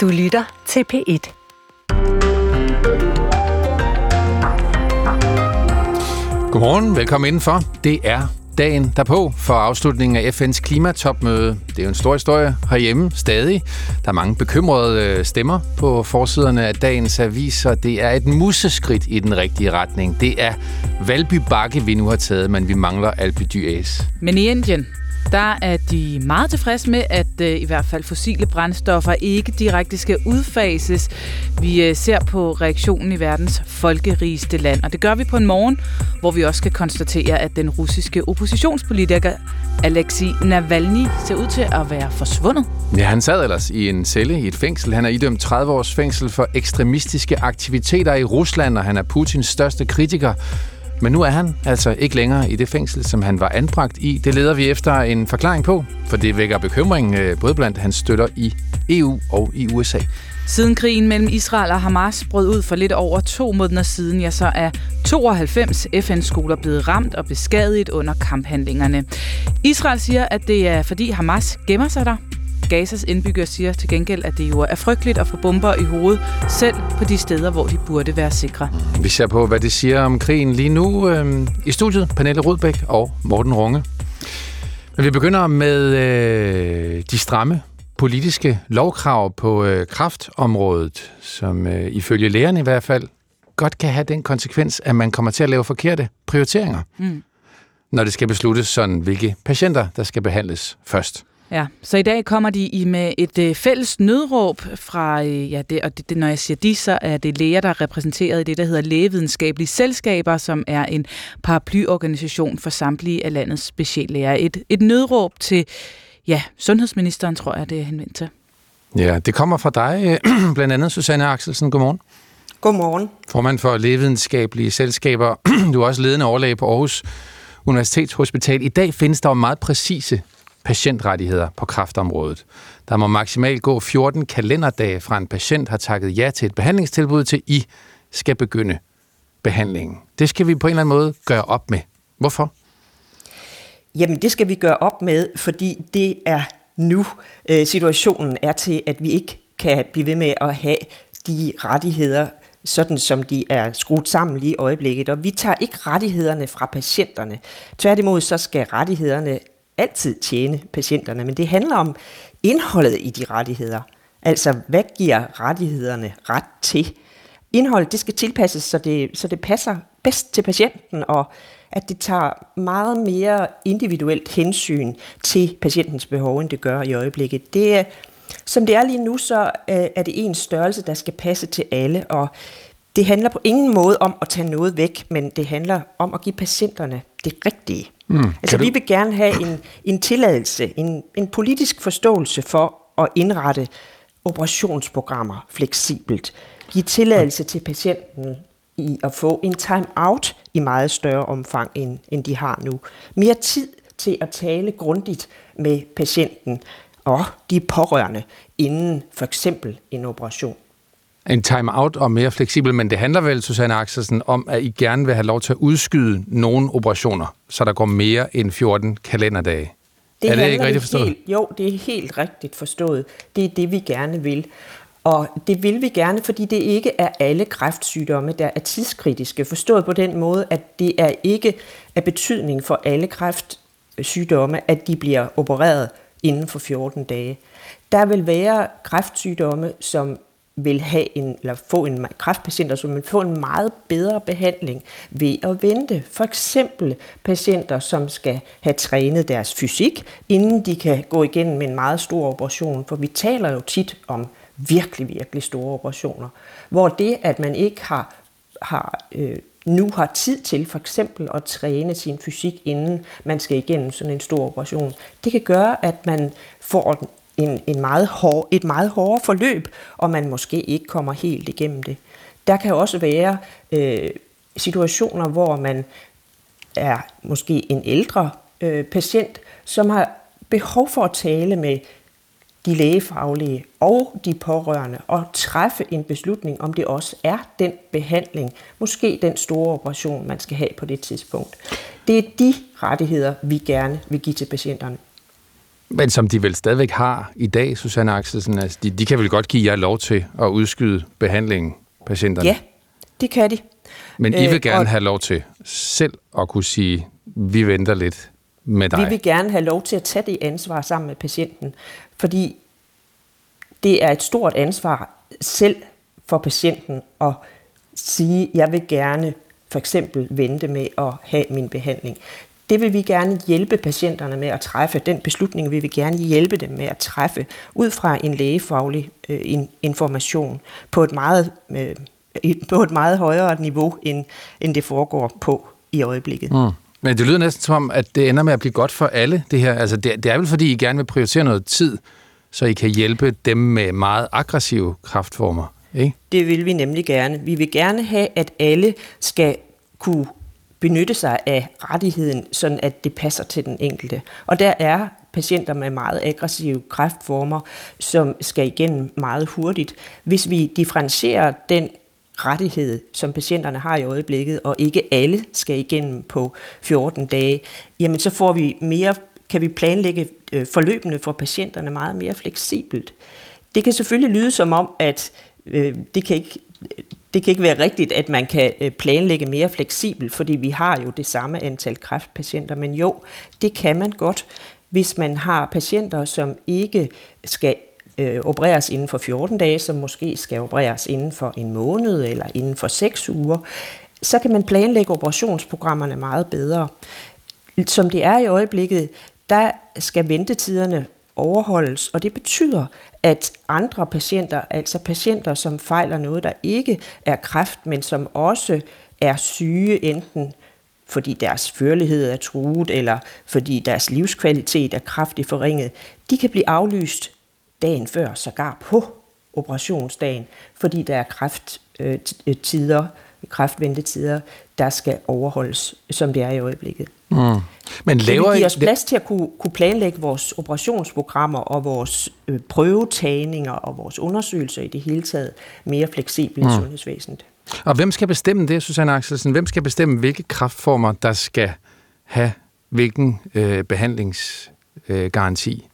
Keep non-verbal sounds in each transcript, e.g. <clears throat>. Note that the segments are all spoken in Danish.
Du lytter til P1. Godmorgen, velkommen indenfor. Det er dagen derpå for afslutningen af FN's klimatopmøde. Det er jo en stor historie herhjemme stadig. Der er mange bekymrede øh, stemmer på forsiderne af dagens aviser. Det er et museskridt i den rigtige retning. Det er Valby Bakke, vi nu har taget, men vi mangler Alpe d'Huez. Men i Indien, der er de meget tilfredse med, at øh, i hvert fald fossile brændstoffer ikke direkte skal udfases. Vi øh, ser på reaktionen i verdens folkerigeste land, og det gør vi på en morgen, hvor vi også skal konstatere, at den russiske oppositionspolitiker Alexei Navalny ser ud til at være forsvundet. Ja, han sad ellers i en celle i et fængsel. Han er idømt 30 års fængsel for ekstremistiske aktiviteter i Rusland, og han er Putins største kritiker. Men nu er han altså ikke længere i det fængsel, som han var anbragt i. Det leder vi efter en forklaring på, for det vækker bekymring øh, både blandt hans støtter i EU og i USA. Siden krigen mellem Israel og Hamas brød ud for lidt over to måneder siden, ja, så er 92 FN-skoler blevet ramt og beskadiget under kamphandlingerne. Israel siger, at det er fordi Hamas gemmer sig der. Gazas indbyggere siger til gengæld, at det jo er frygteligt at få bomber i hovedet, selv på de steder, hvor de burde være sikre. Vi ser på, hvad det siger om krigen lige nu øh, i studiet. Pernille Rudbæk og Morten Runge. Men vi begynder med øh, de stramme politiske lovkrav på øh, kraftområdet, som øh, ifølge lægerne i hvert fald godt kan have den konsekvens, at man kommer til at lave forkerte prioriteringer, mm. når det skal besluttes sådan, hvilke patienter, der skal behandles først. Ja, så i dag kommer de i med et øh, fælles nødråb fra, øh, ja, det, og det, det, når jeg siger de, så er det læger, der er repræsenteret i det, der hedder Lægevidenskabelige Selskaber, som er en paraplyorganisation for samtlige af landets speciallæger. Et, et nødråb til, ja, sundhedsministeren, tror jeg, det er henvendt til. Ja, det kommer fra dig, øh, <clears throat> blandt andet Susanne Axelsen. Godmorgen. Godmorgen. Formand for Lægevidenskabelige Selskaber. <clears throat> Du er også ledende overlæge på Aarhus Universitetshospital. I dag findes der jo meget præcise patientrettigheder på kraftområdet. Der må maksimalt gå 14 kalenderdage fra en patient har takket ja til et behandlingstilbud til I skal begynde behandlingen. Det skal vi på en eller anden måde gøre op med. Hvorfor? Jamen, det skal vi gøre op med, fordi det er nu øh, situationen er til, at vi ikke kan blive ved med at have de rettigheder, sådan som de er skruet sammen lige i øjeblikket. Og vi tager ikke rettighederne fra patienterne. Tværtimod så skal rettighederne altid tjene patienterne, men det handler om indholdet i de rettigheder. Altså, hvad giver rettighederne ret til? Indholdet, det skal tilpasses, så det, så det passer bedst til patienten, og at det tager meget mere individuelt hensyn til patientens behov, end det gør i øjeblikket. Det som det er lige nu, så øh, er det en størrelse, der skal passe til alle, og det handler på ingen måde om at tage noget væk, men det handler om at give patienterne det rigtige. Mm. Altså vi vil gerne have en, en tilladelse, en, en politisk forståelse for at indrette operationsprogrammer fleksibelt. Give tilladelse til patienten i at få en time-out i meget større omfang, end, end de har nu. Mere tid til at tale grundigt med patienten og de pårørende inden for eksempel en operation en time-out og mere fleksibel, men det handler vel, Susanne Axelsen, om, at I gerne vil have lov til at udskyde nogle operationer, så der går mere end 14 kalenderdage. Det er det ikke rigtigt forstået? Helt, jo, det er helt rigtigt forstået. Det er det, vi gerne vil. Og det vil vi gerne, fordi det ikke er alle kræftsygdomme, der er tidskritiske. Forstået på den måde, at det er ikke af betydning for alle kræftsygdomme, at de bliver opereret inden for 14 dage. Der vil være kræftsygdomme, som vil have en, eller få en kræftpatienter, som altså vil få en meget bedre behandling ved at vente. For eksempel patienter, som skal have trænet deres fysik, inden de kan gå igennem med en meget stor operation. For vi taler jo tit om virkelig, virkelig store operationer, hvor det, at man ikke har, har øh, nu har tid til for eksempel at træne sin fysik, inden man skal igennem sådan en stor operation, det kan gøre, at man får en, en meget hård, et meget hårdere forløb, og man måske ikke kommer helt igennem det. Der kan også være øh, situationer, hvor man er måske en ældre øh, patient, som har behov for at tale med de lægefaglige og de pårørende og træffe en beslutning, om det også er den behandling, måske den store operation, man skal have på det tidspunkt. Det er de rettigheder, vi gerne vil give til patienterne. Men som de vel stadigvæk har i dag, Susanne Axelsen, altså de, de kan vel godt give jer lov til at udskyde behandlingen, patienterne? Ja, det kan de. Men I vil øh, gerne og... have lov til selv at kunne sige, vi venter lidt med dig. Vi vil gerne have lov til at tage det ansvar sammen med patienten, fordi det er et stort ansvar selv for patienten at sige, jeg vil gerne for eksempel vente med at have min behandling. Det vil vi gerne hjælpe patienterne med at træffe. Den beslutning vil vi gerne hjælpe dem med at træffe ud fra en lægefaglig øh, information på et meget øh, på et meget højere niveau, end, end det foregår på i øjeblikket. Mm. Men det lyder næsten som om, at det ender med at blive godt for alle, det her. Altså, det, det er vel fordi, I gerne vil prioritere noget tid, så I kan hjælpe dem med meget aggressive kraftformer, ikke? Det vil vi nemlig gerne. Vi vil gerne have, at alle skal kunne benytte sig af rettigheden, sådan at det passer til den enkelte. Og der er patienter med meget aggressive kræftformer, som skal igennem meget hurtigt. Hvis vi differentierer den rettighed, som patienterne har i øjeblikket, og ikke alle skal igennem på 14 dage, jamen så får vi mere, kan vi planlægge øh, forløbene for patienterne meget mere fleksibelt. Det kan selvfølgelig lyde som om, at øh, det kan ikke det kan ikke være rigtigt, at man kan øh, planlægge mere fleksibelt, fordi vi har jo det samme antal kræftpatienter. Men jo, det kan man godt, hvis man har patienter, som ikke skal øh, opereres inden for 14 dage, som måske skal opereres inden for en måned eller inden for 6 uger, så kan man planlægge operationsprogrammerne meget bedre. Som det er i øjeblikket, der skal ventetiderne overholdes, og det betyder, at andre patienter, altså patienter, som fejler noget, der ikke er kræft, men som også er syge, enten fordi deres førlighed er truet, eller fordi deres livskvalitet er kraftigt forringet, de kan blive aflyst dagen før, sågar på operationsdagen, fordi der er kræfttider, øh, øh, kræftventetider, der skal overholdes, som det er i øjeblikket. Mm. Men laver det giver os plads til at kunne, kunne planlægge vores operationsprogrammer og vores øh, prøvetagninger og vores undersøgelser i det hele taget mere fleksibelt mm. i sundhedsvæsenet. Og hvem skal bestemme det, Susanne Axelsen? Hvem skal bestemme, hvilke kraftformer, der skal have hvilken øh, behandlingsgaranti? Øh,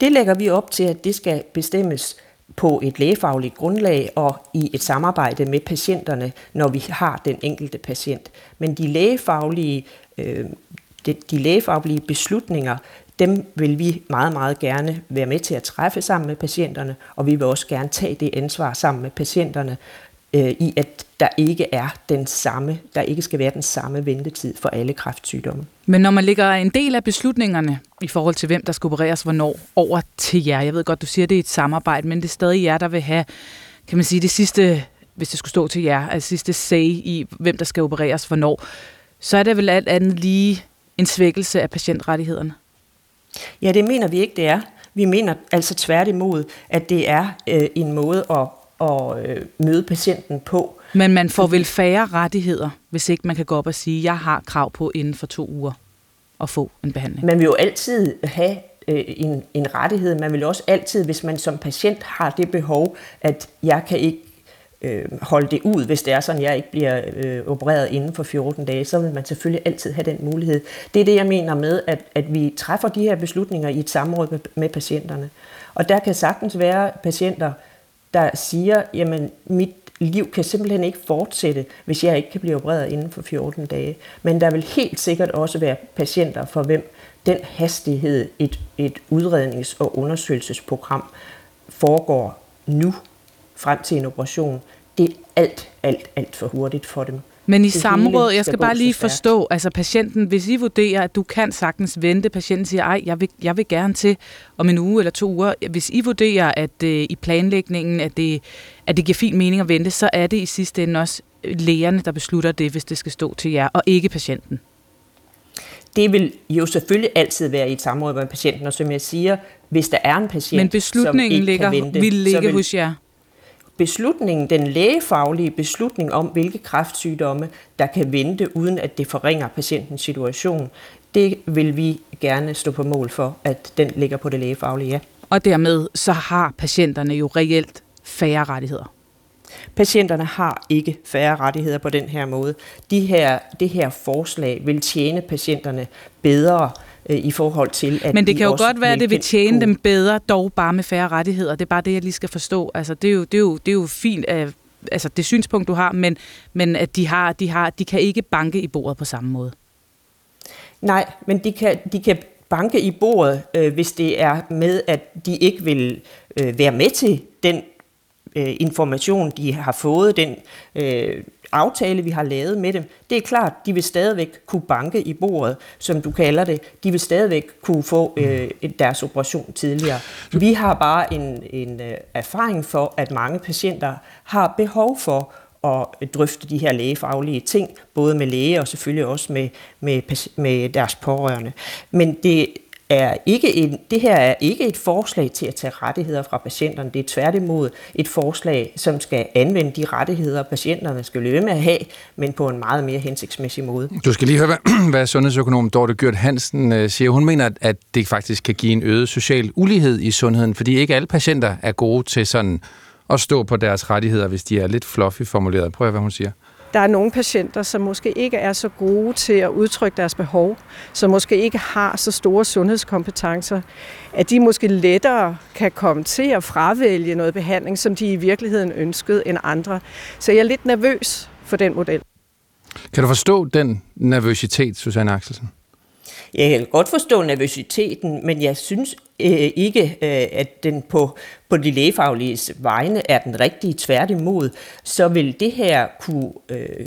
det lægger vi op til, at det skal bestemmes på et lægefagligt grundlag og i et samarbejde med patienterne, når vi har den enkelte patient. Men de lægefaglige, øh, de, de lægefaglige beslutninger, dem vil vi meget, meget gerne være med til at træffe sammen med patienterne, og vi vil også gerne tage det ansvar sammen med patienterne øh, i, at der ikke er den samme, der ikke skal være den samme ventetid for alle kræftsygdomme. Men når man ligger en del af beslutningerne i forhold til, hvem der skal opereres hvornår, over til jer, jeg ved godt, du siger, det er et samarbejde, men det er stadig jer, der vil have, kan man sige, det sidste, hvis det skulle stå til jer, altså sidste say i, hvem der skal opereres hvornår, så er det vel alt andet lige en svækkelse af patientrettighederne? Ja, det mener vi ikke, det er. Vi mener altså tværtimod, at det er øh, en måde at at øh, møde patienten på. Men man får vel færre rettigheder, hvis ikke man kan gå op og sige, jeg har krav på inden for to uger at få en behandling. Man vil jo altid have øh, en, en rettighed. Man vil også altid, hvis man som patient har det behov, at jeg kan ikke øh, holde det ud, hvis det er sådan, jeg ikke bliver øh, opereret inden for 14 dage, så vil man selvfølgelig altid have den mulighed. Det er det, jeg mener med, at, at vi træffer de her beslutninger i et samråd med, med patienterne. Og der kan sagtens være patienter, der siger, jamen mit liv kan simpelthen ikke fortsætte, hvis jeg ikke kan blive opereret inden for 14 dage. Men der vil helt sikkert også være patienter, for hvem den hastighed, et, et udrednings- og undersøgelsesprogram foregår nu frem til en operation, det er alt, alt, alt for hurtigt for dem. Men i samråd, jeg skal bare lige forstå, altså patienten, hvis I vurderer, at du kan sagtens vente, patienten siger, ej, jeg vil, jeg vil gerne til om en uge eller to uger, hvis I vurderer, at øh, i planlægningen, at det, at det giver fin mening at vente, så er det i sidste ende også lægerne, der beslutter det, hvis det skal stå til jer, og ikke patienten. Det vil jo selvfølgelig altid være i et samråd med patienten, og som jeg siger, hvis der er en patient, Men beslutningen som ikke ligger, kan vente, vil ligge vil, hos jer? beslutningen, den lægefaglige beslutning om, hvilke kræftsygdomme, der kan vente, uden at det forringer patientens situation, det vil vi gerne stå på mål for, at den ligger på det lægefaglige, ja. Og dermed så har patienterne jo reelt færre rettigheder. Patienterne har ikke færre rettigheder på den her måde. De her, det her forslag vil tjene patienterne bedre, øh, i forhold til, at Men det kan jo godt være, at det vil tjene dem bedre, dog bare med færre rettigheder. Det er bare det, jeg lige skal forstå. Altså, det er jo, det er jo, det er jo fint, at, altså det synspunkt, du har, men, men at de, har, de, har, de kan ikke banke i bordet på samme måde. Nej, men de kan, de kan banke i bordet, øh, hvis det er med, at de ikke vil øh, være med til den øh, information, de har fået, den øh, aftale, vi har lavet med dem. Det er klart, de vil stadigvæk kunne banke i bordet, som du kalder det. De vil stadigvæk kunne få øh, deres operation tidligere. Vi har bare en, en øh, erfaring for, at mange patienter har behov for at drøfte de her lægefaglige ting, både med læge og selvfølgelig også med, med, med deres pårørende. Men det er ikke en, det her er ikke et forslag til at tage rettigheder fra patienterne. Det er tværtimod et forslag, som skal anvende de rettigheder, patienterne skal løbe med at have, men på en meget mere hensigtsmæssig måde. Du skal lige høre, hvad, <clears throat> hvad sundhedsøkonom Dorte Gjørt Hansen øh, siger. Hun mener, at det faktisk kan give en øget social ulighed i sundheden, fordi ikke alle patienter er gode til sådan at stå på deres rettigheder, hvis de er lidt fluffy formuleret. Prøv at høre, hvad hun siger. Der er nogle patienter, som måske ikke er så gode til at udtrykke deres behov, som måske ikke har så store sundhedskompetencer, at de måske lettere kan komme til at fravælge noget behandling, som de i virkeligheden ønskede end andre. Så jeg er lidt nervøs for den model. Kan du forstå den nervøsitet, Susanne Axelsen? Jeg kan godt forstå nervøsiteten, men jeg synes øh, ikke, øh, at den på, på de lægefaglige vegne er den rigtige. Tværtimod, så vil det her kunne øh,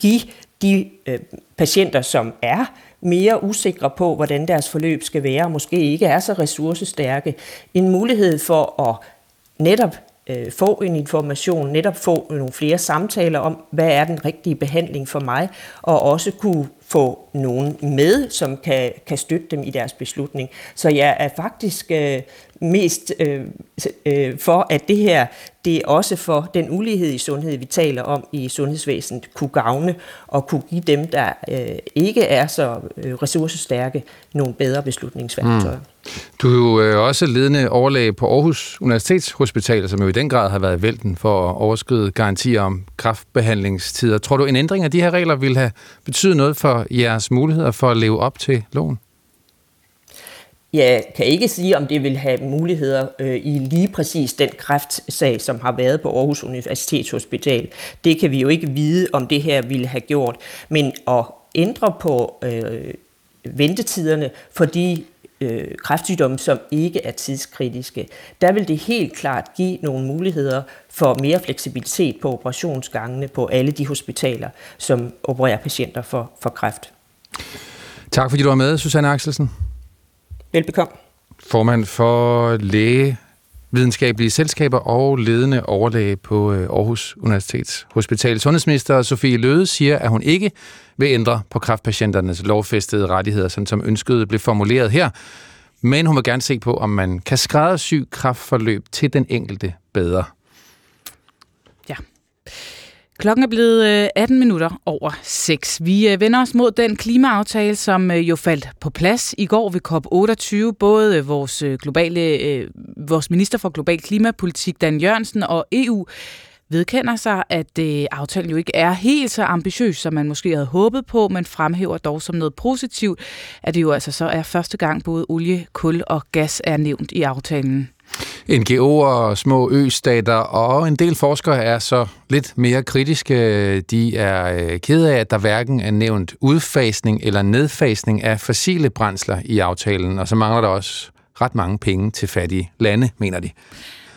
give de øh, patienter, som er mere usikre på, hvordan deres forløb skal være, og måske ikke er så ressourcestærke, en mulighed for at netop øh, få en information, netop få nogle flere samtaler om, hvad er den rigtige behandling for mig, og også kunne få nogen med, som kan, kan støtte dem i deres beslutning. Så jeg er faktisk øh, mest øh, øh, for, at det her, det er også for den ulighed i sundhed, vi taler om i sundhedsvæsenet, kunne gavne og kunne give dem, der øh, ikke er så øh, ressourcestærke, nogle bedre beslutningsværktøjer. Mm. Du er jo øh, også ledende overlæge på Aarhus Universitetshospital, som jo i den grad har været vælten for at overskride garantier om kraftbehandlingstider. Tror du, en ændring af de her regler vil have betydet noget for jeres muligheder for at leve op til loven? Jeg kan ikke sige, om det vil have muligheder øh, i lige præcis den kræftsag, som har været på Aarhus Universitetshospital. Det kan vi jo ikke vide, om det her ville have gjort. Men at ændre på øh, ventetiderne for de øh, kræftsygdomme, som ikke er tidskritiske, der vil det helt klart give nogle muligheder for mere fleksibilitet på operationsgangene på alle de hospitaler, som opererer patienter for, for kræft. Tak fordi du var med, Susanne Axelsen. Velbekomme. Formand for læge videnskabelige selskaber og ledende overlæge på øh, Aarhus Universitets Hospital. Sundhedsminister Sofie Løde siger, at hun ikke vil ændre på kraftpatienternes lovfæstede rettigheder, sådan som ønsket blev formuleret her. Men hun vil gerne se på, om man kan skræddersy kraftforløb til den enkelte bedre. Ja. Klokken er blevet øh, 18 minutter over 6. Vi øh, vender os mod den klimaaftale, som øh, jo faldt på plads i går ved COP28. Både vores, globale, vores minister for global klimapolitik, Dan Jørgensen, og EU vedkender sig, at aftalen jo ikke er helt så ambitiøs, som man måske havde håbet på, men fremhæver dog som noget positivt, at det jo altså så er første gang både olie, kul og gas er nævnt i aftalen. NGO'er, små østater og en del forskere er så lidt mere kritiske. De er øh, kede af, at der hverken er nævnt udfasning eller nedfasning af fossile brændsler i aftalen, og så mangler der også ret mange penge til fattige lande, mener de.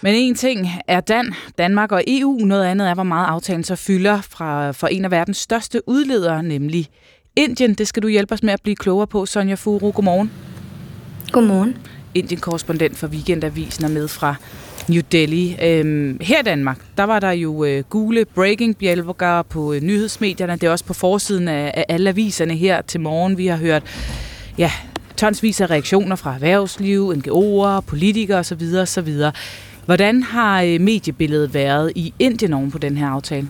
Men en ting er Dan, Danmark og EU, noget andet er, hvor meget aftalen så fylder fra, for en af verdens største udledere, nemlig Indien. Det skal du hjælpe os med at blive klogere på, Sonja Furu. Godmorgen. Godmorgen. Indien-korrespondent for Weekendavisen er med fra New Delhi. Øhm, her i Danmark, der var der jo øh, gule breaking bjælver på øh, nyhedsmedierne. Det er også på forsiden af, af alle aviserne her til morgen. Vi har hørt ja, tonsvis af reaktioner fra erhvervsliv, NGO'er, politikere osv. osv. Hvordan har øh, mediebilledet været i Indien oven på den her aftale?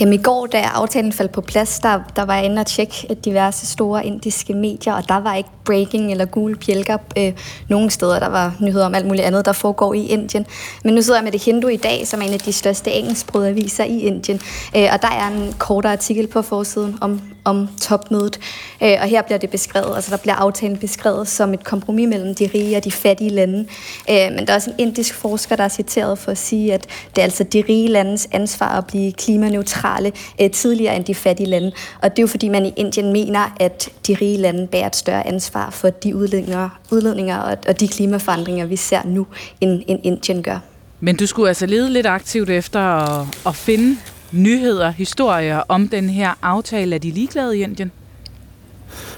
Jamen i går, da aftalen faldt på plads, der, der var jeg inde og tjekke diverse store indiske medier, og der var ikke breaking eller gule bjælker øh, nogen steder. Der var nyheder om alt muligt andet, der foregår i Indien. Men nu sidder jeg med det Hindu i dag, som er en af de største engelsksprogede aviser i Indien. Øh, og der er en kortere artikel på forsiden om, om topmødet. Øh, og her bliver det beskrevet, altså der bliver aftalen beskrevet som et kompromis mellem de rige og de fattige lande. Øh, men der er også en indisk forsker, der er citeret for at sige, at det er altså de rige landes ansvar at blive klimaneutrale øh, tidligere end de fattige lande. Og det er jo fordi, man i Indien mener, at de rige lande bærer et større ansvar for de udledninger, udledninger og, og de klimaforandringer, vi ser nu, end, end Indien gør. Men du skulle altså lede lidt aktivt efter at, at finde nyheder, historier om den her aftale. Er de ligeglade i Indien?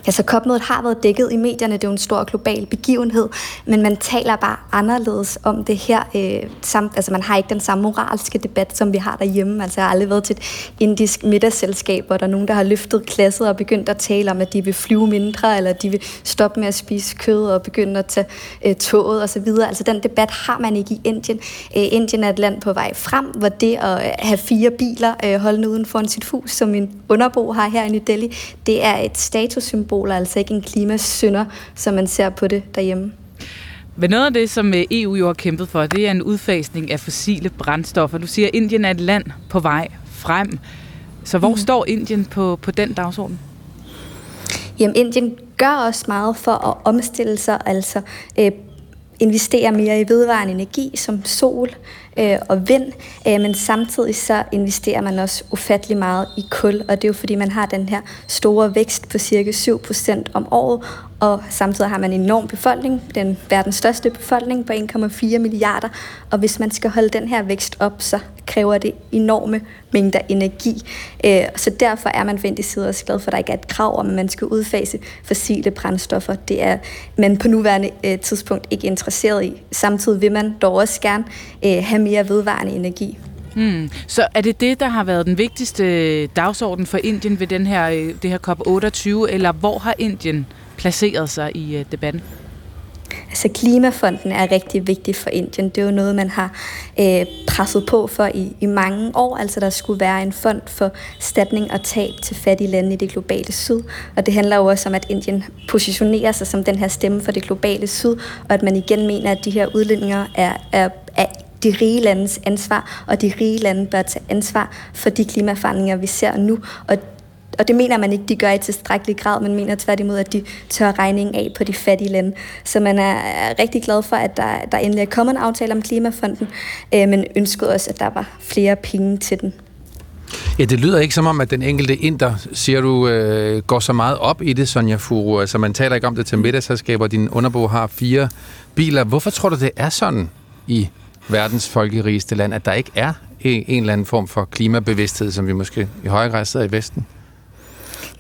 Altså COP-mødet har været dækket i medierne, det er jo en stor global begivenhed, men man taler bare anderledes om det her. Øh, samt, altså man har ikke den samme moralske debat, som vi har derhjemme. Altså jeg har aldrig været til et indisk middagsselskab, hvor der er nogen, der har løftet klasset og begyndt at tale om, at de vil flyve mindre, eller de vil stoppe med at spise kød og begynde at tage øh, toget osv. Altså den debat har man ikke i Indien. Øh, Indien er et land på vej frem, hvor det at øh, have fire biler øh, holdende uden for sit hus, som min underbo har her i New Delhi, det er et status symbol, altså ikke en klimasynder, som man ser på det derhjemme. Men noget af det, som øh, EU jo har kæmpet for, det er en udfasning af fossile brændstoffer. Du siger, at Indien er et land på vej frem. Så hvor mm. står Indien på, på den dagsorden? Jamen, Indien gør også meget for at omstille sig, altså øh, investere mere i vedvarende energi som sol øh, og vind, øh, men samtidig så investerer man også ufattelig meget i kul, og det er jo fordi, man har den her store vækst på cirka 7% om året, og samtidig har man en enorm befolkning, den verdens største befolkning på 1,4 milliarder, og hvis man skal holde den her vækst op, så kræver det enorme mængder energi. Øh, så derfor er man fra side også glad for, at der ikke er et krav om, at man skal udfase fossile brændstoffer. Det er man på nuværende øh, tidspunkt ikke interesseret i. Samtidig vil man dog også gerne øh, have mere vedvarende energi. Hmm. Så er det det, der har været den vigtigste dagsorden for Indien ved den her, det her COP28, eller hvor har Indien placeret sig i øh, debatten? Altså Klimafonden er rigtig vigtig for Indien. Det er jo noget, man har øh, presset på for i, i mange år. Altså der skulle være en fond for statning og tab til fattige lande i det globale syd. Og det handler jo også om, at Indien positionerer sig som den her stemme for det globale syd, og at man igen mener, at de her udledninger er, er, er de rige landes ansvar, og de rige lande bør tage ansvar for de klimaforandringer, vi ser nu. Og og det mener man ikke, de gør i tilstrækkelig grad, men mener tværtimod, at de tør regningen af på de fattige lande. Så man er rigtig glad for, at der, der endelig er kommet en aftale om Klimafonden, øh, men ønskede også, at der var flere penge til den. Ja, det lyder ikke som om, at den enkelte inder, siger du, øh, går så meget op i det, Sonja Furu. Altså, man taler ikke om det til middagsselskaber. Din underbo har fire biler. Hvorfor tror du, det er sådan i verdens folkerigeste land, at der ikke er en, en eller anden form for klimabevidsthed, som vi måske i højere grad sidder i Vesten?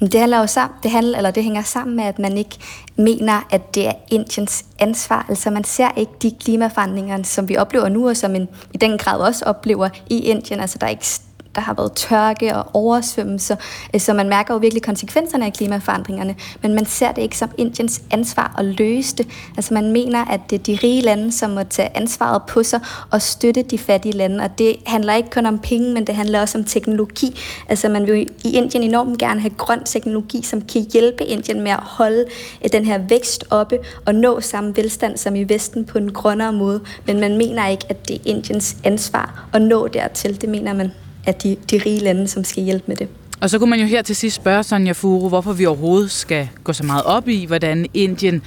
Det, handler jo sammen, det, handler, eller det hænger sammen med, at man ikke mener, at det er Indiens ansvar. Altså man ser ikke de klimaforandringer, som vi oplever nu, og som en, i den grad også oplever i Indien. Altså der er ikke der har været tørke og oversvømmelser, øh, så man mærker jo virkelig konsekvenserne af klimaforandringerne, men man ser det ikke som Indiens ansvar at løse det. Altså man mener, at det er de rige lande, som må tage ansvaret på sig og støtte de fattige lande, og det handler ikke kun om penge, men det handler også om teknologi. Altså man vil i Indien enormt gerne have grøn teknologi, som kan hjælpe Indien med at holde øh, den her vækst oppe og nå samme velstand som i Vesten på en grønnere måde, men man mener ikke, at det er Indiens ansvar at nå dertil. Det mener man af de, de rige lande, som skal hjælpe med det. Og så kunne man jo her til sidst spørge Sonja Furu, hvorfor vi overhovedet skal gå så meget op i, hvordan Indien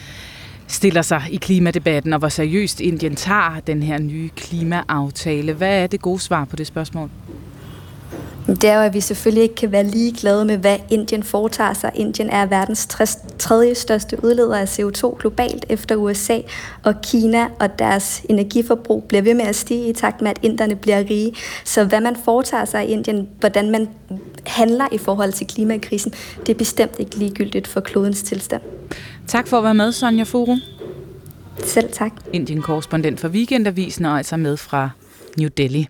stiller sig i klimadebatten, og hvor seriøst Indien tager den her nye klimaaftale. Hvad er det gode svar på det spørgsmål? Det er jo, at vi selvfølgelig ikke kan være lige glade med, hvad Indien foretager sig. Indien er verdens tredje største udleder af CO2 globalt efter USA og Kina, og deres energiforbrug bliver ved med at stige i takt med, at inderne bliver rige. Så hvad man foretager sig i Indien, hvordan man handler i forhold til klimakrisen, det er bestemt ikke ligegyldigt for klodens tilstand. Tak for at være med, Sonja Furu. Selv tak. Indien-korrespondent for Weekendavisen og altså med fra New Delhi.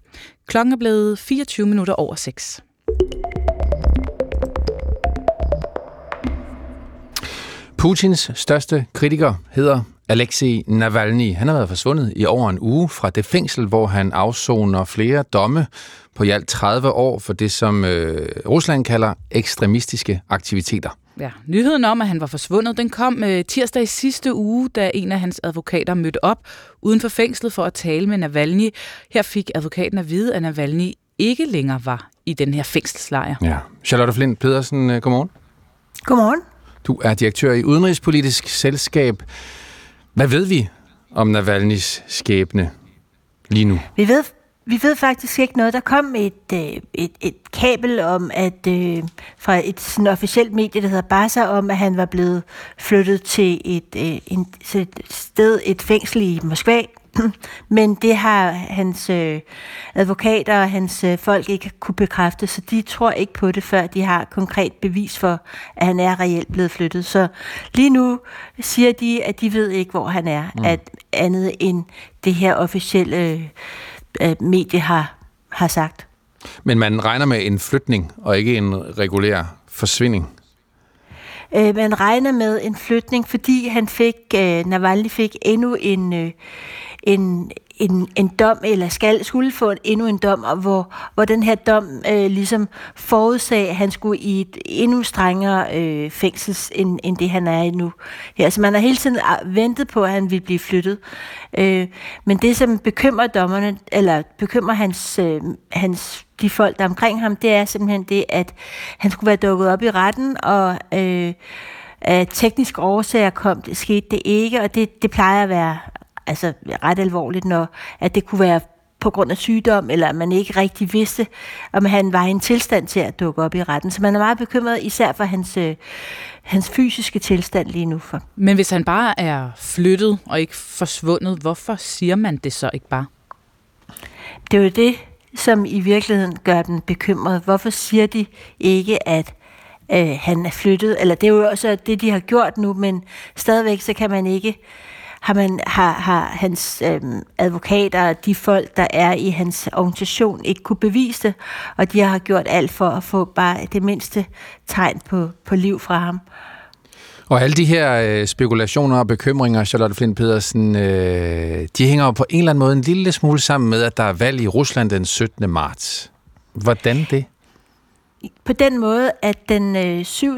Klokken er blevet 24 minutter over 6. Putins største kritiker hedder Alexei Navalny, han har været forsvundet i over en uge fra det fængsel, hvor han afsoner flere domme på i alt 30 år for det, som øh, Rusland kalder ekstremistiske aktiviteter. Ja, nyheden om, at han var forsvundet, den kom øh, tirsdag i sidste uge, da en af hans advokater mødte op uden for fængslet for at tale med Navalny. Her fik advokaten at vide, at Navalny ikke længere var i den her fængselslejr. Ja. Charlotte Flint Pedersen, øh, godmorgen. Godmorgen. Du er direktør i Udenrigspolitisk Selskab. Hvad ved vi om Navalnys skæbne lige nu? Vi ved, vi ved faktisk ikke noget. Der kom et, øh, et, et kabel om, at øh, fra et sådan officielt medie, der hedder Barca, om, at han var blevet flyttet til et, øh, en, til et sted, et fængsel i Moskva, <clears throat> Men det har hans øh, advokater og hans øh, folk ikke kunne bekræfte, så de tror ikke på det, før de har konkret bevis for, at han er reelt blevet flyttet. Så lige nu siger de, at de ved ikke, hvor han er, mm. at andet end det her officielle øh, medie har, har sagt. Men man regner med en flytning, og ikke en regulær forsvinding? Øh, man regner med en flytning, fordi han fik, øh, Navalny fik endnu en, øh, en, en, en dom, eller skal, skulle få en, endnu en dom, hvor, hvor den her dom øh, ligesom forudsag, at han skulle i et endnu strengere øh, fængsel, end, end det han er i nu. Ja, altså man har hele tiden ah, ventet på, at han ville blive flyttet. Øh, men det, som bekymrer dommerne, eller bekymrer hans, øh, hans de folk, der er omkring ham, det er simpelthen det, at han skulle være dukket op i retten, og øh, af tekniske årsager kom, det, skete det ikke, og det, det plejer at være altså ret alvorligt, når at det kunne være på grund af sygdom, eller at man ikke rigtig vidste, om han var i en tilstand til at dukke op i retten. Så man er meget bekymret, især for hans, øh, hans fysiske tilstand lige nu. For. Men hvis han bare er flyttet og ikke forsvundet, hvorfor siger man det så ikke bare? Det er jo det, som i virkeligheden gør den bekymret. Hvorfor siger de ikke, at øh, han er flyttet? Eller det er jo også det, de har gjort nu, men stadigvæk så kan man ikke har, man, har, har hans øh, advokater, de folk, der er i hans organisation, ikke kunne bevise det, og de har gjort alt for at få bare det mindste tegn på, på liv fra ham. Og alle de her øh, spekulationer og bekymringer, Charlotte Flint Pedersen, øh, de hænger jo på en eller anden måde en lille smule sammen med, at der er valg i Rusland den 17. marts. Hvordan det? På den måde, at den 7.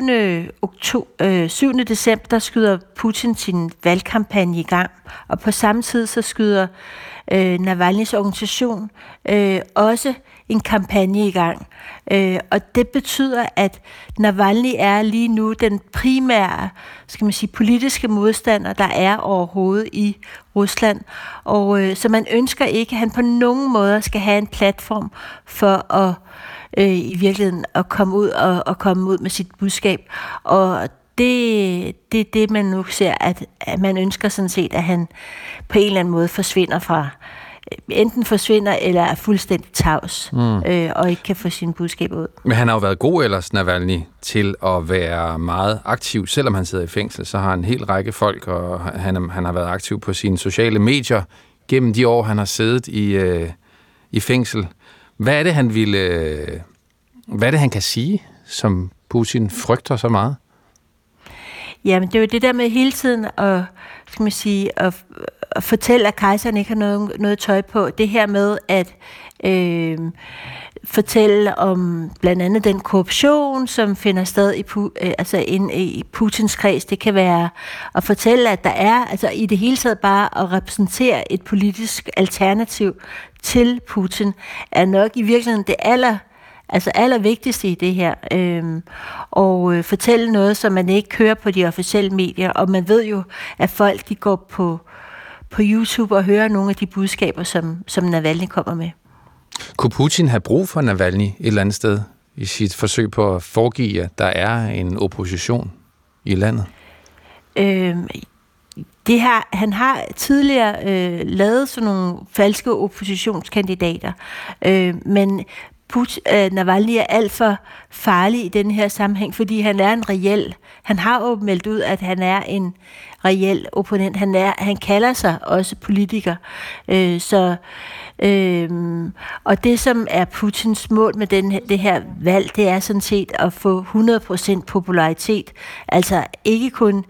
Oktober, 7. december, der skyder Putin sin valgkampagne i gang, og på samme tid så skyder øh, Navalny's organisation øh, også en kampagne i gang. Øh, og det betyder, at Navalny er lige nu den primære skal man sige, politiske modstander, der er overhovedet i Rusland. Og øh, så man ønsker ikke, at han på nogen måde skal have en platform for at øh, i virkeligheden at komme ud og, og komme ud med sit budskab. Og det, det er det, man nu ser, at, at man ønsker sådan set, at han på en eller anden måde forsvinder fra, enten forsvinder eller er fuldstændig tavs, mm. øh, og ikke kan få sin budskab ud. Men han har jo været god ellers, Navalny, til at være meget aktiv. Selvom han sidder i fængsel, så har han en hel række folk, og han, han har været aktiv på sine sociale medier gennem de år, han har siddet i, øh, i fængsel. Hvad er det, han ville... Øh, hvad er det, han kan sige, som Putin frygter så meget? Jamen, det er jo det der med hele tiden at, skal man sige, at, at fortælle, at kejseren ikke har noget, noget tøj på. Det her med at øh, fortælle om blandt andet den korruption, som finder sted i, øh, altså ind i Putins kreds. Det kan være at fortælle, at der er, altså i det hele taget bare at repræsentere et politisk alternativ til Putin, er nok i virkeligheden det aller altså allervigtigste i det her. Øhm, og øh, fortælle noget, som man ikke hører på de officielle medier. Og man ved jo, at folk de går på, på YouTube og hører nogle af de budskaber, som, som Navalny kommer med. Kunne Putin have brug for Navalny et eller andet sted i sit forsøg på at foregive, at der er en opposition i landet? Øh, det her, han har tidligere øh, lavet sådan nogle falske oppositionskandidater, øh, men Put, øh, Navalny er alt for farlig i den her sammenhæng, fordi han er en reel. Han har jo meldt ud, at han er en reel opponent. Han, er, han kalder sig også politiker. Øh, så, øh, og det, som er Putins mål med den, det her valg, det er sådan set at få 100% popularitet. Altså ikke kun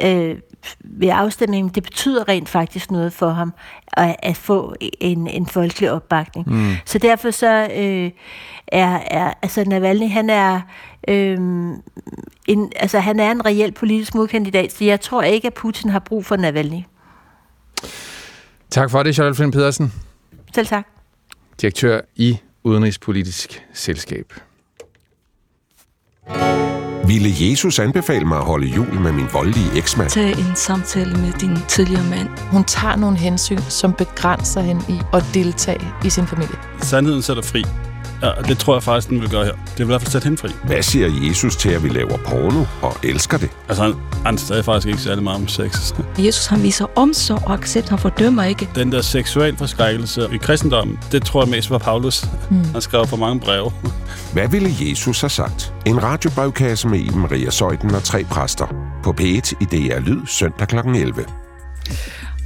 øh, ved afstemningen, det betyder rent faktisk noget for ham at, at få en, en folkelig opbakning. Mm. Så derfor så øh, er, er altså Navalny, han er øh, en, altså han er en reel politisk modkandidat, så jeg tror ikke, at Putin har brug for Navalny. Tak for det, Charlotte Flynn Pedersen. Selv tak. Direktør i Udenrigspolitisk Selskab. Ville Jesus anbefale mig at holde jul med min voldelige eksmand? Tag en samtale med din tidligere mand. Hun tager nogle hensyn, som begrænser hende i at deltage i sin familie. Sandheden sætter fri. Ja, det tror jeg faktisk, den vil gøre her. Det vil i hvert fald sætte hende fri. Hvad siger Jesus til, at vi laver porno og elsker det? Altså, han, han stadig faktisk ikke særlig meget om sex. Jesus, han viser omsorg og accept. Han fordømmer ikke. Den der seksuel forskrækkelse i kristendommen, det tror jeg mest var Paulus. Mm. Han skrev for mange breve. Hvad ville Jesus have sagt? En radiobrevkasse med Iben Maria Søjden og tre præster. På P1 i DR Lyd søndag kl. 11.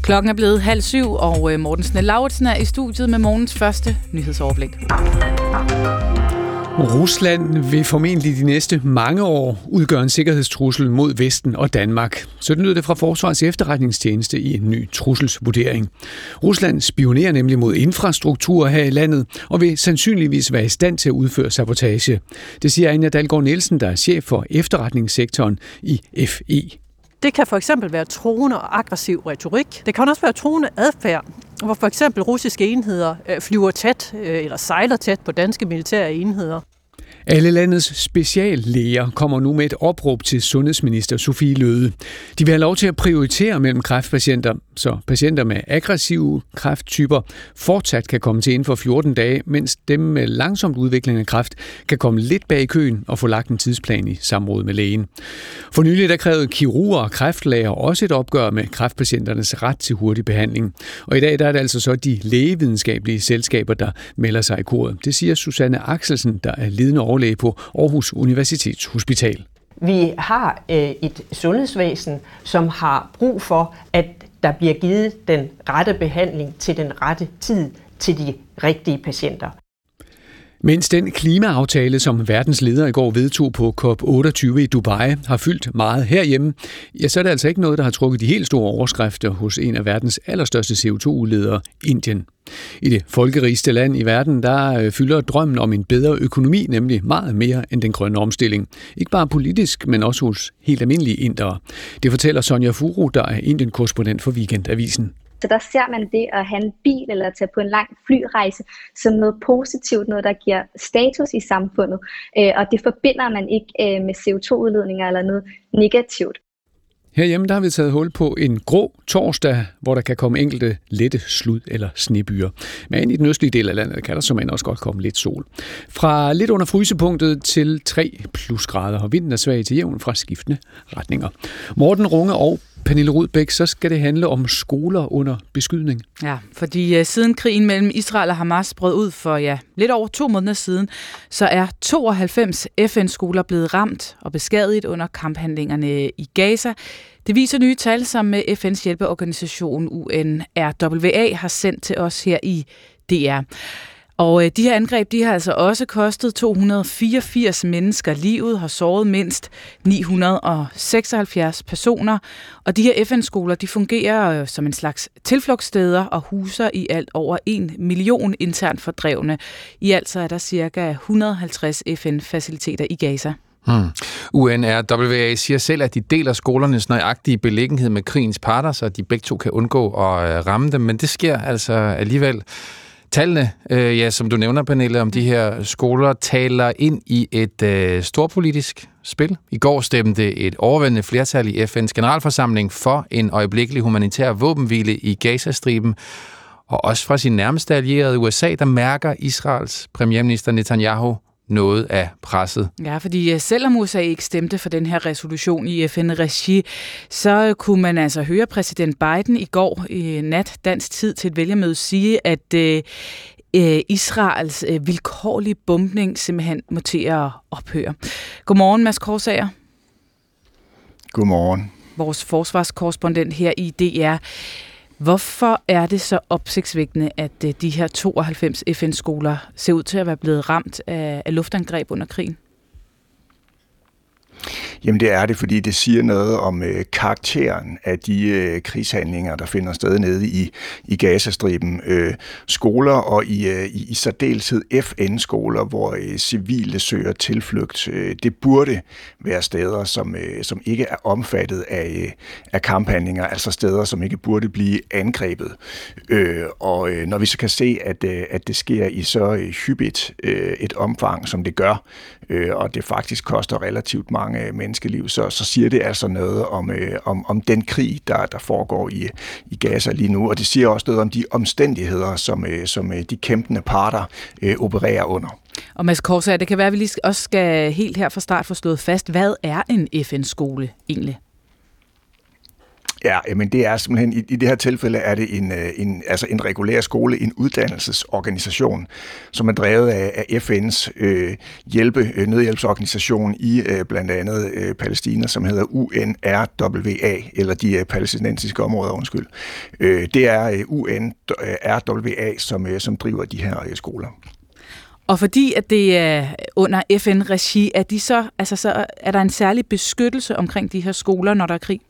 Klokken er blevet halv syv, og øh, Morten Snellauritsen er i studiet med morgens første nyhedsoverblik. Rusland vil formentlig de næste mange år udgøre en sikkerhedstrussel mod Vesten og Danmark. Så lyder det fra Forsvarets efterretningstjeneste i en ny trusselsvurdering. Rusland spionerer nemlig mod infrastruktur her i landet og vil sandsynligvis være i stand til at udføre sabotage. Det siger Anja Dalgaard Nielsen, der er chef for efterretningssektoren i FE. Det kan for eksempel være troende og aggressiv retorik. Det kan også være troende adfærd, hvor for eksempel russiske enheder øh, flyver tæt øh, eller sejler tæt på danske militære enheder. Alle landets speciallæger kommer nu med et opråb til sundhedsminister Sofie Løde. De vil have lov til at prioritere mellem kræftpatienter, så patienter med aggressive kræfttyper fortsat kan komme til inden for 14 dage, mens dem med langsomt udvikling af kræft kan komme lidt bag i køen og få lagt en tidsplan i samråd med lægen. For nylig der krævede kirurger og kræftlæger også et opgør med kræftpatienternes ret til hurtig behandling. Og i dag der er det altså så de lægevidenskabelige selskaber, der melder sig i koret. Det siger Susanne Axelsen, der er ledende overlæge på Aarhus Universitetshospital. Vi har øh, et sundhedsvæsen, som har brug for, at der bliver givet den rette behandling til den rette tid til de rigtige patienter. Mens den klimaaftale, som verdens ledere i går vedtog på COP28 i Dubai, har fyldt meget herhjemme, ja, så er det altså ikke noget, der har trukket de helt store overskrifter hos en af verdens allerstørste CO2-udledere, Indien. I det folkerigeste land i verden, der øh, fylder drømmen om en bedre økonomi nemlig meget mere end den grønne omstilling. Ikke bare politisk, men også hos helt almindelige indere. Det fortæller Sonja Furu, der er Indien-korrespondent for Weekendavisen. Så der ser man det at have en bil eller tage på en lang flyrejse som noget positivt, noget der giver status i samfundet, øh, og det forbinder man ikke øh, med CO2-udledninger eller noget negativt. Herhjemme der har vi taget hul på en grå torsdag, hvor der kan komme enkelte lette slud- eller snebyer. Men i den østlige del af landet kan der som også godt komme lidt sol. Fra lidt under frysepunktet til 3 plus grader, og vinden er svag til jævn fra skiftende retninger. Morten Runge og Pernille Rudbæk, så skal det handle om skoler under beskydning. Ja, fordi uh, siden krigen mellem Israel og Hamas brød ud for ja, lidt over to måneder siden, så er 92 FN-skoler blevet ramt og beskadiget under kamphandlingerne i Gaza. Det viser nye tal, som øh, FN's hjælpeorganisation UNRWA har sendt til os her i DR. Og øh, de her angreb, de har altså også kostet 284 mennesker livet, har såret mindst 976 personer. Og de her FN-skoler, de fungerer øh, som en slags tilflugtssteder og huser i alt over en million internt fordrevne. I alt så er der cirka 150 FN-faciliteter i Gaza. Hmm. UNRWA siger selv, at de deler skolernes nøjagtige beliggenhed med krigens parter, så de begge to kan undgå at øh, ramme dem, men det sker altså alligevel. Tallene, øh, ja, som du nævner, Pernille, om de her skoler, taler ind i et øh, storpolitisk spil. I går stemte et overvældende flertal i FN's generalforsamling for en øjeblikkelig humanitær våbenhvile i Gazastriben, og også fra sin nærmeste allierede USA, der mærker Israels premierminister Netanyahu noget af presset. Ja, fordi øh, selvom USA ikke stemte for den her resolution i FN-regi, så kunne man altså høre præsident Biden i går i nat dansk tid til et vælgermøde sige, at øh, øh, Israels øh, vilkårlige bombning simpelthen må til at ophøre. Godmorgen, Mads Korsager. Godmorgen. Vores forsvarskorrespondent her i DR. Hvorfor er det så opsigtsvækkende, at øh, de her 92 FN-skoler ser ud til at være blevet ramt af luftangreb under krigen? Jamen det er det, fordi det siger noget om øh, karakteren af de øh, krigshandlinger, der finder sted nede i, i Gazastriben. Øh, skoler og i, øh, i, i særdeleshed FN-skoler, hvor øh, civile søger tilflugt. Øh, det burde være steder, som, øh, som ikke er omfattet af, øh, af kamphandlinger, altså steder, som ikke burde blive angrebet. Øh, og øh, når vi så kan se, at, øh, at det sker i så øh, hyppigt øh, et omfang, som det gør, øh, og det faktisk koster relativt mange øh, menneskeliv, så, så siger det altså noget om, øh, om, om den krig, der, der foregår i, i Gaza lige nu, og det siger også noget om de omstændigheder, som, øh, som øh, de kæmpende parter øh, opererer under. Og Mads Korsager, det kan være, at vi lige også skal helt her fra start få slået fast, hvad er en FN-skole egentlig? Ja, men det er simpelthen, i, i det her tilfælde er det en, øh, en, altså en regulær skole, en uddannelsesorganisation, som er drevet af, af FN's øh, hjælpe, øh, nødhjælpsorganisation i øh, blandt andet øh, Palæstina, som hedder UNRWA, eller de øh, palæstinensiske områder, undskyld. Øh, det er øh, UNRWA, som, øh, som driver de her øh, skoler. Og fordi at det er under FN-regi, er, de så, altså så er der en særlig beskyttelse omkring de her skoler, når der er krig?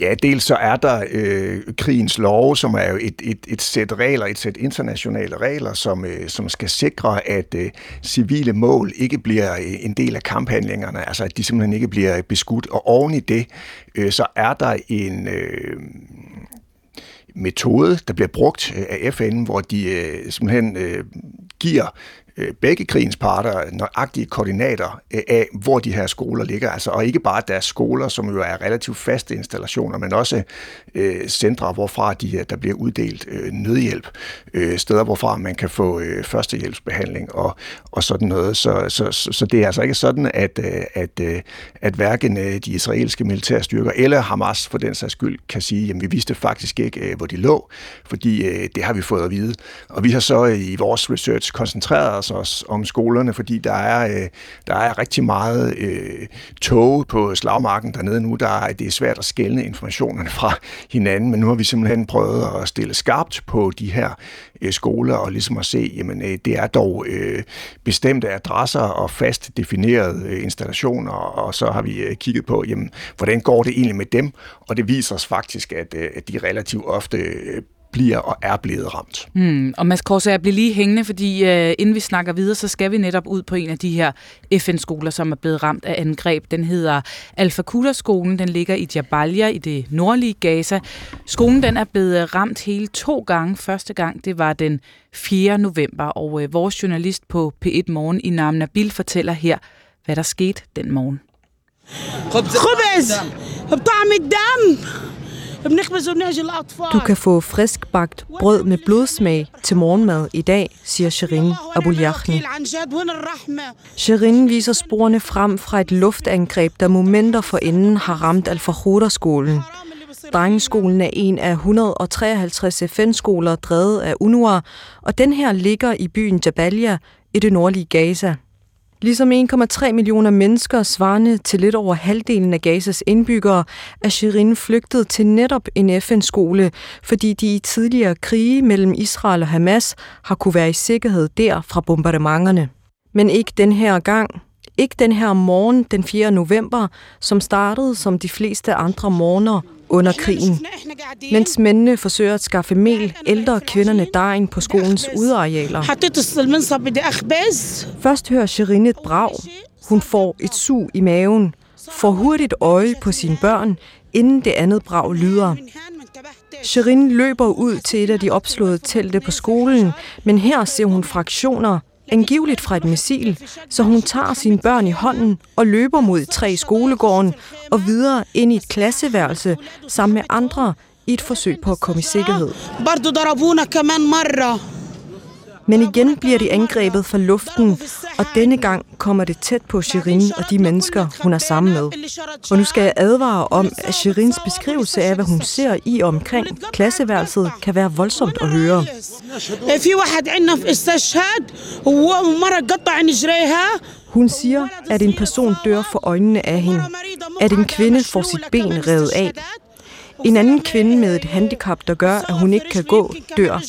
Ja, dels så er der øh, krigens lov, som er jo et, et, et sæt regler, et sæt internationale regler, som, øh, som skal sikre, at øh, civile mål ikke bliver øh, en del af kamphandlingerne, altså at de simpelthen ikke bliver beskudt. Og oven i det, øh, så er der en... Øh, metode, der bliver brugt af FN, hvor de øh, simpelthen øh, giver Øh, begge krigens parter nøjagtige koordinater øh, af, hvor de her skoler ligger. Altså, og ikke bare deres skoler, som jo er relativt faste installationer, men også øh, centre, hvorfra de, øh, der bliver uddelt øh, nødhjælp. Øh, steder, hvorfra man kan få øh, førstehjælpsbehandling og, og sådan noget. Så, så, så, så det er altså ikke sådan, at, at, at, at hverken de israelske militærstyrker eller Hamas for den sags skyld kan sige, at vi vidste faktisk ikke, hvor de lå, fordi det har vi fået at vide. Og vi har så i vores research koncentreret os os om skolerne, fordi der er, øh, der er rigtig meget øh, tog på slagmarken dernede nu. Der er, det er svært at skelne informationerne fra hinanden, men nu har vi simpelthen prøvet at stille skarpt på de her øh, skoler og ligesom at se, jamen øh, det er dog øh, bestemte adresser og fast definerede øh, installationer, og så har vi øh, kigget på, jamen hvordan går det egentlig med dem, og det viser os faktisk, at, øh, at de relativt ofte øh, bliver og er blevet ramt. Hmm. Og Mads Korsager, jeg bliver lige hængende, fordi uh, inden vi snakker videre, så skal vi netop ud på en af de her FN-skoler, som er blevet ramt af angreb. Den hedder Al-Fakuda-skolen. Den ligger i Jabalia i det nordlige Gaza. Skolen den er blevet ramt hele to gange. Første gang, det var den 4. november, og uh, vores journalist på P1 Morgen i Nam Nabil fortæller her, hvad der skete den morgen. خبز بطعم الدم du kan få friskbagt brød med blodsmag til morgenmad i dag, siger Shirin Abuljachni. Shirin viser sporene frem fra et luftangreb, der momenter for inden har ramt al skolen Drengeskolen er en af 153 FN-skoler drevet af UNRWA, og den her ligger i byen Jabalia i det nordlige Gaza. Ligesom 1,3 millioner mennesker, svarende til lidt over halvdelen af Gazas indbyggere, er Shirin flygtet til netop en FN-skole, fordi de i tidligere krige mellem Israel og Hamas har kunne være i sikkerhed der fra bombardementerne. Men ikke den her gang. Ikke den her morgen den 4. november, som startede som de fleste andre morgener under krigen. Mens mændene forsøger at skaffe mel, ældre kvinderne dejen på skolens udearealer. Først hører Shirin et brag. Hun får et sug i maven, får hurtigt øje på sine børn, inden det andet brag lyder. Shirin løber ud til et af de opslåede telte på skolen, men her ser hun fraktioner, angiveligt fra et missil, så hun tager sine børn i hånden og løber mod tre i skolegården og videre ind i et klasseværelse sammen med andre i et forsøg på at komme i sikkerhed. Men igen bliver de angrebet fra luften, og denne gang kommer det tæt på Shirin og de mennesker, hun er sammen med. Og nu skal jeg advare om, at Shirins beskrivelse af, hvad hun ser i og omkring klasseværelset, kan være voldsomt at høre. Hun siger, at en person dør for øjnene af hende. At en kvinde får sit ben revet af. En anden kvinde med et handicap, der gør, at hun ikke kan gå, dør.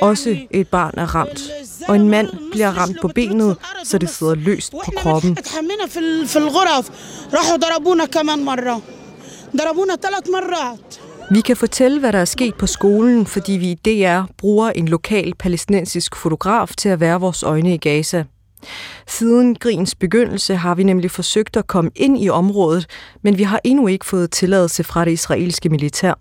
Også et barn er ramt. Og en mand bliver ramt på benet, så det sidder løst på kroppen. Vi kan fortælle, hvad der er sket på skolen, fordi vi i DR bruger en lokal palæstinensisk fotograf til at være vores øjne i Gaza. Siden grins begyndelse har vi nemlig forsøgt at komme ind i området, men vi har endnu ikke fået tilladelse fra det israelske militær.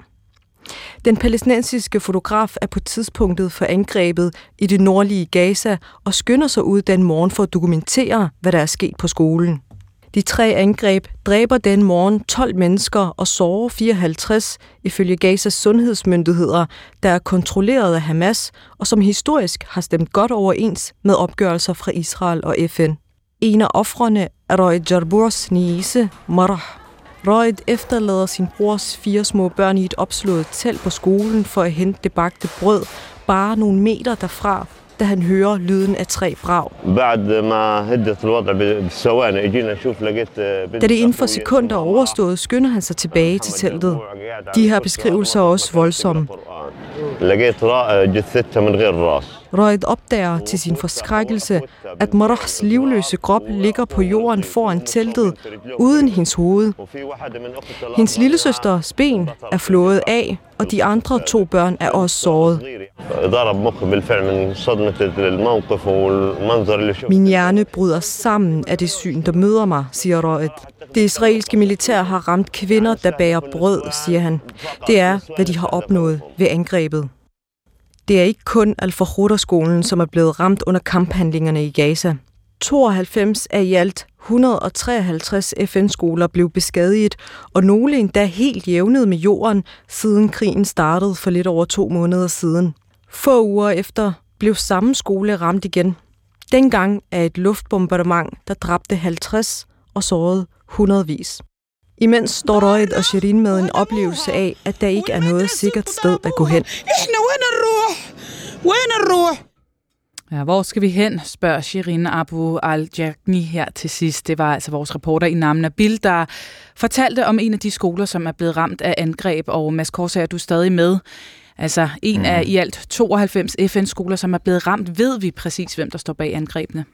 Den palæstinensiske fotograf er på tidspunktet for angrebet i det nordlige Gaza og skynder sig ud den morgen for at dokumentere, hvad der er sket på skolen. De tre angreb dræber den morgen 12 mennesker og sårer 54 ifølge Gazas sundhedsmyndigheder, der er kontrolleret af Hamas og som historisk har stemt godt overens med opgørelser fra Israel og FN. En af offrene er Roy Jarburs niece, Marah. Roy efterlader sin brors fire små børn i et opslået telt på skolen for at hente det bagte brød, bare nogle meter derfra, da han hører lyden af tre brag. Da det inden for sekunder er overstået, skynder han sig tilbage til teltet. De her beskrivelser er også voldsomme. Røget opdager til sin forskrækkelse, at Marahs livløse krop ligger på jorden foran teltet, uden hendes hoved. Hendes lillesøsters ben er flået af, og de andre to børn er også såret. Min hjerne bryder sammen af det syn, der møder mig, siger Røget. Det israelske militær har ramt kvinder, der bærer brød, siger han. Det er, hvad de har opnået ved angrebet. Det er ikke kun Al-Fahruda-skolen, som er blevet ramt under kamphandlingerne i Gaza. 92 af i alt 153 FN-skoler blev beskadiget, og nogle endda helt jævnet med jorden, siden krigen startede for lidt over to måneder siden. Få uger efter blev samme skole ramt igen. Dengang af et luftbombardement, der dræbte 50 og sårede hundredvis. Imens står Røget og Shirin med en oplevelse af, at der ikke er noget sikkert sted at gå hen. Ja, hvor skal vi hen, spørger Shirin Abu al-Jagni her til sidst. Det var altså vores reporter i Namna Bil, der fortalte om en af de skoler, som er blevet ramt af angreb. Og Mads Korsager, du er stadig med. Altså en mm. af i alt 92 FN-skoler, som er blevet ramt. Ved vi præcis, hvem der står bag angrebene?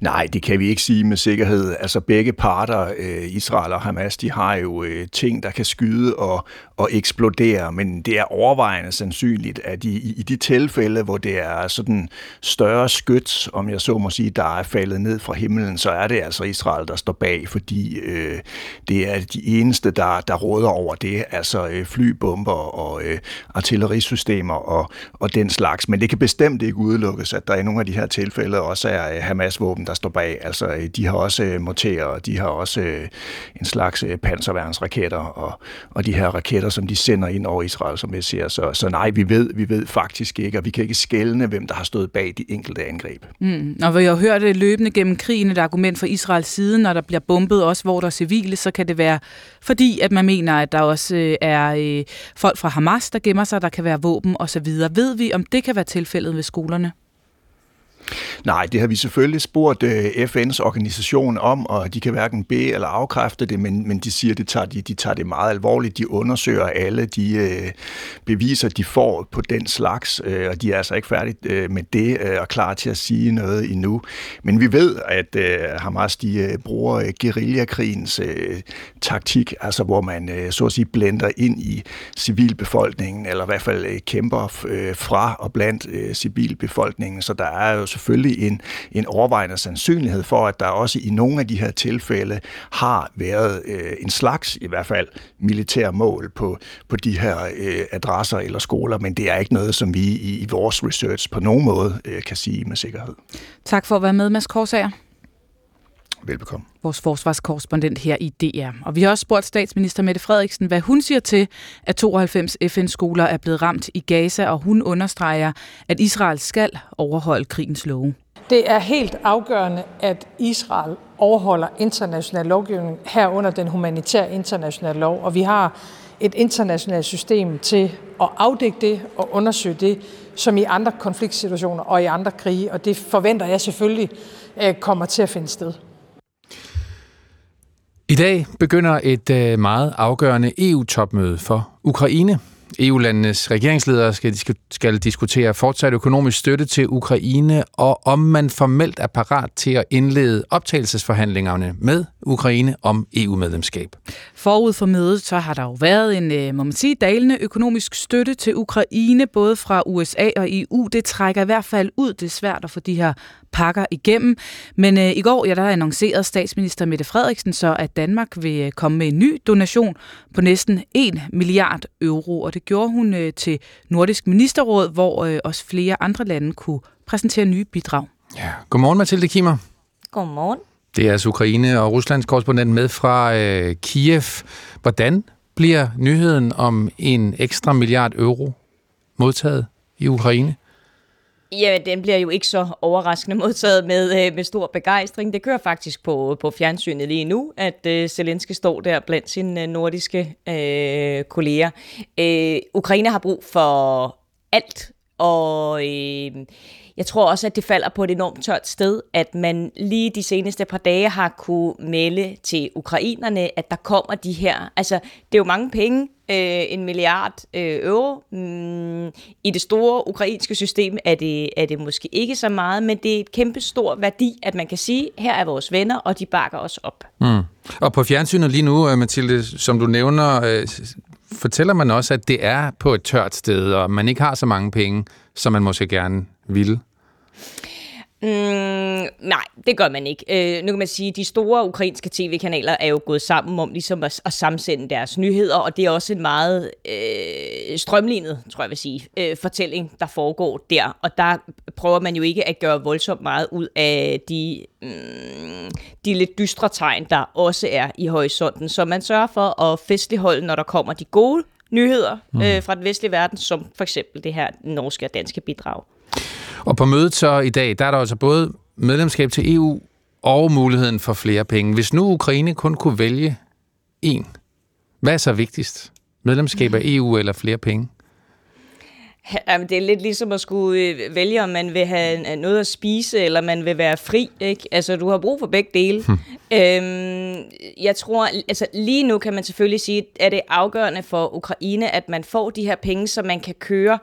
Nej, det kan vi ikke sige med sikkerhed. Altså begge parter, øh, Israel og Hamas, de har jo øh, ting, der kan skyde og, og eksplodere, men det er overvejende sandsynligt, at i, i de tilfælde, hvor det er sådan større skyt, om jeg så må sige, der er faldet ned fra himlen, så er det altså Israel, der står bag, fordi øh, det er de eneste, der, der råder over det, altså øh, flybomber og øh, artillerisystemer og, og den slags. Men det kan bestemt ikke udelukkes, at der i nogle af de her tilfælde også er øh, Hamas-våben, der står bag. Altså, øh, de har også øh, morterer, og de har også øh, en slags øh, panserværnsraketter, og, og de her raketter, som de sender ind over Israel, som jeg ser. Så, så nej, vi ved, vi ved faktisk ikke, og vi kan ikke skælne, hvem der har stået bag de enkelte angreb. Mm. Og vi har hørt det løbende gennem krigen, et argument fra Israels side, når der bliver bombet, også hvor der er civile, så kan det være fordi, at man mener, at der også øh, er øh, folk fra Hamas, der gemmer sig, der kan være våben osv. Ved vi, om det kan være tilfældet ved skolerne? Nej, det har vi selvfølgelig spurgt øh, FN's organisation om, og de kan hverken bede eller afkræfte det, men, men de siger, at de tager, de, de tager det meget alvorligt. De undersøger alle de øh, beviser, de får på den slags, øh, og de er altså ikke færdige med det og klar til at sige noget endnu. Men vi ved, at uh, Hamas de uh, bruger guerillakrigens taktik, altså hvor man så at sige blender ind i civilbefolkningen, eller i hvert fald kæmper fra og blandt civilbefolkningen, så der er jo selvfølgelig en, en overvejende sandsynlighed for, at der også i nogle af de her tilfælde har været øh, en slags, i hvert fald, militær mål på, på de her øh, adresser eller skoler, men det er ikke noget, som vi i, i vores research på nogen måde øh, kan sige med sikkerhed. Tak for at være med, Mads Korsager. Velbekomme. Vores forsvarskorrespondent her i DR. Og vi har også spurgt statsminister Mette Frederiksen, hvad hun siger til, at 92 FN-skoler er blevet ramt i Gaza, og hun understreger, at Israel skal overholde krigens love. Det er helt afgørende, at Israel overholder international lovgivning, herunder den humanitære internationale lov, og vi har et internationalt system til at afdække det og undersøge det, som i andre konfliktsituationer og i andre krige, og det forventer jeg selvfølgelig øh, kommer til at finde sted. I dag begynder et øh, meget afgørende EU-topmøde for Ukraine. EU-landenes regeringsledere skal, skal diskutere fortsat økonomisk støtte til Ukraine, og om man formelt er parat til at indlede optagelsesforhandlingerne med Ukraine om EU-medlemskab. Forud for mødet så har der jo været en, øh, må man sige, dalende økonomisk støtte til Ukraine, både fra USA og EU. Det trækker i hvert fald ud. Det er svært at få de her pakker igennem. Men øh, i går ja, der annoncerede statsminister Mette Frederiksen så, at Danmark vil øh, komme med en ny donation på næsten 1 milliard euro. Og det gjorde hun øh, til Nordisk Ministerråd, hvor øh, også flere andre lande kunne præsentere nye bidrag. Ja. Godmorgen, Mathilde Kimmer. Godmorgen. Det er altså Ukraine og Ruslands korrespondent med fra øh, Kiev. Hvordan bliver nyheden om en ekstra milliard euro modtaget i Ukraine? Ja, den bliver jo ikke så overraskende modtaget med, øh, med stor begejstring. Det kører faktisk på, øh, på fjernsynet lige nu, at øh, Zelensky står der blandt sine øh, nordiske øh, kolleger. Øh, Ukraine har brug for alt, og øh, jeg tror også, at det falder på et enormt tørt sted, at man lige de seneste par dage har kunne melde til ukrainerne, at der kommer de her, altså det er jo mange penge, øh, en milliard øh, euro. Mm, I det store ukrainske system er det, er det måske ikke så meget, men det er et kæmpe stor værdi, at man kan sige, her er vores venner, og de bakker os op. Mm. Og på fjernsynet lige nu, øh, Mathilde, som du nævner, øh, fortæller man også, at det er på et tørt sted, og man ikke har så mange penge, som man måske gerne ville. Mm, nej, det gør man ikke. Øh, nu kan man sige, at de store ukrainske tv-kanaler er jo gået sammen om ligesom at, at samsende deres nyheder, og det er også en meget øh, strømlignet, tror jeg vil sige, øh, fortælling, der foregår der. Og der prøver man jo ikke at gøre voldsomt meget ud af de, mm, de lidt dystre tegn, der også er i horisonten. Så man sørger for at festligholde, når der kommer de gode nyheder mm. øh, fra den vestlige verden, som for eksempel det her norske og danske bidrag. Og på mødet så i dag, der er der altså både medlemskab til EU og muligheden for flere penge. Hvis nu Ukraine kun kunne vælge en, hvad er så vigtigst? Medlemskab af EU eller flere penge? Jamen, det er lidt ligesom at skulle øh, vælge, om man vil have noget at spise, eller man vil være fri. Ikke? Altså, du har brug for begge dele. Hmm. Øhm, jeg tror, altså lige nu kan man selvfølgelig sige, at det er afgørende for Ukraine, at man får de her penge, så man kan køre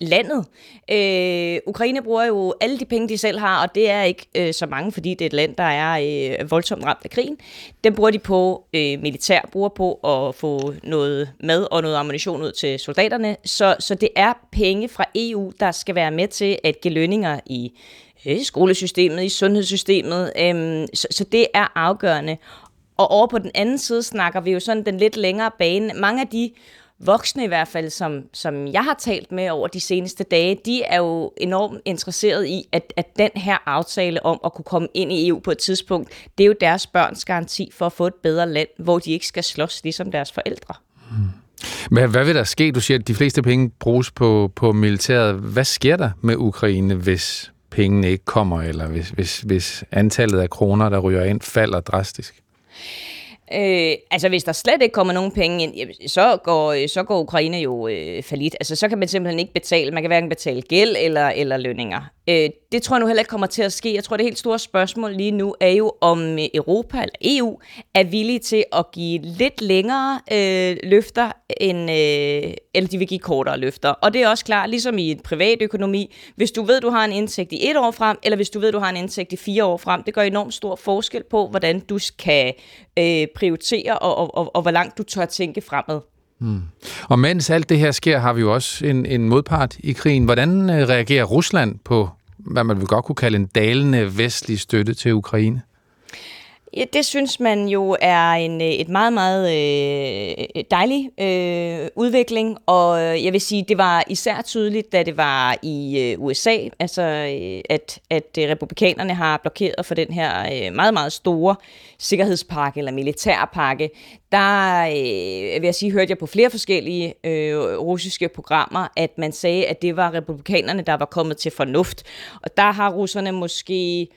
landet. Øh, Ukraine bruger jo alle de penge, de selv har, og det er ikke øh, så mange, fordi det er et land, der er øh, voldsomt ramt af krigen. Den bruger de på øh, militær, bruger på at få noget mad og noget ammunition ud til soldaterne. Så, så det er penge fra EU, der skal være med til at give lønninger i øh, skolesystemet, i sundhedssystemet. Øh, så, så det er afgørende. Og over på den anden side snakker vi jo sådan den lidt længere bane. Mange af de voksne i hvert fald, som, som jeg har talt med over de seneste dage, de er jo enormt interesseret i, at, at den her aftale om at kunne komme ind i EU på et tidspunkt, det er jo deres børns garanti for at få et bedre land, hvor de ikke skal slås ligesom deres forældre. Hmm. Hvad vil der ske? Du siger, at de fleste penge bruges på, på militæret. Hvad sker der med Ukraine, hvis pengene ikke kommer, eller hvis, hvis, hvis antallet af kroner, der ryger ind, falder drastisk? Øh, altså, hvis der slet ikke kommer nogen penge ind, så går, øh, så går Ukraine jo øh, falit. Altså, så kan man simpelthen ikke betale. Man kan hverken betale gæld eller, eller lønninger. Øh, det tror jeg nu heller ikke kommer til at ske. Jeg tror, det helt store spørgsmål lige nu er jo, om øh, Europa eller EU er villige til at give lidt længere øh, løfter, end, øh, eller de vil give kortere løfter. Og det er også klart, ligesom i en privat økonomi, hvis du ved, du har en indtægt i et år frem, eller hvis du ved, du har en indtægt i fire år frem, det gør enormt stor forskel på, hvordan du kan øh, prioritere, og, og, og, og hvor langt du tør tænke fremad. Hmm. Og mens alt det her sker, har vi jo også en, en modpart i krigen. Hvordan øh, reagerer Rusland på, hvad man vil godt kunne kalde en dalende vestlig støtte til Ukraine? Ja, det synes man jo er en øh, et meget, meget øh, dejlig øh, udvikling, og øh, jeg vil sige, det var især tydeligt, da det var i øh, USA, altså øh, at, at republikanerne har blokeret for den her øh, meget, meget store sikkerhedspakke eller militærpakke. Der øh, vil jeg sige, hørte jeg på flere forskellige øh, russiske programmer, at man sagde, at det var republikanerne, der var kommet til fornuft, og der har russerne måske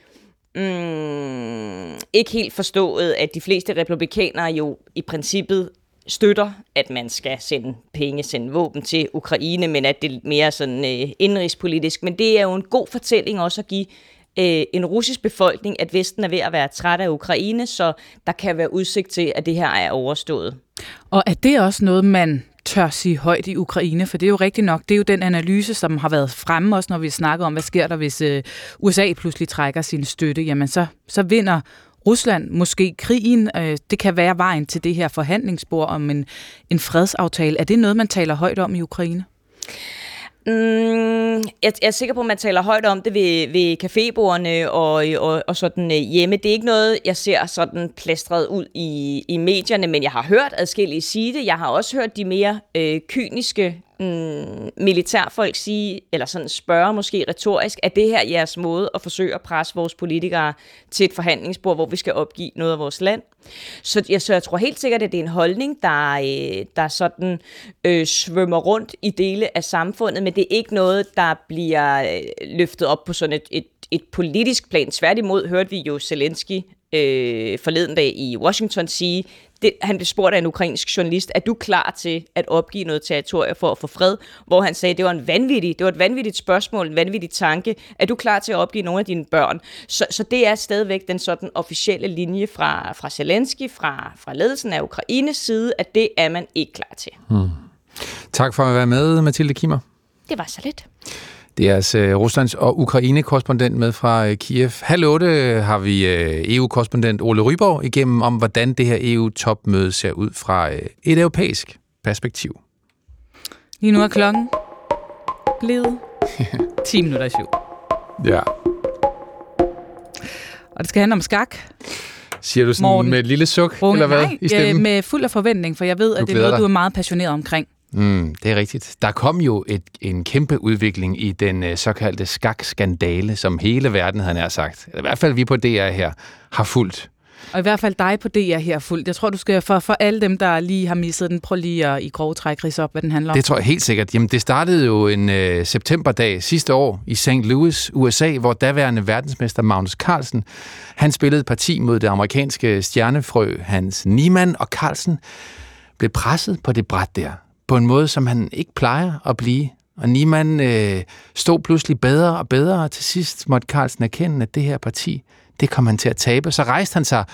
mm, ikke helt forstået, at de fleste republikanere jo i princippet støtter, at man skal sende penge, sende våben til Ukraine, men at det er mere sådan øh, indrigspolitisk. Men det er jo en god fortælling også at give øh, en russisk befolkning, at Vesten er ved at være træt af Ukraine, så der kan være udsigt til, at det her er overstået. Og er det også noget, man tør sige højt i Ukraine, for det er jo rigtigt nok, det er jo den analyse, som har været fremme også, når vi snakker om, hvad sker der, hvis øh, USA pludselig trækker sin støtte, jamen så, så vinder Rusland måske krigen. Øh, det kan være vejen til det her forhandlingsbord om en, en fredsaftale. Er det noget, man taler højt om i Ukraine? Mm, jeg, jeg er sikker på, at man taler højt om det ved, ved cafébordene og, og, og sådan øh, hjemme. Det er ikke noget, jeg ser sådan plastret ud i, i medierne, men jeg har hørt adskillige sige det. Jeg har også hørt de mere øh, kyniske mm, militærfolk sige, eller sådan spørge måske retorisk, at det her jeres måde at forsøge at presse vores politikere til et forhandlingsbord, hvor vi skal opgive noget af vores land? Så jeg, så jeg tror helt sikkert, at det er en holdning, der, øh, der sådan øh, svømmer rundt i dele af samfundet, men det er ikke noget, der bliver øh, løftet op på sådan et, et, et politisk plan. Tværtimod hørte vi jo Zelensky øh, forleden dag i Washington sige, det, han blev spurgt af en ukrainsk journalist, er du klar til at opgive noget territorium for at få fred? Hvor han sagde, det var en vanvittig, det var et vanvittigt spørgsmål, en vanvittig tanke. Er du klar til at opgive nogle af dine børn? Så, så det er stadigvæk den sådan officielle linje fra, fra Zelensky, fra, fra ledelsen af Ukraines side, at det er man ikke klar til. Hmm. Tak for at være med, Mathilde Kimmer. Det var så lidt. Det er altså Ruslands og Ukraine-korrespondent med fra øh, Kiev. Halv otte har vi øh, EU-korrespondent Ole Ryborg igennem om, hvordan det her EU-topmøde ser ud fra et europæisk perspektiv. Lige nu er klokken blevet <laughs> 10 minutter i syv. Ja. Og det skal handle om skak. Siger du sådan Morten. med et lille suk, Runge, eller hvad? Nej, i stemmen? med fuld af forventning, for jeg ved, at det er noget, dig. du er meget passioneret omkring. Mm, det er rigtigt. Der kom jo et, en kæmpe udvikling i den uh, såkaldte skak-skandale, som hele verden, havde nær sagt, eller i hvert fald vi på DR her, har fulgt. Og i hvert fald dig på DR her fuldt. Jeg tror, du skal for, for alle dem, der lige har misset den, prøv lige at i grove træk rise op, hvad den handler om. Det tror jeg helt sikkert. Jamen, det startede jo en øh, septemberdag sidste år i St. Louis, USA, hvor daværende verdensmester Magnus Carlsen, han spillede parti mod det amerikanske stjernefrø Hans Niemann, og Carlsen blev presset på det bræt der på en måde, som han ikke plejer at blive. Og Niemann øh, stod pludselig bedre og bedre, og til sidst måtte Carlsen erkende, at det her parti, det kom han til at tabe. Så rejste han sig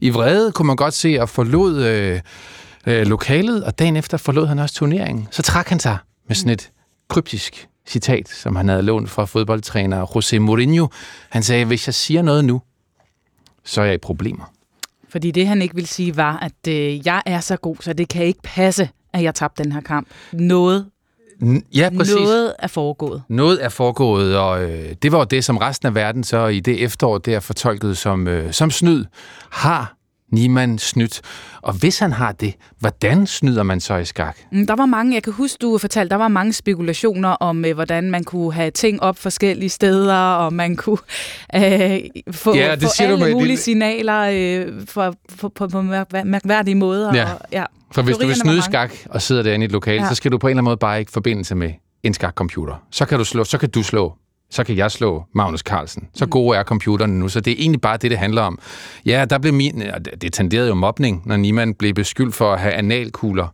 i vrede, kunne man godt se, og forlod øh, øh, lokalet, og dagen efter forlod han også turneringen. Så trak han sig med sådan et kryptisk citat, som han havde lånt fra fodboldtræner José Mourinho. Han sagde, hvis jeg siger noget nu, så er jeg i problemer. Fordi det, han ikke vil sige, var, at øh, jeg er så god, så det kan ikke passe, at jeg tabte den her kamp. Noget Ja, præcis. Noget er foregået. Noget er foregået, og øh, det var jo det, som resten af verden så i det efterår der fortolket som, øh, som snyd. Har Niemann snydt? Og hvis han har det, hvordan snyder man så i skak? Mm, der var mange, jeg kan huske, du fortalte, der var mange spekulationer om, øh, hvordan man kunne have ting op forskellige steder, og man kunne <laughs> øh, få, ja, det få alle mulige det... signaler øh, for, for, på, på mærkværdige måder. Ja. Og, ja. For hvis du vil snyde skak og sidder derinde i et lokale, ja. så skal du på en eller anden måde bare ikke forbindelse med en skakcomputer. Så kan du slå, så kan du slå så kan jeg slå Magnus Carlsen. Så mm. gode er computerne nu, så det er egentlig bare det, det handler om. Ja, der blev min, det tenderede jo mobning, når Niemann blev beskyldt for at have analkugler,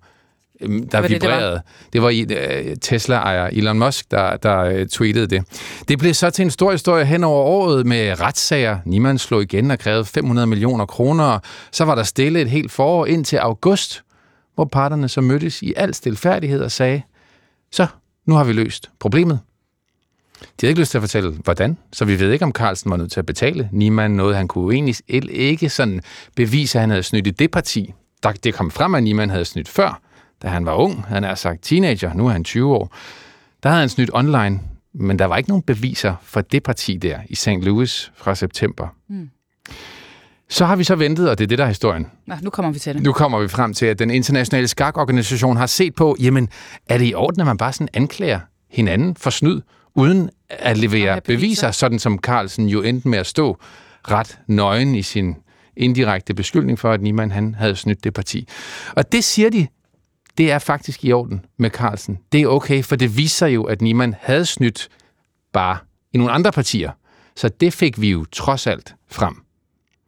øhm, der vibrerede. Det, det var, det var uh, Tesla-ejer Elon Musk, der, der uh, tweetede det. Det blev så til en stor historie hen over året med retssager. Niemann slog igen og krævede 500 millioner kroner. Så var der stille et helt forår ind til august, hvor parterne så mødtes i al stilfærdighed og sagde, så nu har vi løst problemet. De havde ikke lyst til at fortælle, hvordan, så vi ved ikke, om Carlsen var nødt til at betale Niemann noget. Han kunne egentlig ikke sådan bevise, at han havde snydt i det parti. Det kom frem, at Niemann havde snydt før, da han var ung. Han er sagt teenager, nu er han 20 år. Der havde han snydt online, men der var ikke nogen beviser for det parti der i St. Louis fra september. Mm. Så har vi så ventet, og det er det, der er historien. Ja, nu kommer vi til det. Nu kommer vi frem til, at den internationale skakorganisation har set på, jamen, er det i orden, at man bare sådan anklager hinanden for snyd, uden at levere beviser. beviser, sådan som Carlsen jo endte med at stå ret nøgen i sin indirekte beskyldning for, at Niemann han havde snydt det parti. Og det siger de, det er faktisk i orden med Carlsen. Det er okay, for det viser jo, at Niemann havde snydt bare i nogle andre partier. Så det fik vi jo trods alt frem.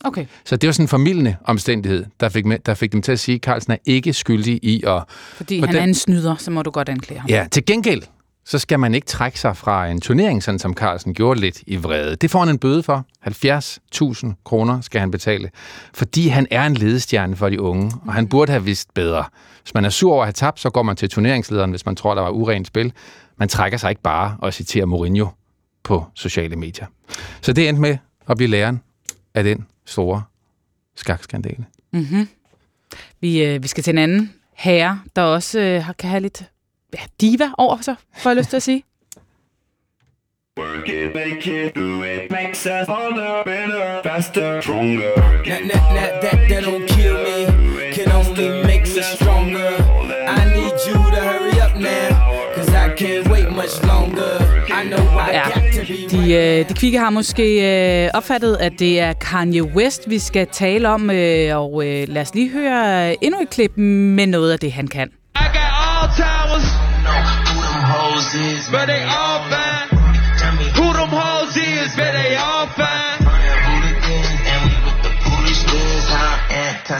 Okay. Så det var sådan en formidlende omstændighed, der fik, med, der fik dem til at sige, at Carlsen er ikke skyldig i at... Fordi han den, er en snyder, så må du godt anklage ham. Ja, til gengæld så skal man ikke trække sig fra en turnering, sådan som Carlsen gjorde lidt i vrede. Det får han en bøde for. 70.000 kroner skal han betale, fordi han er en ledestjerne for de unge, og han burde have vidst bedre. Hvis man er sur over at have tabt, så går man til turneringslederen, hvis man tror, der var urent spil. Man trækker sig ikke bare og citerer Mourinho på sociale medier. Så det endte med at blive læren af den store skakskandale. Mm-hmm. Vi, øh, vi skal til en anden herre, der også øh, kan have lidt ja, diva over sig, får jeg lyst til at sige. Work it, make it, do it, makes us harder, better, faster, stronger. That, that, that, that, that don't kill me, can only make us stronger. I need you to hurry up now, cause I can't wait much longer. I know I ja, got to be de, øh, de kvikke har måske øh, opfattet, at det er Kanye West, vi skal tale om, øh, og øh, lad os lige høre endnu et klip med noget af det, han kan. I got all towers, but they all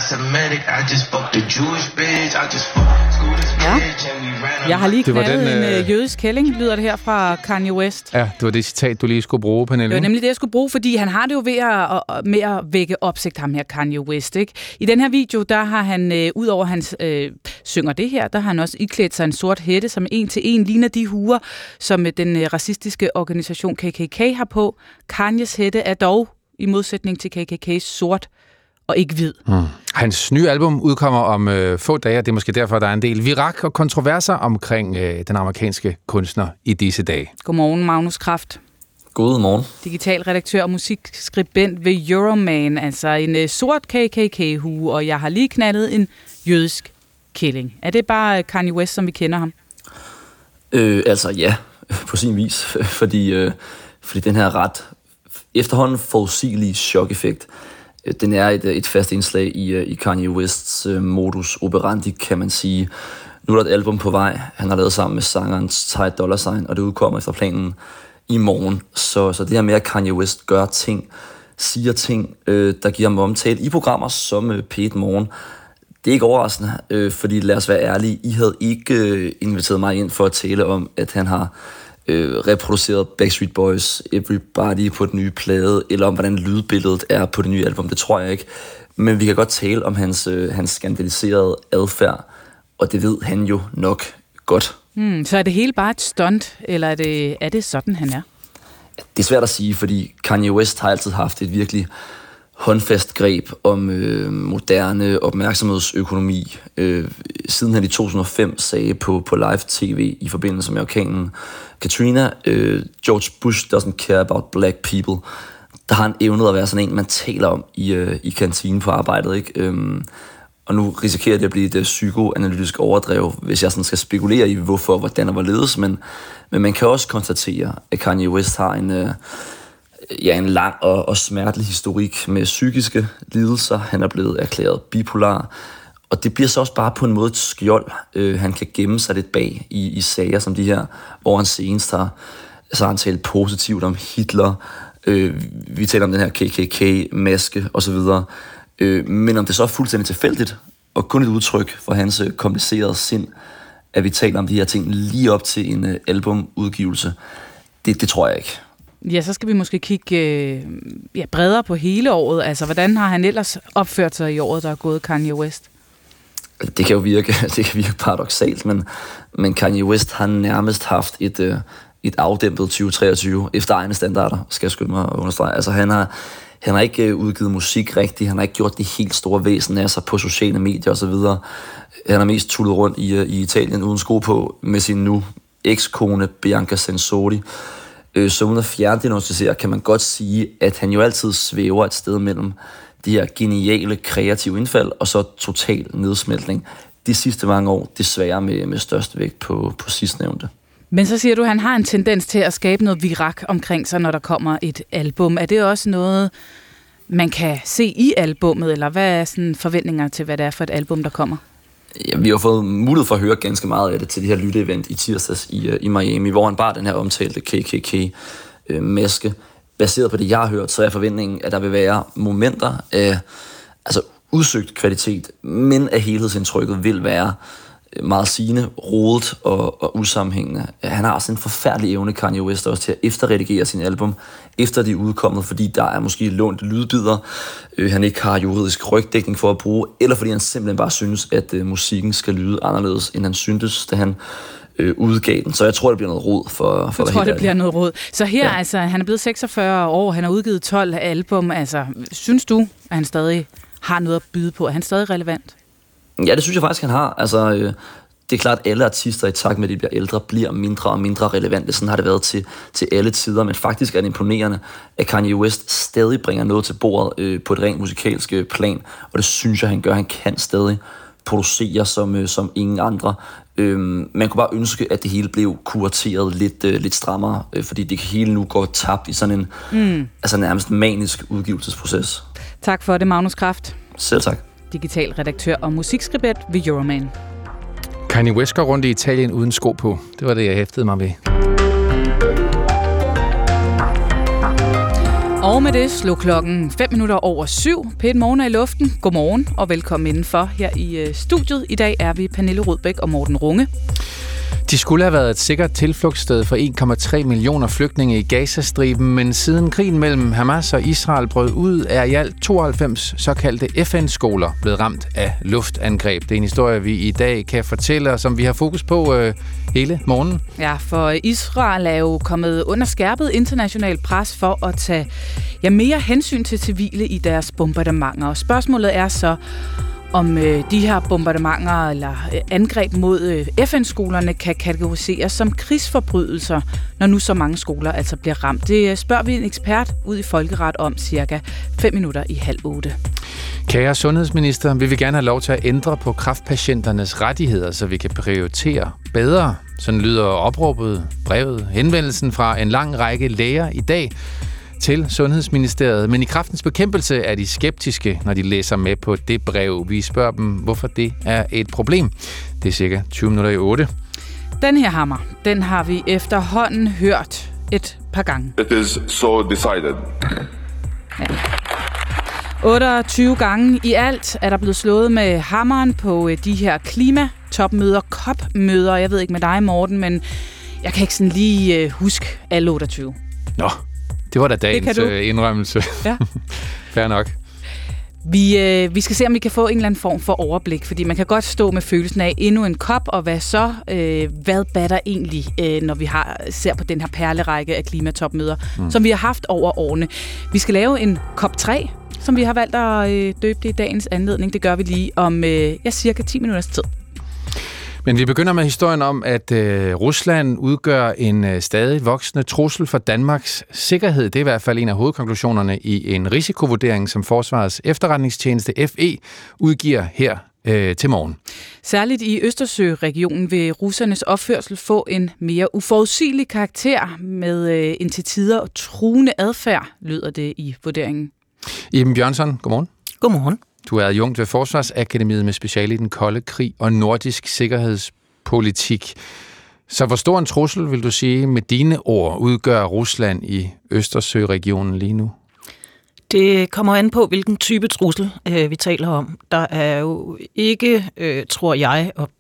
Anti-Semitic, I just fucked a Jewish bitch, I just fucked Ja. Jeg har lige knaldet den, en øh... jødisk kælling, lyder det her fra Kanye West. Ja, det var det citat, du lige skulle bruge, Pernille. Det var nemlig det, jeg skulle bruge, fordi han har det jo ved at, med at vække opsigt, ham her Kanye West. Ikke? I den her video, der har han, øh, ud over hans øh, synger det her, der har han også iklædt sig en sort hætte, som en til en ligner de huer, som den øh, racistiske organisation KKK har på. Kanyes hætte er dog, i modsætning til KKK, sort og ikke hvid. Mm. Hans nye album udkommer om øh, få dage, og det er måske derfor, der er en del virak og kontroverser omkring øh, den amerikanske kunstner i disse dage. Godmorgen, Magnus Kraft. Godmorgen. Digital redaktør og musikskribent ved Euroman, altså en øh, sort KKK-hue, og jeg har lige knaldet en jødisk killing. Er det bare øh, Kanye West, som vi kender ham? Øh, altså ja, <laughs> på sin vis, <laughs> fordi, øh, fordi den her ret efterhånden forudsigelige chok-effekt, Øh, Øh, den er et, øh, et fast indslag i, øh, i Kanye Wests øh, modus operandi, kan man sige. Nu er der et album på vej, han har lavet sammen med sangeren Ty Dollar Sign, og det udkommer efter planen i morgen. Så, så det her med, at Kanye West gør ting, siger ting, øh, der giver ham omtale i programmer som øh, p Morgen, det er ikke overraskende, øh, fordi lad os være ærlige, I havde ikke øh, inviteret mig ind for at tale om, at han har øh, reproduceret Backstreet Boys Everybody på den nye plade, eller om hvordan lydbilledet er på det nye album, det tror jeg ikke. Men vi kan godt tale om hans, øh, hans skandaliserede adfærd, og det ved han jo nok godt. Hmm, så er det hele bare et stunt, eller er det, er det sådan, han er? Det er svært at sige, fordi Kanye West har altid haft et virkelig håndfast greb om øh, moderne opmærksomhedsøkonomi. Øh, siden han i 2005 sagde på, på live tv i forbindelse med orkanen Katrina, øh, George Bush doesn't care about black people, der har han evnet at være sådan en, man taler om i, øh, i kantinen på arbejdet. Ikke? Øhm, og nu risikerer det at blive et øh, psykoanalytisk overdrev, hvis jeg sådan skal spekulere i, hvorfor, hvordan og hvorledes, men, men man kan også konstatere, at Kanye West har en... Øh, ja, en lang og, og smertelig historik med psykiske lidelser. Han er blevet erklæret bipolar. Og det bliver så også bare på en måde et skjold, øh, han kan gemme sig lidt bag i, i sager som de her, hvor han senest har, så har han talt positivt om Hitler, øh, vi taler om den her KKK-maske osv., øh, men om det så er fuldstændig tilfældigt, og kun et udtryk for hans øh, komplicerede sind, at vi taler om de her ting lige op til en øh, albumudgivelse, det, det tror jeg ikke. Ja, så skal vi måske kigge øh, ja, bredere på hele året. Altså, hvordan har han ellers opført sig i året, der er gået Kanye West? Det kan jo virke, <laughs> det kan virke paradoxalt, men, men Kanye West har nærmest haft et, øh, et afdæmpet 2023 efter egne standarder, skal jeg skynde mig at understrege. Altså, han har, han har ikke øh, udgivet musik rigtigt, han har ikke gjort det helt store væsen af sig på sociale medier osv. Han har mest tullet rundt i, øh, i Italien uden sko på med sin nu ekskone Bianca Sensori. Øh, så uden at fjerndiagnostisere, kan man godt sige, at han jo altid svæver et sted mellem de her geniale, kreative indfald, og så total nedsmeltning. De sidste mange år, desværre med, med størst vægt på, på sidstnævnte. Men så siger du, at han har en tendens til at skabe noget virak omkring sig, når der kommer et album. Er det også noget, man kan se i albummet, eller hvad er sådan forventninger til, hvad det er for et album, der kommer? Ja, vi har fået mulighed for at høre ganske meget af det til det her lytteevent i tirsdags i, øh, i Miami, hvor han bar den her omtalte KKK-maske. Øh, Baseret på det, jeg har hørt, så er forventningen, at der vil være momenter af altså udsøgt kvalitet, men at helhedsindtrykket vil være meget sigende, rodet og, og usammenhængende. Han har også en forfærdelig evne, Kanye West, også til at efterredigere sin album, efter de er udkommet, fordi der er måske lånt lydbider, øh, han ikke har juridisk rygdækning for at bruge, eller fordi han simpelthen bare synes, at øh, musikken skal lyde anderledes, end han syntes, da han øh, udgav den. Så jeg tror, det bliver noget rod for, for Jeg tror, det bliver noget råd. Så her, ja. altså, han er blevet 46 år, han har udgivet 12 album. Altså, synes du, at han stadig har noget at byde på? Er han stadig relevant? Ja, det synes jeg faktisk, han har. Altså, øh, det er klart, at alle artister i takt med, at de bliver ældre, bliver mindre og mindre relevante. Sådan har det været til, til alle tider, men faktisk er det imponerende, at Kanye West stadig bringer noget til bordet øh, på et rent musikalsk øh, plan, og det synes jeg, han gør. Han kan stadig producere som, øh, som ingen andre. Øhm, man kunne bare ønske, at det hele blev kurateret lidt, øh, lidt strammere, øh, fordi det hele nu går tabt i sådan en mm. altså nærmest manisk udgivelsesproces. Tak for det, Magnus Kraft. Selv tak. Digital redaktør og musikskribent ved Euroman. Kanye West går rundt i Italien uden sko på. Det var det, jeg hæftede mig ved. Og med det slog klokken 5 minutter over syv. Pæt morgen er i luften. Godmorgen og velkommen indenfor her i øh, studiet. I dag er vi Pernille Rudbæk og Morten Runge. De skulle have været et sikkert tilflugtssted for 1,3 millioner flygtninge i Gazastriben, men siden krigen mellem Hamas og Israel brød ud, er i alt 92 såkaldte FN-skoler blevet ramt af luftangreb. Det er en historie, vi i dag kan fortælle, og som vi har fokus på øh, hele morgenen. Ja, for Israel er jo kommet under skærpet international pres for at tage ja, mere hensyn til civile i deres bombardementer. Og spørgsmålet er så, om øh, de her bombardementer eller øh, angreb mod øh, FN-skolerne kan kategoriseres som krigsforbrydelser, når nu så mange skoler altså bliver ramt. Det øh, spørger vi en ekspert ud i Folkeret om cirka 5 minutter i halv 8. Kære sundhedsminister, vi vil gerne have lov til at ændre på kraftpatienternes rettigheder, så vi kan prioritere bedre. Sådan lyder opråbet, brevet, henvendelsen fra en lang række læger i dag til Sundhedsministeriet. Men i kraftens bekæmpelse er de skeptiske, når de læser med på det brev. Vi spørger dem, hvorfor det er et problem. Det er cirka 20 minutter i 8. Den her hammer, den har vi efterhånden hørt et par gange. It is so decided. Ja. 28 gange i alt er der blevet slået med hammeren på øh, de her klimatopmøder, COP-møder. Jeg ved ikke med dig, Morten, men jeg kan ikke sådan lige øh, huske alle 28. Nå, det var da dagens øh, indrømmelse. Ja. <laughs> Fair nok. Vi, øh, vi skal se, om vi kan få en eller anden form for overblik, fordi man kan godt stå med følelsen af endnu en kop, og hvad så? Øh, hvad batter egentlig, øh, når vi har ser på den her perlerække af klimatopmøder, mm. som vi har haft over årene? Vi skal lave en kop 3, som vi har valgt at øh, døbe det i dagens anledning. Det gør vi lige om øh, ja, cirka 10 minutters tid. Men vi begynder med historien om, at øh, Rusland udgør en øh, stadig voksende trussel for Danmarks sikkerhed. Det er i hvert fald en af hovedkonklusionerne i en risikovurdering, som Forsvarets efterretningstjeneste FE udgiver her øh, til morgen. Særligt i Østersøregionen vil russernes opførsel få en mere uforudsigelig karakter med øh, en til tider truende adfærd, lyder det i vurderingen. Iben Bjørnsson, godmorgen. Godmorgen. Du er adjunkt ved Forsvarsakademiet med speciale i den kolde krig og nordisk sikkerhedspolitik. Så hvor stor en trussel, vil du sige, med dine ord udgør Rusland i Østersøregionen lige nu? Det kommer an på, hvilken type trussel øh, vi taler om. Der er jo ikke, øh, tror jeg, og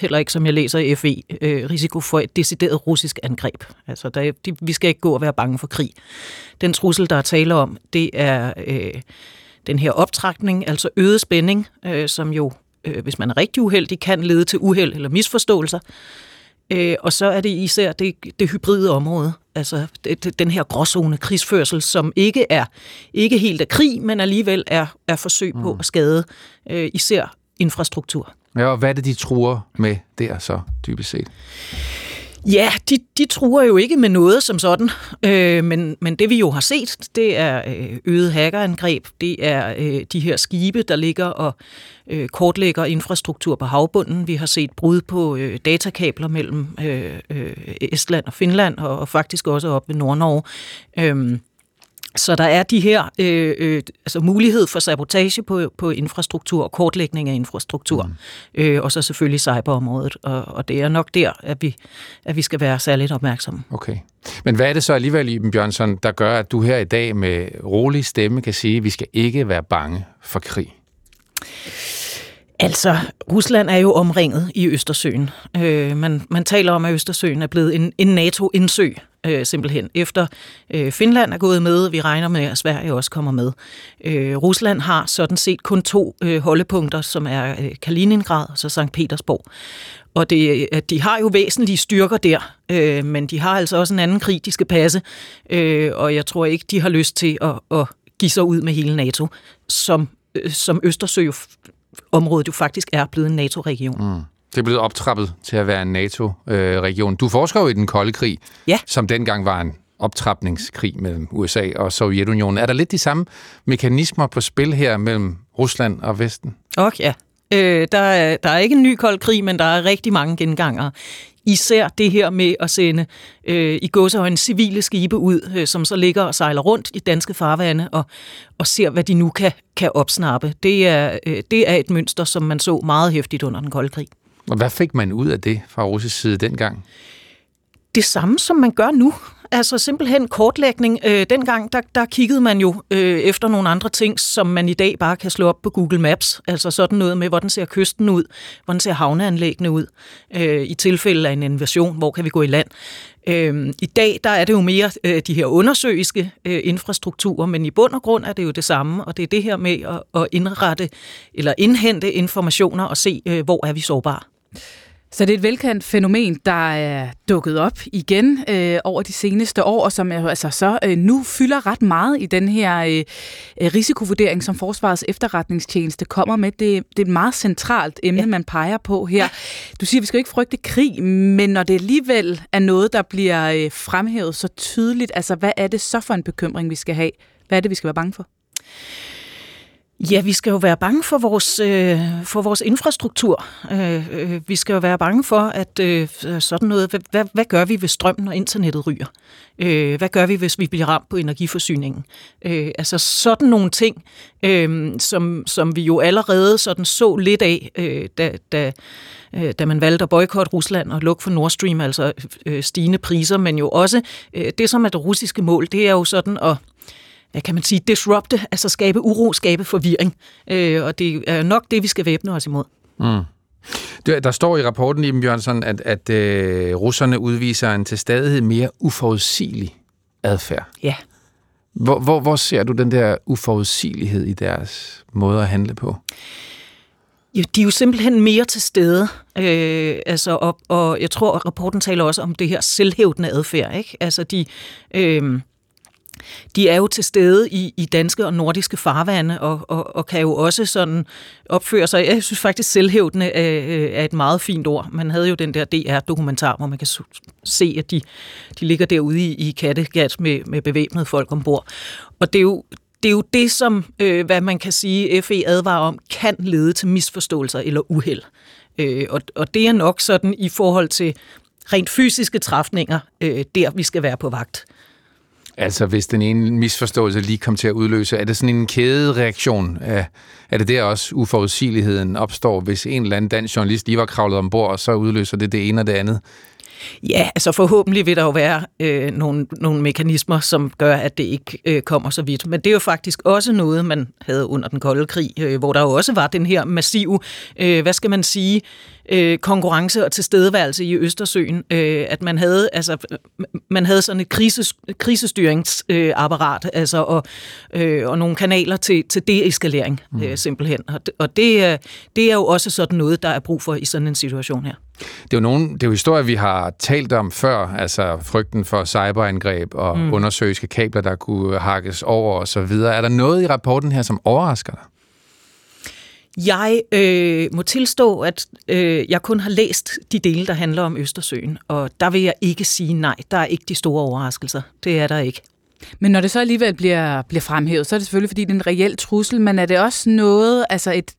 heller ikke som jeg læser i FE, øh, risiko for et decideret russisk angreb. Altså, der, de, vi skal ikke gå og være bange for krig. Den trussel, der er tale om, det er øh, den her optrækning, altså øget spænding, øh, som jo, øh, hvis man er rigtig uheldig, kan lede til uheld eller misforståelser. Øh, og så er det især det, det hybride område, altså det, den her gråzone krigsførsel, som ikke er ikke helt af krig, men alligevel er, er forsøg på mm. at skade øh, især infrastruktur. Ja, og hvad er det, de truer med der så, dybest set? Ja, de, de truer jo ikke med noget som sådan, øh, men, men det vi jo har set, det er øh, øget hackerangreb, det er øh, de her skibe, der ligger og øh, kortlægger infrastruktur på havbunden. Vi har set brud på øh, datakabler mellem øh, øh, Estland og Finland, og, og faktisk også op ved Nord-Norge. Øh, så der er de her øh, øh, altså mulighed for sabotage på, på infrastruktur og kortlægning af infrastruktur, mm. øh, og så selvfølgelig cyberområdet, og, og det er nok der, at vi, at vi skal være særligt opmærksomme. Okay. Men hvad er det så alligevel, Iben Bjørnsson, der gør, at du her i dag med rolig stemme kan sige, at vi skal ikke være bange for krig? Altså, Rusland er jo omringet i Østersøen. Øh, man, man taler om, at Østersøen er blevet en, en NATO-indsø, øh, simpelthen. Efter øh, Finland er gået med, vi regner med, at Sverige også kommer med. Øh, Rusland har sådan set kun to øh, holdepunkter, som er øh, Kaliningrad og så Sankt Petersborg. Og det, øh, de har jo væsentlige styrker der, øh, men de har altså også en anden krig, de skal passe. Øh, og jeg tror ikke, de har lyst til at, at give sig ud med hele NATO, som, øh, som Østersø området jo faktisk er blevet en NATO-region. Mm. Det er blevet optrappet til at være en NATO-region. Du forsker jo i den kolde krig, ja. som dengang var en optrapningskrig mellem USA og Sovjetunionen. Er der lidt de samme mekanismer på spil her mellem Rusland og Vesten? Okay, ja. Øh, der, er, der er ikke en ny kold krig, men der er rigtig mange genganger. Især det her med at sende øh, i gåsehøjne civile skibe ud, øh, som så ligger og sejler rundt i danske farvande og, og ser, hvad de nu kan, kan opsnappe. Det er, øh, det er et mønster, som man så meget hæftigt under den kolde krig. Og hvad fik man ud af det fra russisk side dengang? Det samme, som man gør nu. Altså simpelthen kortlægning. Øh, dengang, der, der kiggede man jo øh, efter nogle andre ting, som man i dag bare kan slå op på Google Maps. Altså sådan noget med, hvordan ser kysten ud, hvordan ser havneanlæggene ud, øh, i tilfælde af en invasion, hvor kan vi gå i land. Øh, I dag, der er det jo mere øh, de her undersøiske øh, infrastrukturer, men i bund og grund er det jo det samme, og det er det her med at, at indrette eller indhente informationer og se, øh, hvor er vi sårbare. Så det er et velkendt fænomen, der er dukket op igen øh, over de seneste år, og som altså, så øh, nu fylder ret meget i den her øh, risikovodering, som Forsvarets efterretningstjeneste kommer med. Det, det er et meget centralt emne, ja. man peger på her. Du siger, at vi skal ikke frygte krig, men når det alligevel er noget, der bliver øh, fremhævet så tydeligt, altså hvad er det så for en bekymring, vi skal have? Hvad er det, vi skal være bange for? Ja, vi skal jo være bange for vores, øh, for vores infrastruktur. Øh, øh, vi skal jo være bange for, at øh, sådan noget, hvad, hvad, hvad gør vi, hvis strømmen og internettet ryger? Øh, hvad gør vi, hvis vi bliver ramt på energiforsyningen? Øh, altså sådan nogle ting, øh, som, som vi jo allerede sådan så lidt af, øh, da, da, øh, da man valgte at boykotte Rusland og lukke for Nord Stream, altså øh, stigende priser, men jo også øh, det, som er det russiske mål, det er jo sådan at hvad kan man sige, disrupte, altså skabe uro, skabe forvirring. Øh, og det er nok det, vi skal væbne os imod. Mm. Der står i rapporten, Iben Bjørnsson, at, at øh, russerne udviser en til stadighed mere uforudsigelig adfærd. Ja. Hvor, hvor, hvor ser du den der uforudsigelighed i deres måde at handle på? Jo, de er jo simpelthen mere til stede. Øh, altså, og, og jeg tror, at rapporten taler også om det her selvhævdende adfærd. Ikke? Altså, de... Øh, de er jo til stede i, i danske og nordiske farvande, og, og, og kan jo også sådan opføre sig. Jeg synes faktisk, selvhævdende er, øh, er et meget fint ord. Man havde jo den der DR-dokumentar, hvor man kan se, at de, de ligger derude i, i Kattegat med, med bevæbnede folk ombord. Og det er jo, det er jo det, som, øh, hvad man kan sige, FE advarer om, kan lede til misforståelser eller uheld. Øh, og, og det er nok sådan i forhold til rent fysiske træfninger, øh, der vi skal være på vagt. Altså, hvis den ene misforståelse lige kom til at udløse, er det sådan en kædereaktion? Er det der også uforudsigeligheden opstår, hvis en eller anden dansk journalist lige var kravlet ombord, og så udløser det det ene og det andet? Ja, altså forhåbentlig vil der jo være øh, nogle, nogle mekanismer, som gør, at det ikke øh, kommer så vidt. Men det er jo faktisk også noget, man havde under den kolde krig, øh, hvor der jo også var den her massive, øh, hvad skal man sige, øh, konkurrence og tilstedeværelse i Østersøen, øh, at man havde altså man havde sådan et krises, krisestyringsapparat, øh, altså og, øh, og nogle kanaler til til deeskalering mm. øh, simpelthen. Og, og det det er jo også sådan noget der er brug for i sådan en situation her. Det er jo nogle, det er jo historier, vi har talt om før, altså frygten for cyberangreb og mm. undersøgelske kabler, der kunne hakkes over og så videre. Er der noget i rapporten her, som overrasker dig? Jeg øh, må tilstå, at øh, jeg kun har læst de dele, der handler om Østersøen, og der vil jeg ikke sige nej. Der er ikke de store overraskelser. Det er der ikke. Men når det så alligevel bliver, bliver fremhævet, så er det selvfølgelig, fordi det er en reel trussel, men er det også noget, altså et,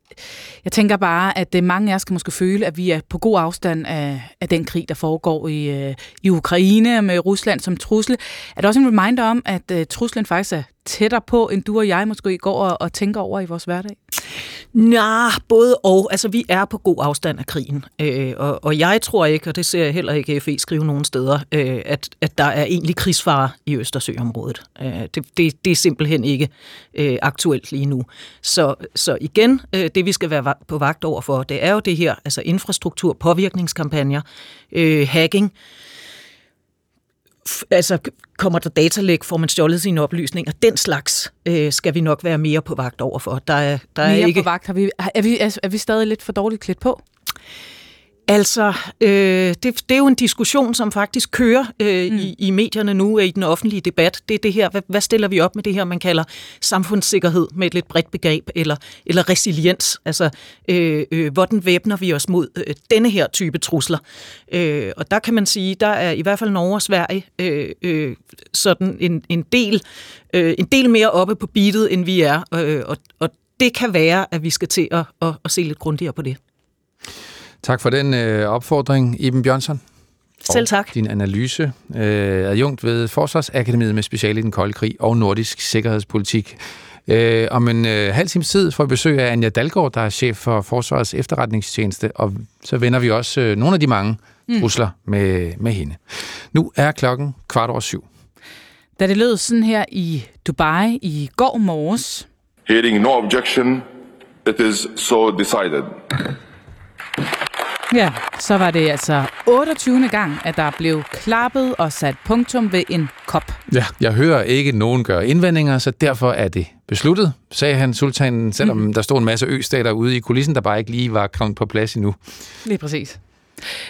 jeg tænker bare, at det mange af os kan måske føle, at vi er på god afstand af, af den krig, der foregår i, øh, i Ukraine med Rusland som trussel. Er det også en reminder om, at øh, truslen faktisk er tættere på, end du og jeg måske går og, og tænker over i vores hverdag? Nej, både og. Altså, vi er på god afstand af krigen, øh, og, og jeg tror ikke, og det ser jeg heller ikke FE skrive nogen steder, øh, at, at der er egentlig krigsfare i Østersøområdet. Øh, det, det, det er simpelthen ikke øh, aktuelt lige nu. Så, så igen, øh, det vi skal være på vagt over for, det er jo det her, altså infrastruktur, påvirkningskampagner, øh, hacking, altså kommer der datalæg, får man stjålet sine oplysninger. Den slags øh, skal vi nok være mere på vagt over for. Der er, der mere er ikke... på vagt? Har vi, er, vi, er, er vi stadig lidt for dårligt klædt på? Altså, øh, det, det er jo en diskussion, som faktisk kører øh, mm. i, i medierne nu, i den offentlige debat. Det er det her, hvad, hvad stiller vi op med det her, man kalder samfundssikkerhed med et lidt bredt begreb, eller, eller resiliens. Altså, øh, øh, hvordan væbner vi os mod øh, denne her type trusler? Øh, og der kan man sige, der er i hvert fald Norge og Sverige øh, øh, sådan en, en, del, øh, en del mere oppe på beatet, end vi er. Øh, og, og det kan være, at vi skal til at, at, at se lidt grundigere på det. Tak for den øh, opfordring, Iben Bjørnsson. Selv tak. Og din analyse. Øh, adjunkt ved Forsvarsakademiet med speciale i den kolde krig og nordisk sikkerhedspolitik. Øh, om en øh, halv times tid får vi besøg af Anja Dalgaard, der er chef for Forsvarets efterretningstjeneste, og så vender vi også øh, nogle af de mange mm. trusler med, med hende. Nu er klokken kvart over syv. Da det lød sådan her i Dubai i går morges. Hearing no objection, it is so decided. Ja, så var det altså 28. gang, at der blev klappet og sat punktum ved en kop. Ja, jeg hører ikke nogen gøre indvendinger, så derfor er det besluttet, sagde han sultanen, selvom mm. der stod en masse østater ude i kulissen, der bare ikke lige var kommet på plads endnu. Lige præcis.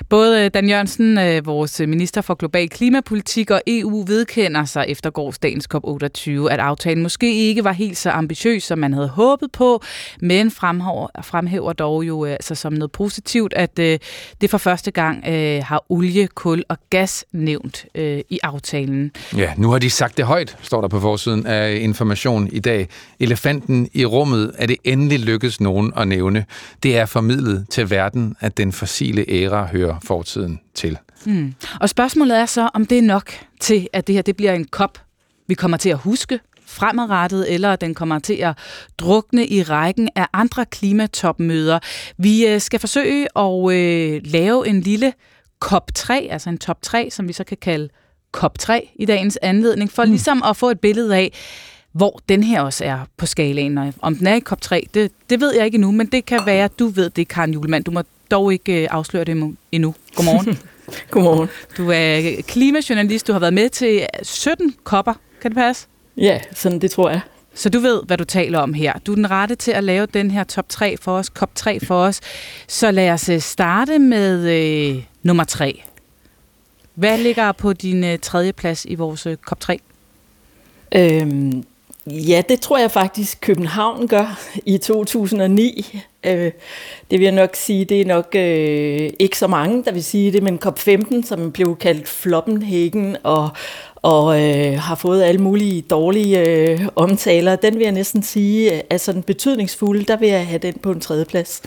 Både øh, Dan Jørgensen, øh, vores minister for global klimapolitik og EU vedkender sig efter gårdsdagens COP28, at aftalen måske ikke var helt så ambitiøs, som man havde håbet på, men fremhæver, fremhæver dog jo øh, altså som noget positivt, at det for første gang har olie, kul og gas nævnt i aftalen. Ja, nu har de sagt det højt, står der på forsiden af information i dag. Elefanten i rummet er det endelig lykkedes nogen at nævne. Det er formidlet til verden, at den fossile æra hører fortiden til. Mm. Og spørgsmålet er så, om det er nok til, at det her det bliver en kop, vi kommer til at huske fremadrettet, eller at den kommer til at drukne i rækken af andre klimatopmøder. Vi øh, skal forsøge at øh, lave en lille COP3, altså en top 3, som vi så kan kalde COP3 i dagens anledning, for mm. ligesom at få et billede af, hvor den her også er på skalaen. Om den er i COP3, det, det ved jeg ikke endnu, men det kan være, at du ved det, Karen Julemand. Du må dog ikke øh, afsløre det endnu. Godmorgen. <laughs> Godmorgen. Du er klimajournalist. Du har været med til 17 kopper. Kan det passe? Ja, sådan det tror jeg. Så du ved, hvad du taler om her. Du er den rette til at lave den her top 3 for os, COP 3 for os. Så lad os øh, starte med øh, nummer 3. Hvad ligger på din øh, tredje plads i vores øh, COP 3? Øhm, Ja, det tror jeg faktisk København gør i 2009. Øh, det vil jeg nok sige, det er nok øh, ikke så mange, der vil sige det, men COP15, som blev kaldt Floppenhagen og, og øh, har fået alle mulige dårlige øh, omtaler, den vil jeg næsten sige er sådan betydningsfuld. Der vil jeg have den på en tredje plads.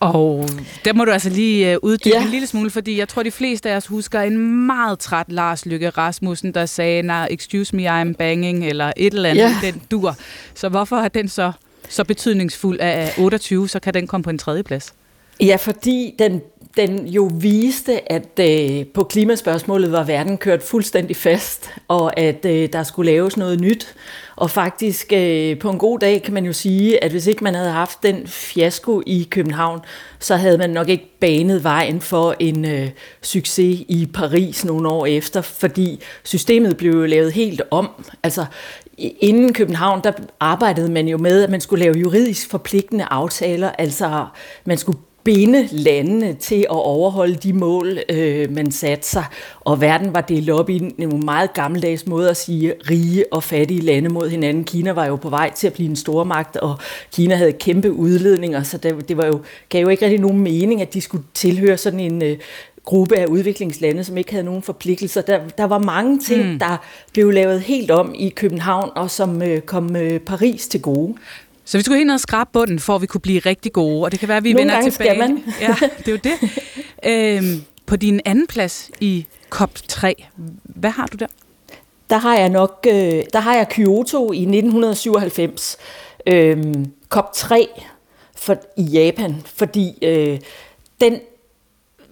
Og der må du altså lige uh, uddybe ja. en lille smule, fordi jeg tror, de fleste af os husker en meget træt Lars Lykke Rasmussen, der sagde, nah, excuse me, I'm banging, eller et eller andet, ja. den dur. Så hvorfor er den så, så betydningsfuld af 28, så kan den komme på en tredje plads? Ja, fordi den, den jo viste, at øh, på klimaspørgsmålet var verden kørt fuldstændig fast, og at øh, der skulle laves noget nyt. Og faktisk øh, på en god dag kan man jo sige, at hvis ikke man havde haft den fiasko i København, så havde man nok ikke banet vejen for en øh, succes i Paris nogle år efter, fordi systemet blev lavet helt om. Altså inden København, der arbejdede man jo med, at man skulle lave juridisk forpligtende aftaler, altså man skulle binde landene til at overholde de mål, øh, man satte sig. Og verden var delt op i en meget gammeldags måde at sige rige og fattige lande mod hinanden. Kina var jo på vej til at blive en stormagt, og Kina havde kæmpe udledninger, så det, det var jo, gav jo ikke rigtig nogen mening, at de skulle tilhøre sådan en øh, gruppe af udviklingslande, som ikke havde nogen forpligtelser. Der, der var mange ting, mm. der blev lavet helt om i København, og som øh, kom øh, Paris til gode. Så vi skulle ned og skrabe bunden, for at vi kunne blive rigtig gode, og det kan være, at vi Nogle vender tilbage. Skal man. ja, <laughs> det er jo det. Øhm, på din anden plads i COP3, hvad har du der? der har jeg nok, øh, der har jeg Kyoto i 1997, øh, COP3 for, i Japan, fordi øh, den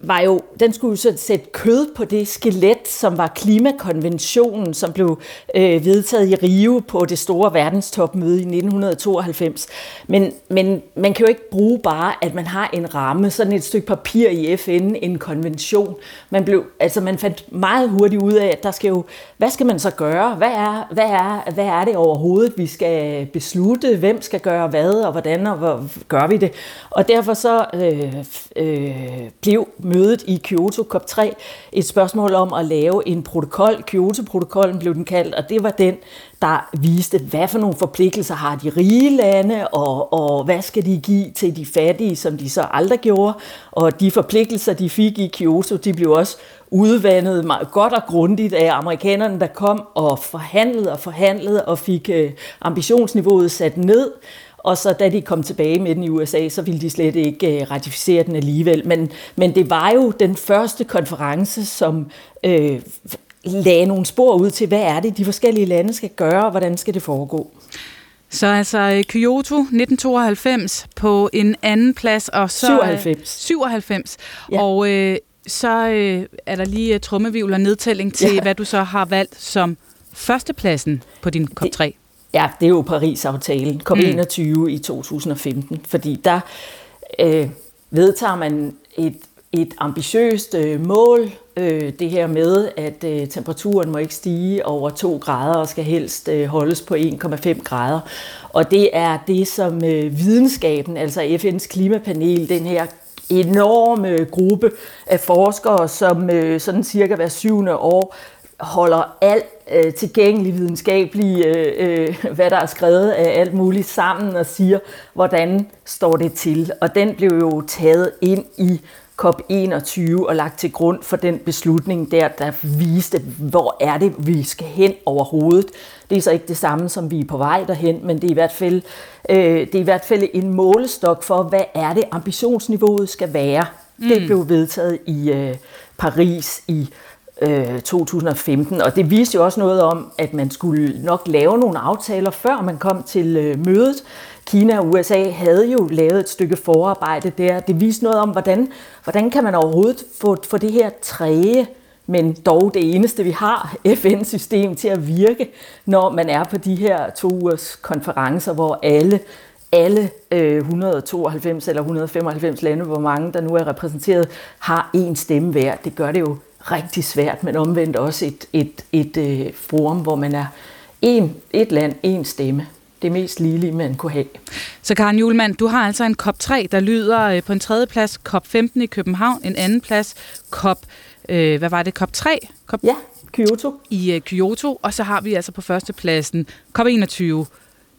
var jo, den skulle jo sætte kød på det skelet, som var klimakonventionen, som blev øh, vedtaget i Rio på det store verdenstopmøde i 1992. Men, men man kan jo ikke bruge bare, at man har en ramme, sådan et stykke papir i FN, en konvention. Man, blev, altså man fandt meget hurtigt ud af, at der skal jo, hvad skal man så gøre? Hvad er, hvad er, hvad er det overhovedet, vi skal beslutte? Hvem skal gøre hvad, og hvordan, og hvor gør vi det? Og derfor så øh, øh, blev mødet i Kyoto COP3 et spørgsmål om at lave en protokol. Kyoto-protokollen blev den kaldt, og det var den, der viste, hvad for nogle forpligtelser har de rige lande, og, og hvad skal de give til de fattige, som de så aldrig gjorde. Og de forpligtelser, de fik i Kyoto, de blev også udvandet meget godt og grundigt af amerikanerne, der kom og forhandlede og forhandlede og fik øh, ambitionsniveauet sat ned. Og så da de kom tilbage med den i USA, så ville de slet ikke øh, ratificere den alligevel. Men, men det var jo den første konference, som øh, lagde nogle spor ud til, hvad er det, de forskellige lande skal gøre, og hvordan skal det foregå. Så altså øh, Kyoto 1992 på en anden plads, og så... 97. 97. Ja. Og øh, så øh, er der lige trummevivl og nedtælling til, ja. hvad du så har valgt som førstepladsen på din COP3. Ja, det er jo Paris-aftalen, COP21 mm. i 2015, fordi der øh, vedtager man et, et ambitiøst øh, mål, øh, det her med, at øh, temperaturen må ikke stige over 2 grader og skal helst øh, holdes på 1,5 grader. Og det er det, som øh, videnskaben, altså FN's klimapanel, den her enorme gruppe af forskere, som øh, sådan cirka hver syvende år holder alt øh, tilgængelig videnskabelig, øh, øh, hvad der er skrevet af alt muligt sammen og siger, hvordan står det til. Og den blev jo taget ind i COP21 og lagt til grund for den beslutning der, der viste, hvor er det, vi skal hen overhovedet. Det er så ikke det samme, som vi er på vej derhen, men det er i hvert fald, øh, det er i hvert fald en målestok for, hvad er det, ambitionsniveauet skal være. Mm. Det blev vedtaget i øh, Paris i Øh, 2015, og det viste jo også noget om, at man skulle nok lave nogle aftaler, før man kom til øh, mødet. Kina og USA havde jo lavet et stykke forarbejde der. Det viste noget om, hvordan, hvordan kan man overhovedet få, få det her træge, men dog det eneste, vi har, <laughs> FN-system til at virke, når man er på de her to ugers konferencer, hvor alle alle øh, 192 eller 195 lande, hvor mange der nu er repræsenteret, har én stemme hver. Det gør det jo rigtig svært, men omvendt også et, et, et, et øh, forum, hvor man er en, et land, en stemme. Det mest ligelige, man kunne have. Så Karen Julemand, du har altså en COP3, der lyder øh, på en tredje plads COP15 i København, en anden plads COP, øh, hvad var det, COP3? COP ja, Kyoto. I øh, Kyoto, og så har vi altså på førstepladsen COP21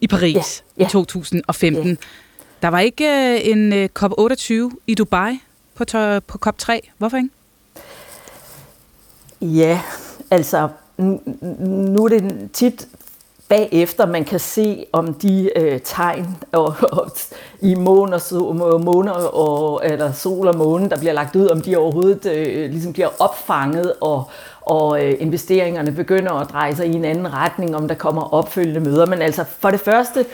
i Paris ja, ja. i 2015. Ja. Der var ikke øh, en øh, COP28 i Dubai på, på COP3. Hvorfor ikke? Ja, altså nu er det tit bagefter, man kan se om de øh, tegn <laughs> og, og, i måne og, måne og, eller sol og måne, der bliver lagt ud, om de overhovedet øh, ligesom bliver opfanget, og, og øh, investeringerne begynder at dreje sig i en anden retning, om der kommer opfølgende møder. Men altså for det første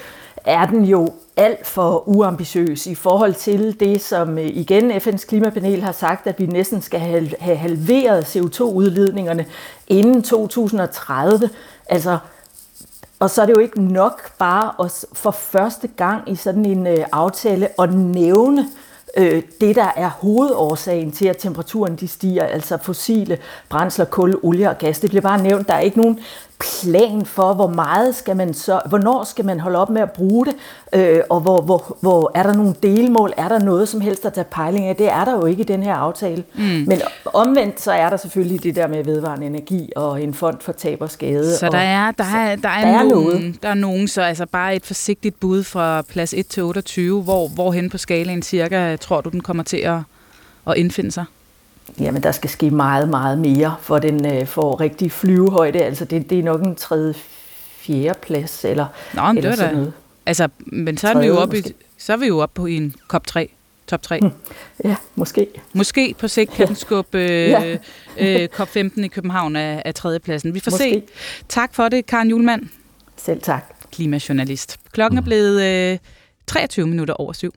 er den jo alt for uambitiøs i forhold til det, som øh, igen FN's klimapanel har sagt, at vi næsten skal have halveret CO2-udledningerne inden 2030. Altså, og så er det jo ikke nok bare at for første gang i sådan en øh, aftale at nævne øh, det, der er hovedårsagen til, at temperaturen de stiger, altså fossile brændsler, kul, olie og gas. Det bliver bare nævnt. Der er ikke nogen plan for, hvor meget skal man så, hvornår skal man holde op med at bruge det, øh, og hvor, hvor, hvor er der nogle delmål, er der noget som helst at tage pejling af, det er der jo ikke i den her aftale. Mm. Men omvendt så er der selvfølgelig det der med vedvarende energi og en fond for tab og skade. Så der er, der er, der er, der er nogen, noget. Der er nogen, så altså bare et forsigtigt bud fra plads 1 til 28, hvor, hvorhen på skalaen cirka tror du, den kommer til at, at indfinde sig? Jamen, der skal ske meget, meget mere, for den øh, får rigtig flyvehøjde. Altså, det, det er nok en tredje, fjerde plads, eller, Nå, eller det sådan noget. Altså, men så er, vi jo oppe i, så er vi jo oppe på en COP3 top 3? Ja, måske. Måske på sigt kan den skubbe øh, øh, COP15 i København af, af tredjepladsen. Vi får måske. se. Tak for det, Karen Julemand. Selv tak. Klimajournalist. Klokken er blevet øh, 23 minutter over syv.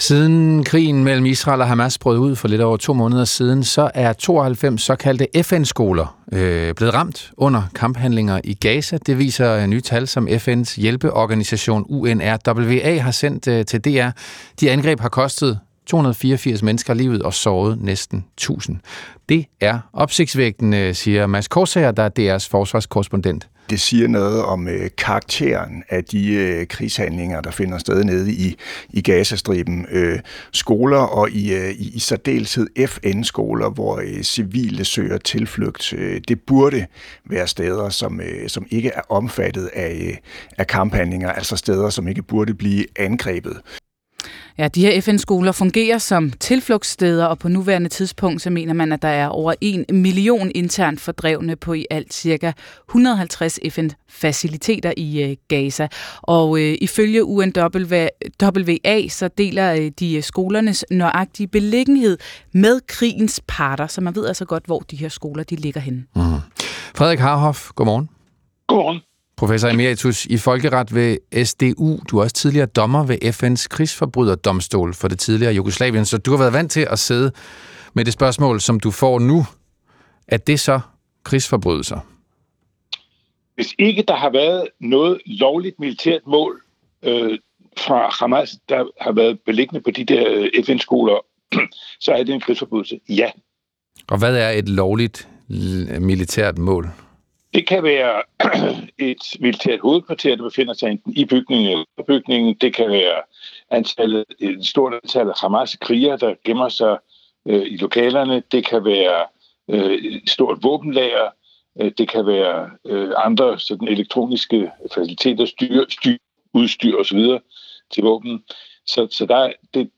Siden krigen mellem Israel og Hamas brød ud for lidt over to måneder siden, så er 92 såkaldte FN-skoler øh, blevet ramt under kamphandlinger i Gaza. Det viser øh, nye tal, som FN's hjælpeorganisation UNRWA har sendt øh, til DR. De angreb har kostet 284 mennesker livet og såret næsten 1000. Det er opsigtsvægtende, siger Mads Korsager, der er DR's forsvarskorrespondent det siger noget om øh, karakteren af de øh, krigshandlinger, der finder sted nede i, i Gazastriben. Øh, skoler og i, øh, i, i særdeleshed FN-skoler, hvor øh, civile søger tilflugt. Øh, det burde være steder, som, øh, som ikke er omfattet af, øh, af kamphandlinger, altså steder, som ikke burde blive angrebet. Ja, de her FN-skoler fungerer som tilflugtssteder, og på nuværende tidspunkt så mener man, at der er over en million internt fordrevne på i alt cirka 150 FN-faciliteter i øh, Gaza. Og øh, ifølge UNWA så deler øh, de skolernes nøjagtige beliggenhed med krigens parter, så man ved altså godt, hvor de her skoler de ligger henne. Mm. Frederik Harhoff, godmorgen. Godmorgen professor emeritus i folkeret ved SDU. Du er også tidligere dommer ved FN's krigsforbryderdomstol for det tidligere Jugoslavien, så du har været vant til at sidde med det spørgsmål, som du får nu. Er det så krigsforbrydelser? Hvis ikke der har været noget lovligt militært mål øh, fra Hamas, der har været beliggende på de der øh, FN-skoler, <clears throat> så er det en krigsforbrydelse. Ja. Og hvad er et lovligt militært mål? Det kan være <clears throat> et militært hovedkvarter, der befinder sig enten i bygningen eller på bygningen. Det kan være antallet, et stort antal Hamas-krigere, der gemmer sig øh, i lokalerne. Det kan være øh, et stort våbenlager. Øh, det kan være øh, andre sådan elektroniske faciliteter, styr, styr, udstyr osv. til våben. Så, så der, det,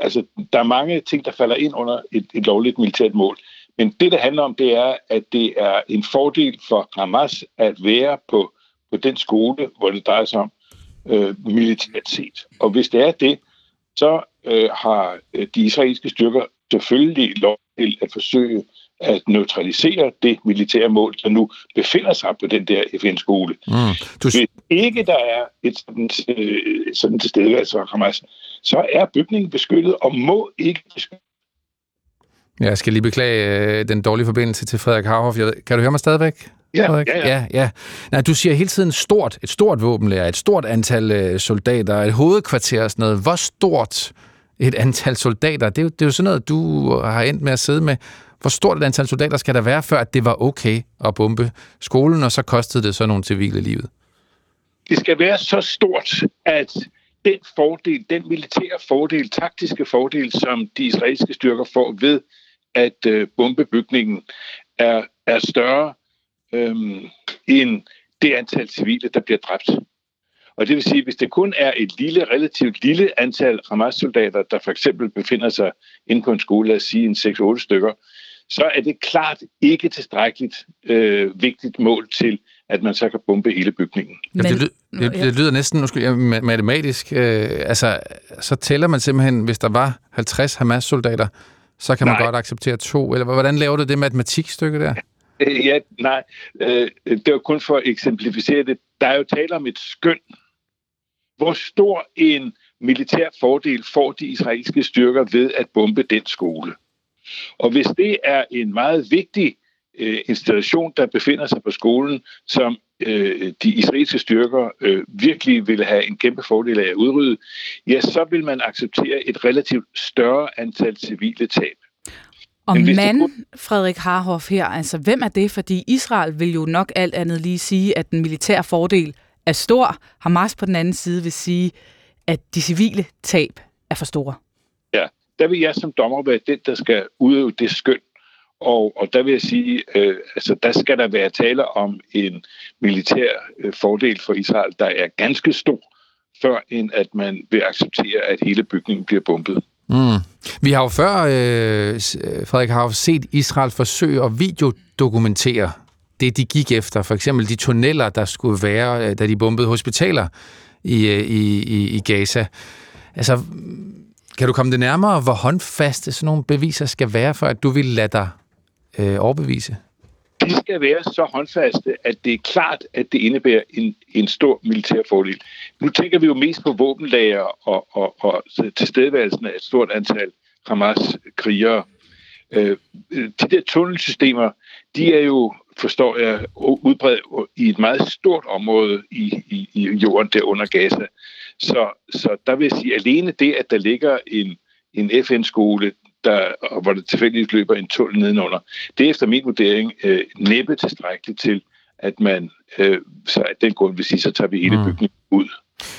altså, der er mange ting, der falder ind under et, et lovligt militært mål. Men det, det handler om, det er, at det er en fordel for Hamas at være på, på den skole, hvor det drejer sig om øh, militært set. Og hvis det er det, så øh, har øh, de israelske styrker selvfølgelig lov til at forsøge at neutralisere det militære mål, der nu befinder sig på den der FN-skole. Mm. Du... Hvis ikke der er et sådan, øh, sådan tilstedeværelse fra Hamas, så er bygningen beskyttet og må ikke beskyttes jeg skal lige beklage øh, den dårlige forbindelse til Frederik Harhoff. Kan du høre mig stadigvæk? Ja, ja, ja. ja, ja. Nej, du siger hele tiden stort, et stort våbenlærer, et stort antal øh, soldater, et hovedkvarter og sådan noget. Hvor stort et antal soldater? Det er, jo, det er jo sådan noget, du har endt med at sidde med. Hvor stort et antal soldater skal der være, før at det var okay at bombe skolen, og så kostede det så nogle civile livet? Det skal være så stort, at den fordel, den militære fordel, taktiske fordel, som de israelske styrker får ved at øh, bombebygningen er, er større øhm, end det antal civile, der bliver dræbt. Og det vil sige, hvis det kun er et lille, relativt lille antal Hamas-soldater, der for eksempel befinder sig inde på en skole, lad os sige en 6-8 stykker, så er det klart ikke tilstrækkeligt øh, vigtigt mål til, at man så kan bombe hele bygningen. Men, det, lyder, det, det lyder næsten måske, matematisk. Øh, altså, så tæller man simpelthen, hvis der var 50 Hamas-soldater, så kan man nej. godt acceptere to. Eller hvordan laver du det matematikstykke der? Øh, ja, nej. Øh, det var kun for at eksemplificere det. Der er jo tale om et skøn. Hvor stor en militær fordel får de israelske styrker ved at bombe den skole? Og hvis det er en meget vigtig øh, installation, der befinder sig på skolen, som øh, de israelske styrker øh, virkelig vil have en kæmpe fordel af at udrydde, ja, så vil man acceptere et relativt større antal civile tab. Og mand, kunne... Frederik Harhoff her, altså hvem er det? Fordi Israel vil jo nok alt andet lige sige, at den militære fordel er stor. Hamas på den anden side vil sige, at de civile tab er for store. Ja, der vil jeg som dommer være den, der skal udøve det skøn og, og der vil jeg sige, øh, altså der skal der være tale om en militær øh, fordel for Israel, der er ganske stor, før end at man vil acceptere, at hele bygningen bliver bombet. Mm. Vi har jo før, øh, øh Frederik, har jo set Israel forsøge at videodokumentere det, de gik efter. For eksempel de tunneller, der skulle være, øh, da de bombede hospitaler i, øh, i, i, i Gaza. Altså, Kan du komme det nærmere, hvor håndfaste sådan nogle beviser skal være, for at du vil lade dig øh, overbevise? De skal være så håndfaste, at det er klart, at det indebærer en, en stor militær fordel. Nu tænker vi jo mest på våbenlager og, og, og tilstedeværelsen af et stort antal Hamas-krigere. Øh, de der tunnelsystemer, de er jo, forstår jeg, udbredt i et meget stort område i, i, i jorden der under Gaza. Så, så der vil jeg sige, alene det, at der ligger en, en FN-skole, der, hvor der tilfældigvis løber en tunnel nedenunder, det er efter min vurdering øh, næppe tilstrækkeligt til, at man øh, så at den grund vil sige, så tager vi hele mm. bygningen ud.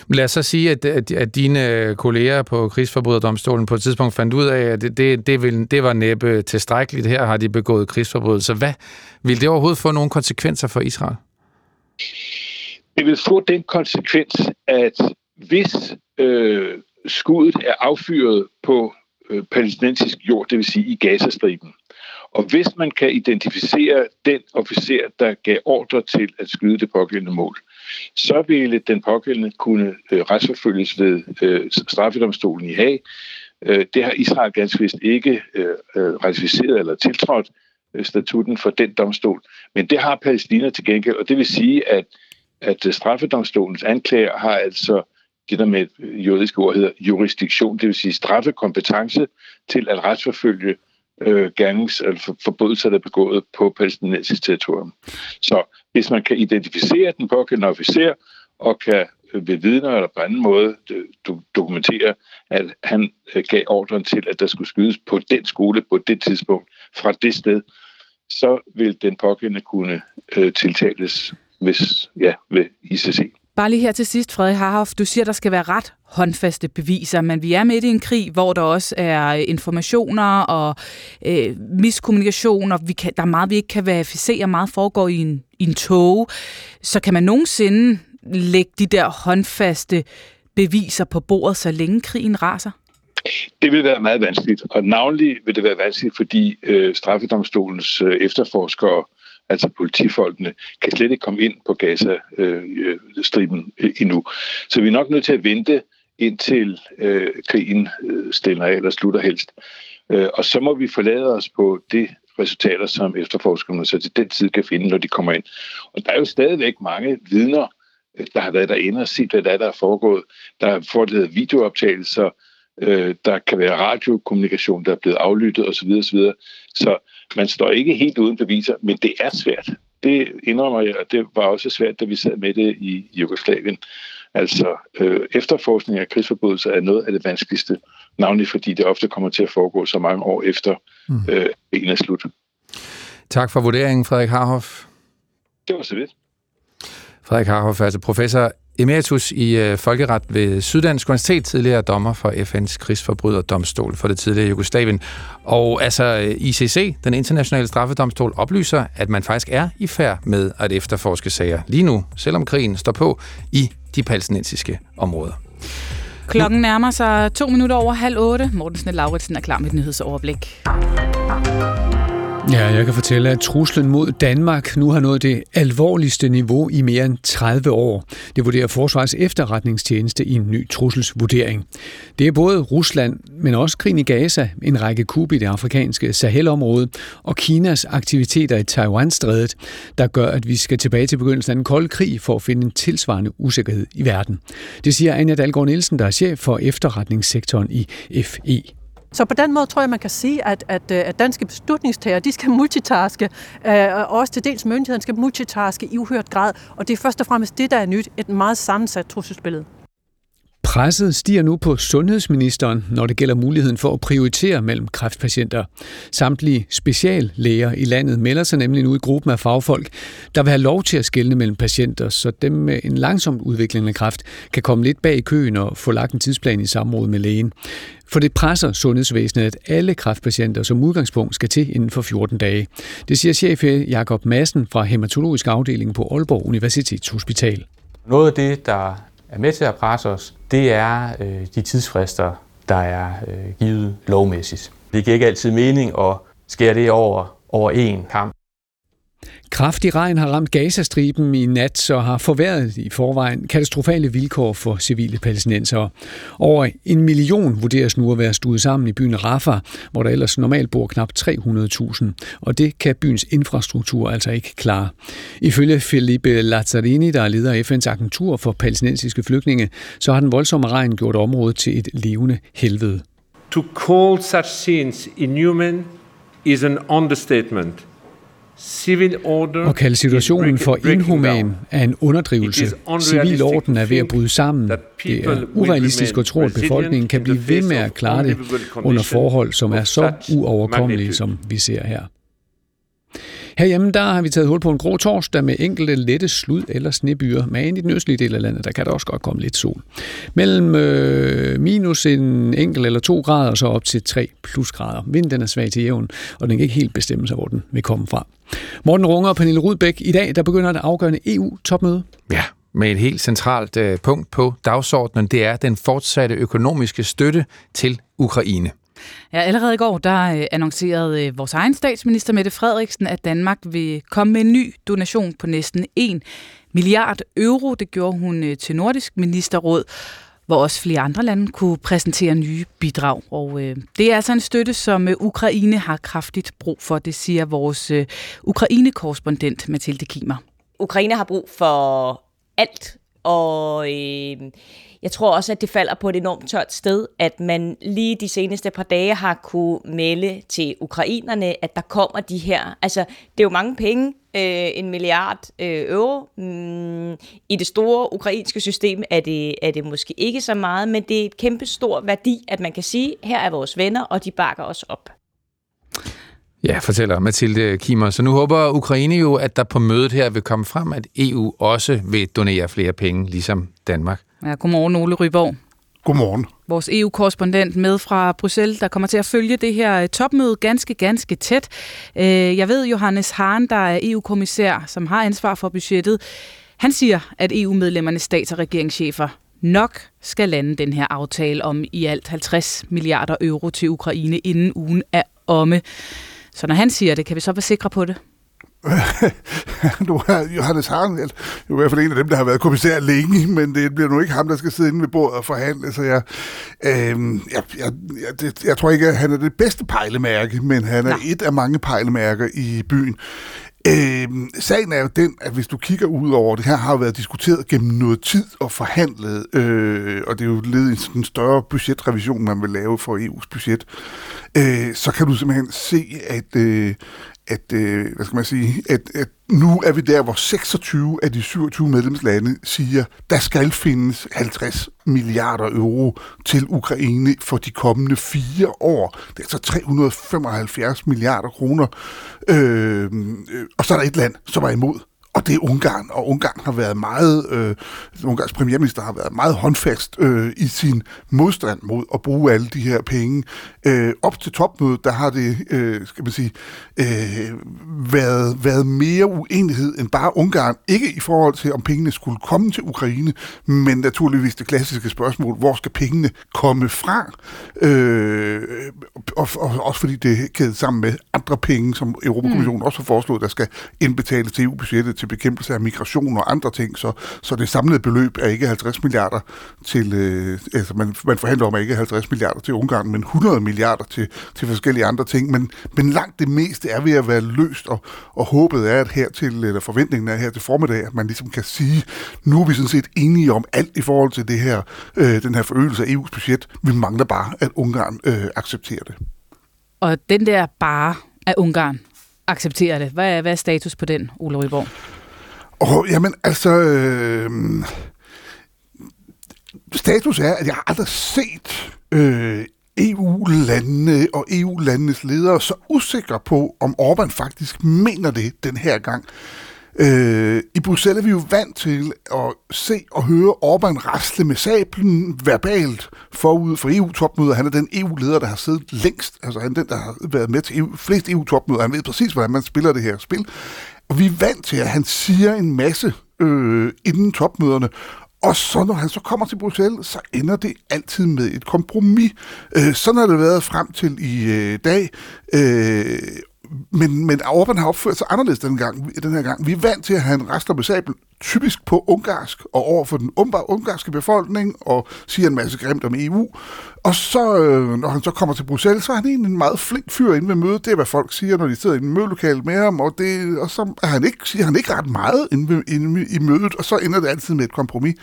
Lad os så sige, at, at, at dine kolleger på krigsforbryderdomstolen på et tidspunkt fandt ud af, at det, det, det, vil, det var næppe tilstrækkeligt. Her har de begået krigsforbrydelser. Hvad vil det overhovedet få nogle konsekvenser for Israel? Det vil få den konsekvens, at hvis øh, skuddet er affyret på øh, palæstinensisk jord, det vil sige i Gazastriben, og hvis man kan identificere den officer, der gav ordre til at skyde det pågældende mål, så ville den pågældende kunne øh, retsforfølges ved øh, straffedomstolen i Haag. Øh, det har Israel ganske vist ikke øh, øh ratificeret eller tiltrådt øh, statuten for den domstol, men det har Palæstina til gengæld, og det vil sige, at, at øh, straffedomstolens anklager har altså det, der med øh, et juridisk ord hedder jurisdiktion, det vil sige straffekompetence til at retsforfølge øh, gernings- eller øh, forbrydelser, der er begået på palæstinensisk territorium. Så hvis man kan identificere den pågældende officer og kan øh, ved vidner eller på anden måde dokumentere, at han gav ordren til, at der skulle skydes på den skole på det tidspunkt fra det sted, så vil den pågældende kunne øh, tiltales hvis, ja, ved ICC. Bare lige her til sidst, Frederik Harhoff. Du siger, der skal være ret håndfaste beviser, men vi er midt i en krig, hvor der også er informationer og øh, miskommunikation, og vi kan, der er meget, vi ikke kan verificere. Meget foregår i en, i en tog. Så kan man nogensinde lægge de der håndfaste beviser på bordet, så længe krigen raser? Det vil være meget vanskeligt, og navnlig vil det være vanskeligt, fordi øh, straffedomstolens øh, efterforskere altså politifolkene, kan slet ikke komme ind på Gaza-striben øh, øh, endnu. Så vi er nok nødt til at vente indtil øh, krigen øh, stiller af eller slutter helst. Øh, og så må vi forlade os på det resultater, som efterforskerne så til den tid kan finde, når de kommer ind. Og der er jo stadigvæk mange vidner, øh, der har været derinde og set, hvad der er, der er foregået. Der er foretaget videooptagelser, øh, der kan være radiokommunikation, der er blevet aflyttet osv. osv. Så man står ikke helt uden beviser, men det er svært. Det indrømmer jeg, og det var også svært, da vi sad med det i Jugoslavien. Altså, øh, efterforskning af krigsforbrydelser er noget af det vanskeligste, navnlig fordi det ofte kommer til at foregå så mange år efter mm. øh, en er slut. Tak for vurderingen, Frederik Harhoff. Det var så vidt. Frederik Harhoff er altså professor emeritus i øh, folkeret ved Syddansk Universitet, tidligere dommer for FN's krigsforbryderdomstol for det tidligere Jugoslavien. Og altså øh, ICC, den internationale straffedomstol, oplyser, at man faktisk er i færd med at efterforske sager lige nu, selvom krigen står på i de palæstinensiske områder. Klokken nærmer sig to minutter over halv otte. Mortensen Lauritsen er klar med et nyhedsoverblik. Ja, jeg kan fortælle, at truslen mod Danmark nu har nået det alvorligste niveau i mere end 30 år. Det vurderer Forsvars efterretningstjeneste i en ny trusselsvurdering. Det er både Rusland, men også krigen i Gaza, en række kub i det afrikanske Sahel-område og Kinas aktiviteter i Taiwan-strædet, der gør, at vi skal tilbage til begyndelsen af den kolde krig for at finde en tilsvarende usikkerhed i verden. Det siger Anja Dalgaard Nielsen, der er chef for efterretningssektoren i FE. Så på den måde tror jeg, man kan sige, at, at, øh, at danske beslutningstager, de skal multitaske, øh, og også til dels myndighederne skal multitaske i uhørt grad, og det er først og fremmest det, der er nyt, et meget sammensat trusselsbillede. Presset stiger nu på sundhedsministeren, når det gælder muligheden for at prioritere mellem kræftpatienter. Samtlige speciallæger i landet melder sig nemlig nu i gruppen af fagfolk, der vil have lov til at skelne mellem patienter, så dem med en langsomt udviklende kræft kan komme lidt bag i køen og få lagt en tidsplan i samråd med lægen. For det presser sundhedsvæsenet, at alle kræftpatienter som udgangspunkt skal til inden for 14 dage. Det siger chef Jakob Madsen fra Hematologisk afdeling på Aalborg Universitetshospital. Noget af det, der er med til at presse os, det er øh, de tidsfrister, der er øh, givet lovmæssigt. Det giver ikke altid mening at skære det over, over en kamp. Kraftig regn har ramt Gazastriben i nat, så har forværret i forvejen katastrofale vilkår for civile palæstinensere. Over en million vurderes nu at være stuet sammen i byen Rafah, hvor der ellers normalt bor knap 300.000, og det kan byens infrastruktur altså ikke klare. Ifølge Felipe Lazzarini, der er leder af FN's agentur for palæstinensiske flygtninge, så har den voldsomme regn gjort området til et levende helvede. To call such scenes inhuman is an understatement. Og kalde situationen for inhuman er en underdrivelse. Civil orden er ved at bryde sammen. Det er urealistisk at tro, at befolkningen kan blive ved med at klare det under forhold, som er så uoverkommelige, som vi ser her. Herhjemme der har vi taget hul på en grå torsdag med enkelte lette slud eller snebyer, men i den østlige del af landet, der kan der også godt komme lidt sol. Mellem øh, minus en enkelt eller to grader, og så op til 3 plusgrader. Vinden er svag til jævn, og den kan ikke helt bestemme sig, hvor den vil komme fra. Morten Runge og Pernille Rudbæk, i dag der begynder det afgørende EU-topmøde. Ja, med et helt centralt øh, punkt på dagsordenen, det er den fortsatte økonomiske støtte til Ukraine. Ja, allerede i går, der øh, annoncerede øh, vores egen statsminister Mette Frederiksen, at Danmark vil komme med en ny donation på næsten 1 milliard euro. Det gjorde hun øh, til Nordisk Ministerråd hvor også flere andre lande kunne præsentere nye bidrag. Og øh, det er altså en støtte, som øh, Ukraine har kraftigt brug for, det siger vores øh, Ukraine-korrespondent Mathilde Kimer. Ukraine har brug for alt, og øh, jeg tror også, at det falder på et enormt tørt sted, at man lige de seneste par dage har kunne melde til ukrainerne, at der kommer de her, altså det er jo mange penge, øh, en milliard øh, euro. Mm, I det store ukrainske system er det, er det måske ikke så meget, men det er et kæmpe stor værdi, at man kan sige, her er vores venner, og de bakker os op. Ja, fortæller Mathilde Kimmer. Så nu håber Ukraine jo, at der på mødet her vil komme frem, at EU også vil donere flere penge, ligesom Danmark. Ja, godmorgen, Ole Ryborg. Godmorgen. Vores EU-korrespondent med fra Bruxelles, der kommer til at følge det her topmøde ganske, ganske tæt. Øh, jeg ved, Johannes Hahn, der er EU-kommissær, som har ansvar for budgettet, han siger, at EU-medlemmernes stats- og regeringschefer nok skal lande den her aftale om i alt 50 milliarder euro til Ukraine, inden ugen er omme. Så når han siger det, kan vi så være sikre på det? <laughs> nu er Johannes Hahn jo i hvert fald en af dem, der har været kommissær længe, men det bliver nu ikke ham, der skal sidde inde ved bordet og forhandle, så jeg, øh, jeg, jeg, jeg, det, jeg tror ikke, at han er det bedste pejlemærke, men han er Nej. et af mange pejlemærker i byen. Øh, sagen er jo den, at hvis du kigger ud over det her, har jo været diskuteret gennem noget tid og forhandlet, øh, og det er jo led i en større budgetrevision, man vil lave for EU's budget, øh, så kan du simpelthen se, at, øh, at, øh, hvad skal man sige, at, at nu er vi der, hvor 26 af de 27 medlemslande siger, der skal findes 50 milliarder euro til Ukraine for de kommende fire år. Det er altså 375 milliarder kroner. Øh, øh, og så er der et land, som er imod og det er Ungarn, og Ungarn har været meget, øh, Ungarns premierminister har været meget håndfast øh, i sin modstand mod at bruge alle de her penge. Øh, op til topmødet, der har det, øh, skal man sige, øh, været, været mere uenighed end bare Ungarn. Ikke i forhold til, om pengene skulle komme til Ukraine, men naturligvis det klassiske spørgsmål, hvor skal pengene komme fra? Øh, og, og, også fordi det er kædet sammen med andre penge, som Europakommissionen mm. også har foreslået, der skal indbetales til EU-budgettet til bekæmpelse af migration og andre ting, så, så det samlede beløb er ikke 50 milliarder til, øh, altså man, man forhandler om ikke 50 milliarder til Ungarn, men 100 milliarder til, til forskellige andre ting, men, men langt det meste er ved at være løst, og, og håbet er, at her til, eller forventningen er her til formiddag, at man ligesom kan sige, nu er vi sådan set enige om alt i forhold til det her, øh, den her forøgelse af EU's budget. Vi mangler bare, at Ungarn øh, accepterer det. Og den der bare af Ungarn, accepterer det. Hvad er, hvad er status på den, Ole Ryborg? Oh, jamen, altså... Øh, status er, at jeg har aldrig set øh, EU-landene og EU-landenes ledere så usikre på, om Orbán faktisk mener det den her gang. Øh, I Bruxelles er vi jo vant til at se og høre Orbán rasle med sablen verbalt forud for EU-topmøder. Han er den EU-leder, der har siddet længst. Altså han er den, der har været med til EU, flest EU-topmøder. Han ved præcis, hvordan man spiller det her spil. Og vi er vant til, at han siger en masse øh, inden topmøderne, og så når han så kommer til Bruxelles, så ender det altid med et kompromis. Øh, sådan har det været frem til i øh, dag. Øh, men, men Orbán har opført sig anderledes den, gang, den her gang. Vi er vant til at have en restlobbesabel typisk på ungarsk og over for den ungarske befolkning og siger en masse grimt om EU. Og så, øh, når han så kommer til Bruxelles, så er han egentlig en meget flink fyr inde ved mødet. Det er, hvad folk siger, når de sidder i en mødelokale med ham, og, det, og så er han ikke, siger han ikke ret meget inde, ved, inde i mødet, og så ender det altid med et kompromis.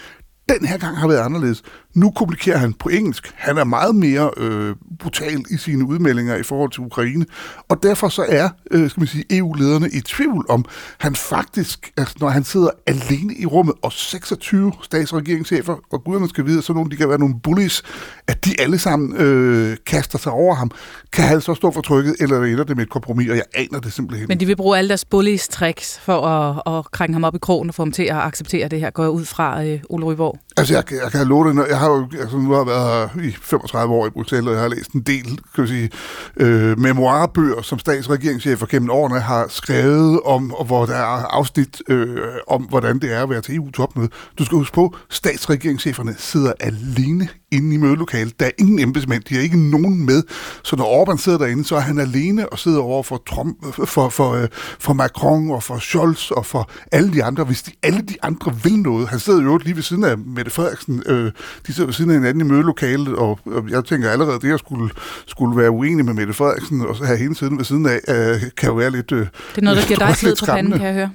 Den her gang har været anderledes. Nu kommunikerer han på engelsk. Han er meget mere øh, brutal i sine udmeldinger i forhold til Ukraine, og derfor så er øh, skal man sige, EU-lederne i tvivl om, han faktisk, altså, når han sidder alene i rummet, og 26 statsregeringschefer, og guderne skal vide, så nogle de kan være nogle bullies, at de alle sammen øh, kaster sig over ham, kan han så stå for trykket, eller ender det med et kompromis, og jeg aner det simpelthen. Men de vil bruge alle deres bullies tricks for at, at krænge ham op i krogen og få ham til at acceptere det her, går jeg ud fra øh, Ole Ryborg. Altså, jeg, jeg kan love det, jeg har jo, altså, nu har jeg været her i 35 år i Bruxelles, og jeg har læst en del, kan vi sige, øh, memoirbøger, som statsregeringschefer gennem årene har skrevet om, og hvor der er afsnit øh, om, hvordan det er at være til EU-topmøde. Du skal huske på, statsregeringscheferne sidder alene inde i mødelokalet. Der er ingen embedsmænd, de har ikke nogen med. Så når Orbán sidder derinde, så er han alene og sidder over for, Trump, for, for, øh, for Macron og for Scholz og for alle de andre. Hvis de, alle de andre vil noget, han sidder jo lige ved siden af Mette Frederiksen, øh, de sidder ved siden af hinanden i mødelokalet, og, og jeg tænker allerede, det at skulle, skulle være uenig med Mette Frederiksen og så have hende siden ved siden af, øh, kan jo være lidt øh, Det er noget, der giver dig sved på panden, kan jeg høre.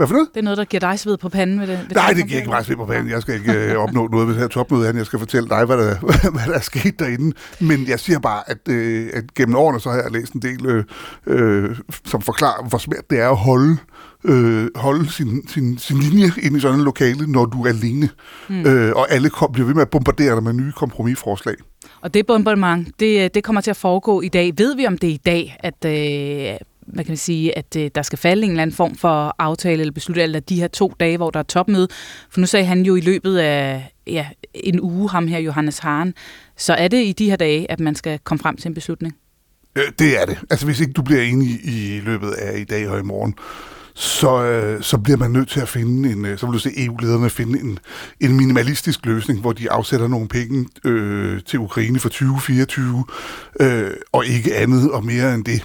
Hvad for noget? Det er noget, der giver dig sved på panden ved det. Ved Nej, det giver ikke mig sved på panden. Jeg skal ikke øh, opnå noget ved det her topmøde, jeg skal fortælle dig, hvad der, <laughs> hvad der er sket derinde. Men jeg siger bare, at, øh, at gennem årene, så har jeg læst en del, øh, øh, som forklarer, hvor svært det er at holde øh, holde sin, sin, sin linje ind i sådan en lokale, når du er alene. Mm. Øh, og alle kom, bliver ved med at bombardere dig med nye kompromisforslag. Og det bombardement, det, det kommer til at foregå i dag. Ved vi om det er i dag, at øh, hvad kan man sige, at øh, der skal falde en eller anden form for aftale eller beslutte, eller de her to dage, hvor der er topmøde. For nu sagde han jo i løbet af ja, en uge, ham her Johannes Haren. Så er det i de her dage, at man skal komme frem til en beslutning? Øh, det er det. Altså hvis ikke du bliver enig i løbet af i dag og i morgen, så, øh, så bliver man nødt til at finde en, øh, så vil du se EU-lederne finde en, en minimalistisk løsning, hvor de afsætter nogle penge øh, til Ukraine for 2024, øh, og ikke andet og mere end det.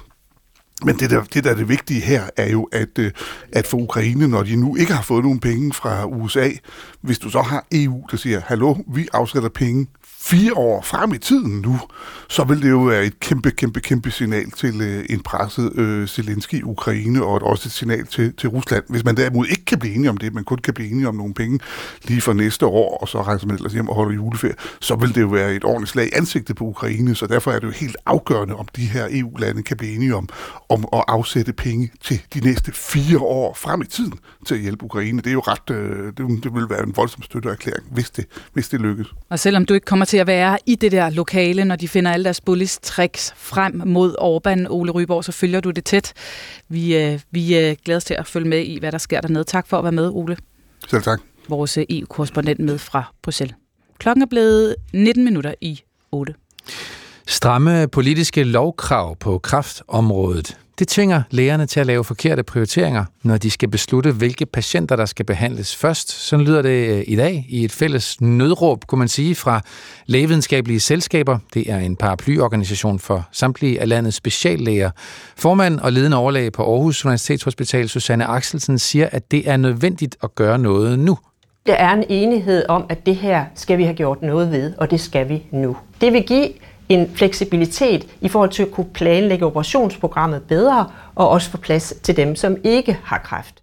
Men det der, det, der er det vigtige her, er jo, at, øh, at for Ukraine, når de nu ikke har fået nogen penge fra USA, hvis du så har EU, der siger, hallo, vi afsætter penge fire år frem i tiden nu, så vil det jo være et kæmpe, kæmpe, kæmpe signal til øh, en presset øh, Zelensky i Ukraine, og også et signal til, til Rusland. Hvis man derimod ikke kan blive enige om det, man kun kan blive enige om nogle penge lige for næste år, og så rejser man ellers hjem og holder juleferie, så vil det jo være et ordentligt slag i ansigtet på Ukraine, så derfor er det jo helt afgørende, om de her EU-lande kan blive enige om, om at afsætte penge til de næste fire år frem i tiden til at hjælpe Ukraine. Det er jo ret, øh, det, det vil være en voldsom støtteerklæring, hvis det, hvis det lykkes. Og selvom du ikke kommer til at være i det der lokale, når de finder alle deres bullies tricks frem mod Orbán, Ole Ryborg, så følger du det tæt. Vi, øh, vi øh, glæder os til at følge med i, hvad der sker dernede. Tak for at være med, Ole. Selv tak. Vores øh, EU-korrespondent med fra Bruxelles. Klokken er blevet 19 minutter i 8. Stramme politiske lovkrav på kraftområdet. Det tvinger lægerne til at lave forkerte prioriteringer, når de skal beslutte, hvilke patienter, der skal behandles først. Sådan lyder det øh, i dag i et fælles nødråb, kunne man sige, fra lægevidenskabelige selskaber. Det er en paraplyorganisation for samtlige af landets speciallæger. Formand og ledende overlæge på Aarhus Universitetshospital, Susanne Axelsen, siger, at det er nødvendigt at gøre noget nu. Der er en enighed om, at det her skal vi have gjort noget ved, og det skal vi nu. Det vil give en fleksibilitet i forhold til at kunne planlægge operationsprogrammet bedre, og også få plads til dem, som ikke har kræft.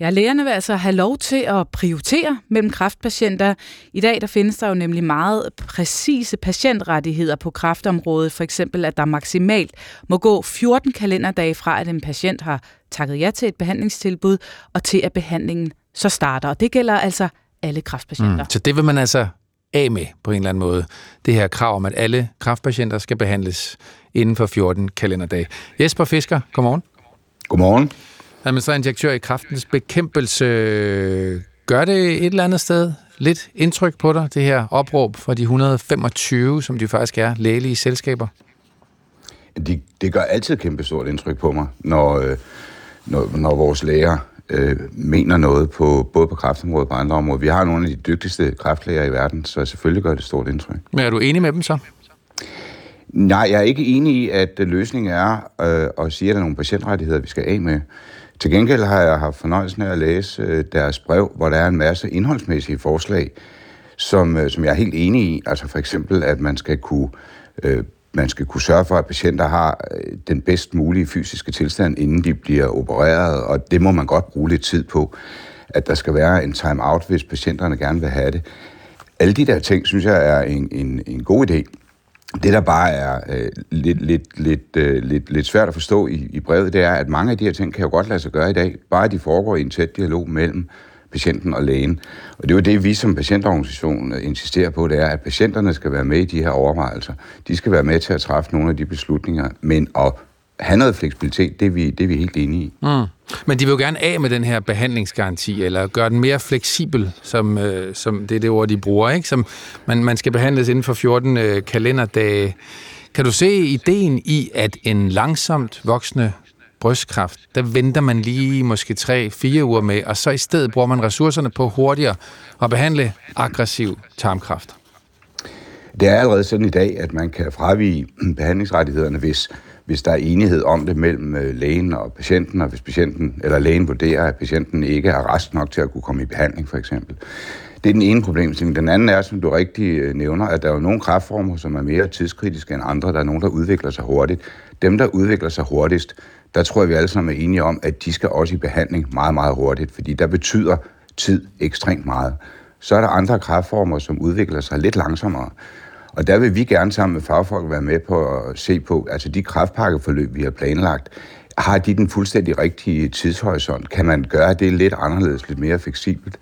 Ja, lægerne vil altså have lov til at prioritere mellem kræftpatienter. I dag der findes der jo nemlig meget præcise patientrettigheder på kræftområdet. For eksempel, at der maksimalt må gå 14 kalenderdage fra, at en patient har takket ja til et behandlingstilbud, og til at behandlingen så starter. Og det gælder altså alle kræftpatienter. Mm, så det vil man altså af med på en eller anden måde. Det her krav om, at alle kræftpatienter skal behandles inden for 14 kalenderdage. Jesper Fisker, godmorgen. Godmorgen. Administrerende direktør i Kraftens Bekæmpelse. Gør det et eller andet sted lidt indtryk på dig, det her opråb fra de 125, som de faktisk er, lægelige selskaber? Det, det gør altid kæmpe stort indtryk på mig, når, øh, når, når vores læger øh, mener noget på både på kræftområdet og på andre områder. Vi har nogle af de dygtigste kræftlæger i verden, så selvfølgelig gør det stort indtryk. Men er du enig med dem så? Nej, jeg er ikke enig i, at løsningen er øh, at sige, at der er nogle patientrettigheder, vi skal af med. Til gengæld har jeg haft fornøjelsen af at læse øh, deres brev, hvor der er en masse indholdsmæssige forslag, som, øh, som jeg er helt enig i. Altså for eksempel, at man skal kunne øh, man skal kunne sørge for, at patienter har øh, den bedst mulige fysiske tilstand, inden de bliver opereret, og det må man godt bruge lidt tid på, at der skal være en time-out, hvis patienterne gerne vil have det. Alle de der ting, synes jeg, er en, en, en god idé. Det, der bare er øh, lidt, lidt, lidt, øh, lidt, lidt svært at forstå i, i brevet, det er, at mange af de her ting kan jo godt lade sig gøre i dag, bare de foregår i en tæt dialog mellem patienten og lægen. Og det er jo det, vi som patientorganisation insisterer på, det er, at patienterne skal være med i de her overvejelser. De skal være med til at træffe nogle af de beslutninger, men at have noget fleksibilitet, det er vi, det er vi helt enige i. Mm. Men de vil jo gerne af med den her behandlingsgaranti, eller gøre den mere fleksibel, som, øh, som det er det ord, de bruger. Ikke? Som man, man skal behandles inden for 14 øh, kalenderdage. Kan du se ideen i, at en langsomt voksende brystkræft, der venter man lige måske 3-4 uger med, og så i stedet bruger man ressourcerne på hurtigere at behandle aggressiv tarmkræft? Det er allerede sådan i dag, at man kan fravige <clears throat> behandlingsrettighederne, hvis hvis der er enighed om det mellem øh, lægen og patienten, og hvis patienten eller lægen vurderer, at patienten ikke er rask nok til at kunne komme i behandling, for eksempel. Det er den ene problemstilling. Den anden er, som du rigtig øh, nævner, at der er jo nogle kræftformer, som er mere tidskritiske end andre. Der er nogle, der udvikler sig hurtigt. Dem, der udvikler sig hurtigst, der tror jeg, vi alle sammen er enige om, at de skal også i behandling meget, meget hurtigt, fordi der betyder tid ekstremt meget. Så er der andre kræftformer, som udvikler sig lidt langsommere. Og der vil vi gerne sammen med fagfolk være med på at se på, altså de kræftpakkeforløb, vi har planlagt, har de den fuldstændig rigtige tidshorisont? Kan man gøre det lidt anderledes, lidt mere fleksibelt?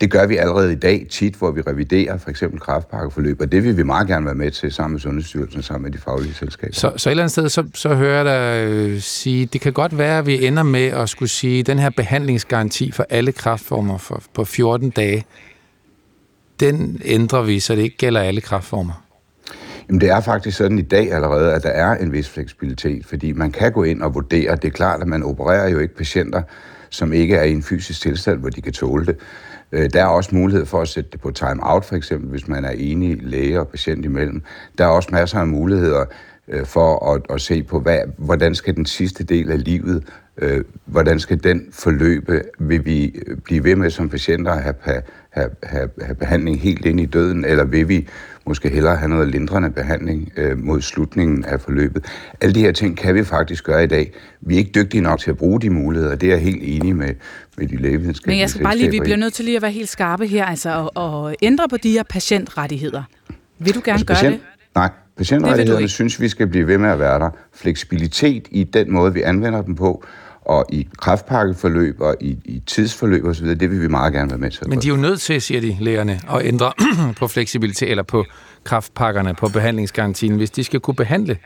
Det gør vi allerede i dag tit, hvor vi reviderer for eksempel kraftpakkeforløb, og det vil vi meget gerne være med til sammen med Sundhedsstyrelsen, sammen med de faglige selskaber. Så, så et eller andet sted, så, så hører jeg dig øh, sige, det kan godt være, at vi ender med at skulle sige, den her behandlingsgaranti for alle kraftformer for, på 14 dage, den ændrer vi, så det ikke gælder alle kraftformer. Jamen, det er faktisk sådan i dag allerede, at der er en vis fleksibilitet, fordi man kan gå ind og vurdere. Det er klart, at man opererer jo ikke patienter, som ikke er i en fysisk tilstand, hvor de kan tåle det. Øh, der er også mulighed for at sætte det på time-out, for eksempel, hvis man er enig læge og patient imellem. Der er også masser af muligheder øh, for at, at se på, hvad, hvordan skal den sidste del af livet, øh, hvordan skal den forløbe? Vil vi øh, blive ved med som patienter at have, have, have, have behandling helt ind i døden, eller vil vi måske hellere have noget lindrende behandling øh, mod slutningen af forløbet. Alle de her ting kan vi faktisk gøre i dag. Vi er ikke dygtige nok til at bruge de muligheder, det er jeg helt enig med, med de lægevidenskabelige Men jeg skal bare lige, vi bliver nødt til lige at være helt skarpe her, altså at, at ændre på de her patientrettigheder. Vil du gerne altså, patient, gøre det? Nej, patientrettighederne synes, vi skal blive ved med at være der. Fleksibilitet i den måde, vi anvender dem på, og i kraftpakkeforløb og i, i tidsforløb osv., det vil vi meget gerne være med til. Men de er jo nødt til, siger de lægerne, at ændre <clears throat> på fleksibilitet eller på kraftpakkerne, på behandlingsgarantien, hvis de skal kunne behandle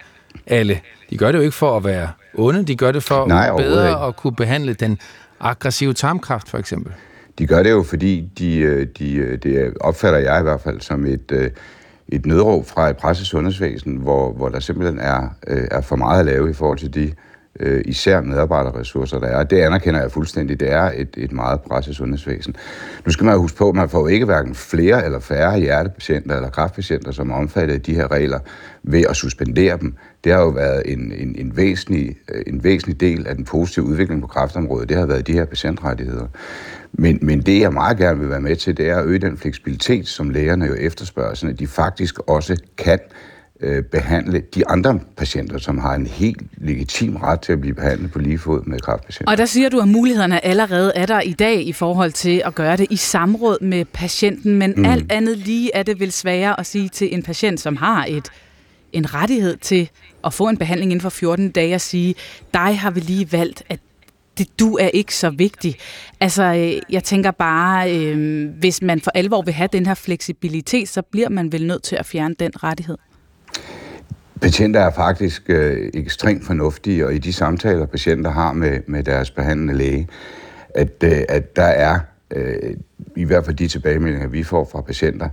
alle. De gør det jo ikke for at være onde, de gør det for Nej, bedre at kunne behandle den Aggressiv tarmkraft for eksempel. De gør det jo, fordi de, øh, de, øh, det opfatter jeg i hvert fald som et, øh, et nødråb fra et pressesundhedsvæsen, hvor, hvor der simpelthen er, er for meget at lave i forhold til de øh, især medarbejderressourcer, der er. Det anerkender jeg fuldstændig. Det er et, et meget presset sundhedsvæsen. Nu skal man huske på, at man får ikke hverken flere eller færre hjertepatienter eller kraftpatienter, som er omfattet af de her regler, ved at suspendere dem. Det har jo været en, en, en, væsentlig, øh, en væsentlig del af den positive udvikling på kræftområdet. Det har været de her patientrettigheder. Men, men det, jeg meget gerne vil være med til, det er at øge den fleksibilitet, som lægerne jo efterspørger, så at de faktisk også kan øh, behandle de andre patienter, som har en helt legitim ret til at blive behandlet på lige fod med kræftpatienter. Og der siger du, at mulighederne allerede er der i dag i forhold til at gøre det i samråd med patienten, men mm. alt andet lige er det vel sværere at sige til en patient, som har et en rettighed til at få en behandling inden for 14 dage, og sige, dig har vi lige valgt, at det, du er ikke så vigtig. Altså, øh, jeg tænker bare, øh, hvis man for alvor vil have den her fleksibilitet, så bliver man vel nødt til at fjerne den rettighed. Patienter er faktisk øh, ekstremt fornuftige, og i de samtaler, patienter har med, med deres behandlende læge, at, øh, at der er, øh, i hvert fald de tilbagemeldinger, vi får fra patienter,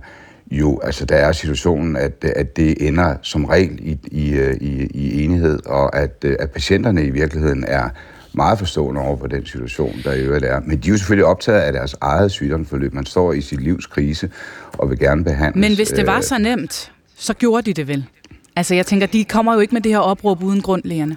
jo, altså der er situationen, at, at det ender som regel i, i, i, i enighed, og at, at patienterne i virkeligheden er meget forstående over for den situation, der i øvrigt er. Men de er jo selvfølgelig optaget af deres eget sygdomsforløb. Man står i sit livs krise og vil gerne behandles. Men hvis det var øh, så nemt, så gjorde de det vel? Altså jeg tænker, de kommer jo ikke med det her opråb uden grund, lægerne.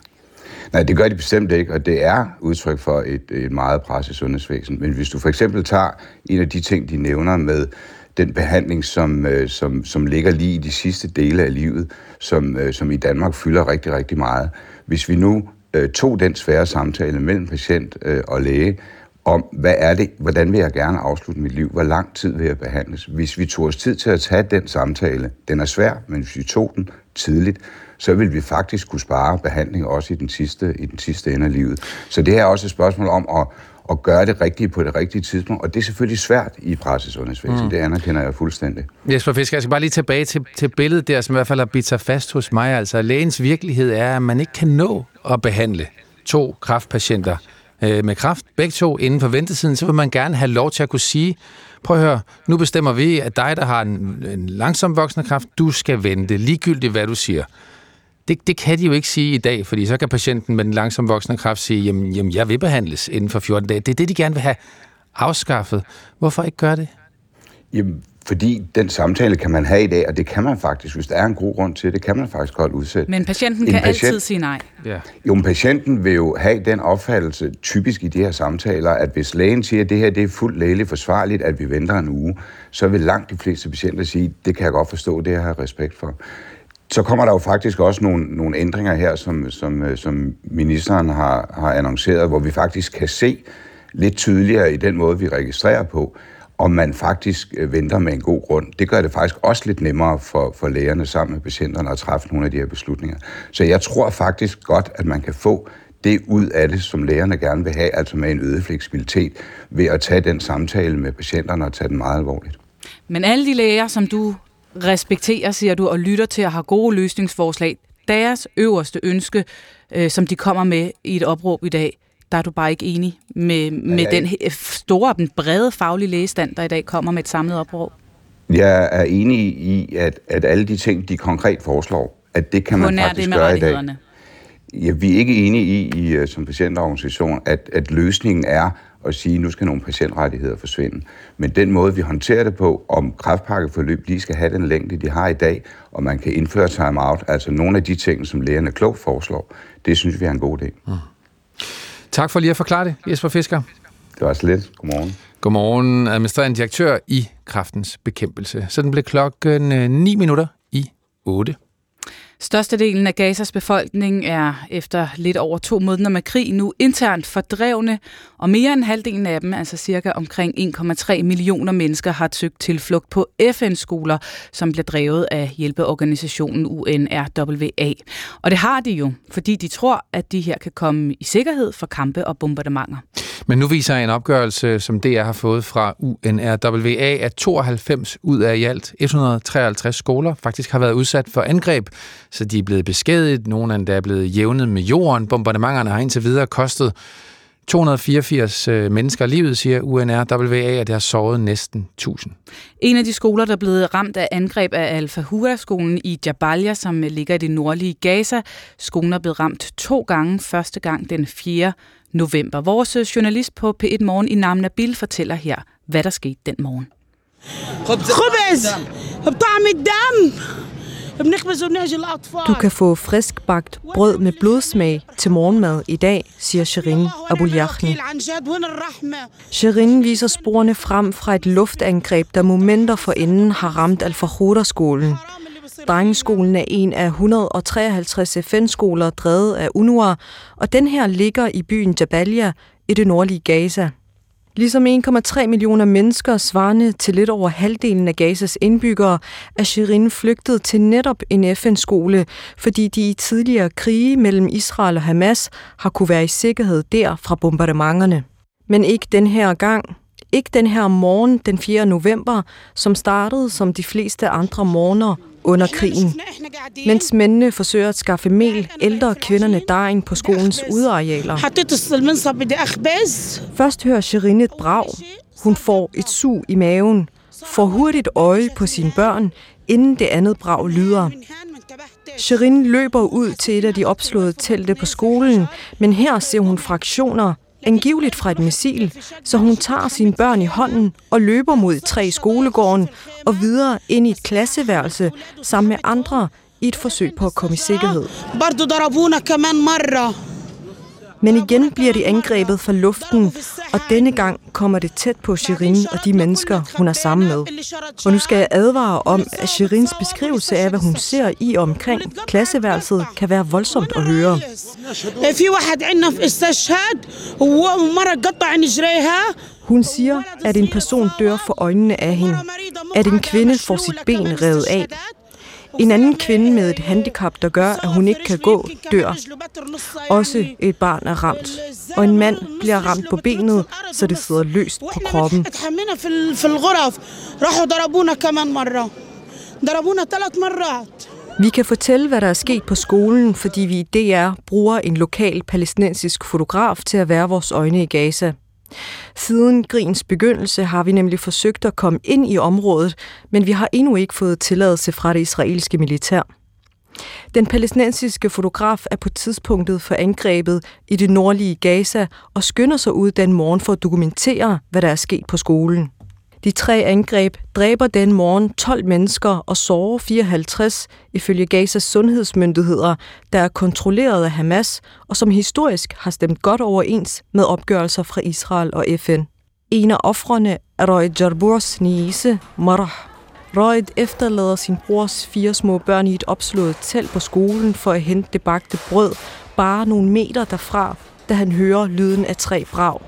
Nej, det gør de bestemt ikke, og det er udtryk for et, et meget pres i sundhedsvæsen. Men hvis du for eksempel tager en af de ting, de nævner med den behandling, som, øh, som, som ligger lige i de sidste dele af livet, som, øh, som i Danmark fylder rigtig, rigtig meget. Hvis vi nu øh, tog den svære samtale mellem patient øh, og læge, om, hvad er det, hvordan vil jeg gerne afslutte mit liv, hvor lang tid vil jeg behandles. Hvis vi tog os tid til at tage den samtale, den er svær, men hvis vi tog den tidligt, så vil vi faktisk kunne spare behandling også i den sidste, i den sidste ende af livet. Så det her er også et spørgsmål om at, at gøre det rigtige på det rigtige tidspunkt, og det er selvfølgelig svært i pressesundhedsvæsen, mm. det anerkender jeg fuldstændig. Jesper Fisk, jeg skal bare lige tilbage til, til billedet der, som i hvert fald har bidt sig fast hos mig. Altså, lægens virkelighed er, at man ikke kan nå at behandle to kraftpatienter øh, med kraft, begge to inden for ventetiden, så vil man gerne have lov til at kunne sige, prøv at høre, nu bestemmer vi, at dig, der har en, en langsom voksende kraft, du skal vente, ligegyldigt hvad du siger. Det, det kan de jo ikke sige i dag, fordi så kan patienten med den langsom voksende kraft sige, jamen, jamen jeg vil behandles inden for 14 dage. Det er det, de gerne vil have afskaffet. Hvorfor ikke gøre det? Jamen, fordi den samtale kan man have i dag, og det kan man faktisk, hvis der er en god grund til det, kan man faktisk godt udsætte. Men patienten en kan patient, altid sige nej. Ja. Jo, men patienten vil jo have den opfattelse, typisk i de her samtaler, at hvis lægen siger, at det her det er fuldt lægeligt forsvarligt, at vi venter en uge, så vil langt de fleste patienter sige, det kan jeg godt forstå, det har jeg respekt for. Så kommer der jo faktisk også nogle, nogle ændringer her, som, som, øh, som ministeren har, har annonceret, hvor vi faktisk kan se lidt tydeligere i den måde, vi registrerer på, om man faktisk øh, venter med en god grund. Det gør det faktisk også lidt nemmere for, for lægerne sammen med patienterne at træffe nogle af de her beslutninger. Så jeg tror faktisk godt, at man kan få det ud af det, som lægerne gerne vil have, altså med en øget fleksibilitet, ved at tage den samtale med patienterne og tage den meget alvorligt. Men alle de læger, som du respekterer, siger du, og lytter til at have gode løsningsforslag, deres øverste ønske, øh, som de kommer med i et opråb i dag, der er du bare ikke enig med, med den store, den brede faglige lægestand, der i dag kommer med et samlet opråb? Jeg er enig i, at, at alle de ting, de konkret foreslår, at det kan man faktisk gøre i dag. Ja, vi er ikke enige i, i øh, som patientorganisation, at, at løsningen er at sige, at nu skal nogle patientrettigheder forsvinde. Men den måde, vi håndterer det på, om kraftpakkeforløb lige skal have den længde, de har i dag, og man kan indføre time-out, altså nogle af de ting, som lægerne klogt foreslår, det synes vi er en god idé. Mm. Tak for lige at forklare det, Jesper Fisker. Det var så lidt. Godmorgen. Godmorgen, administrerende direktør i Kraftens Bekæmpelse. Så den blev klokken 9 øh, minutter i 8. Størstedelen af Gazas befolkning er efter lidt over to måneder med krig nu internt fordrevne, og mere end halvdelen af dem, altså cirka omkring 1,3 millioner mennesker, har søgt tilflugt på FN-skoler, som bliver drevet af hjælpeorganisationen UNRWA. Og det har de jo, fordi de tror, at de her kan komme i sikkerhed for kampe og bombardementer. Men nu viser en opgørelse, som DR har fået fra UNRWA, at 92 ud af i alt 153 skoler faktisk har været udsat for angreb, så de er blevet beskadiget. Nogle af dem er blevet jævnet med jorden. Bombardementerne har indtil videre kostet 284 øh, mennesker livet, siger UNRWA, at det har såret næsten 1000. En af de skoler, der er blevet ramt af angreb er Al-Fahura-skolen i Jabalia, som ligger i det nordlige Gaza. Skolen er blevet ramt to gange. Første gang den 4 november. Vores journalist på P1 Morgen i Namna Nabil fortæller her, hvad der skete den morgen. Du kan få frisk bagt brød med blodsmag til morgenmad i dag, siger Shirin Abuljachni. Shirin viser sporene frem fra et luftangreb, der momenter for enden har ramt Al-Fahura-skolen. Drengeskolen er en af 153 FN-skoler drevet af UNRWA, og den her ligger i byen Jabalia i det nordlige Gaza. Ligesom 1,3 millioner mennesker, svarende til lidt over halvdelen af Gazas indbyggere, er Shirin flygtet til netop en FN-skole, fordi de i tidligere krige mellem Israel og Hamas har kunne være i sikkerhed der fra bombardementerne. Men ikke den her gang. Ikke den her morgen den 4. november, som startede som de fleste andre morgener under krigen. Mens mændene forsøger at skaffe mel, ældre kvinderne dejen på skolens udearealer. Først hører Shirin et brag. Hun får et sug i maven, får hurtigt øje på sine børn, inden det andet brag lyder. Shirin løber ud til et af de opslåede telte på skolen, men her ser hun fraktioner, angiveligt fra et missil, så hun tager sine børn i hånden og løber mod tre skolegården og videre ind i et klasseværelse sammen med andre i et forsøg på at komme i sikkerhed. Men igen bliver de angrebet fra luften, og denne gang kommer det tæt på Shirin og de mennesker, hun er sammen med. Og nu skal jeg advare om, at Shirins beskrivelse af, hvad hun ser i og omkring klasseværelset, kan være voldsomt at høre. Hun siger, at en person dør for øjnene af hende. At en kvinde får sit ben revet af. En anden kvinde med et handicap, der gør, at hun ikke kan gå, dør. Også et barn er ramt. Og en mand bliver ramt på benet, så det sidder løst på kroppen. Vi kan fortælle, hvad der er sket på skolen, fordi vi i DR bruger en lokal palæstinensisk fotograf til at være vores øjne i Gaza. Siden grins begyndelse har vi nemlig forsøgt at komme ind i området, men vi har endnu ikke fået tilladelse fra det israelske militær. Den palæstinensiske fotograf er på tidspunktet for angrebet i det nordlige Gaza og skynder sig ud den morgen for at dokumentere, hvad der er sket på skolen. De tre angreb dræber den morgen 12 mennesker og sårer 54, ifølge Gazas sundhedsmyndigheder, der er kontrolleret af Hamas og som historisk har stemt godt overens med opgørelser fra Israel og FN. En af offrene er Roy Jarburs niece, Marah. Roy efterlader sin brors fire små børn i et opslået telt på skolen for at hente det bagte brød, bare nogle meter derfra, da han hører lyden af tre brag.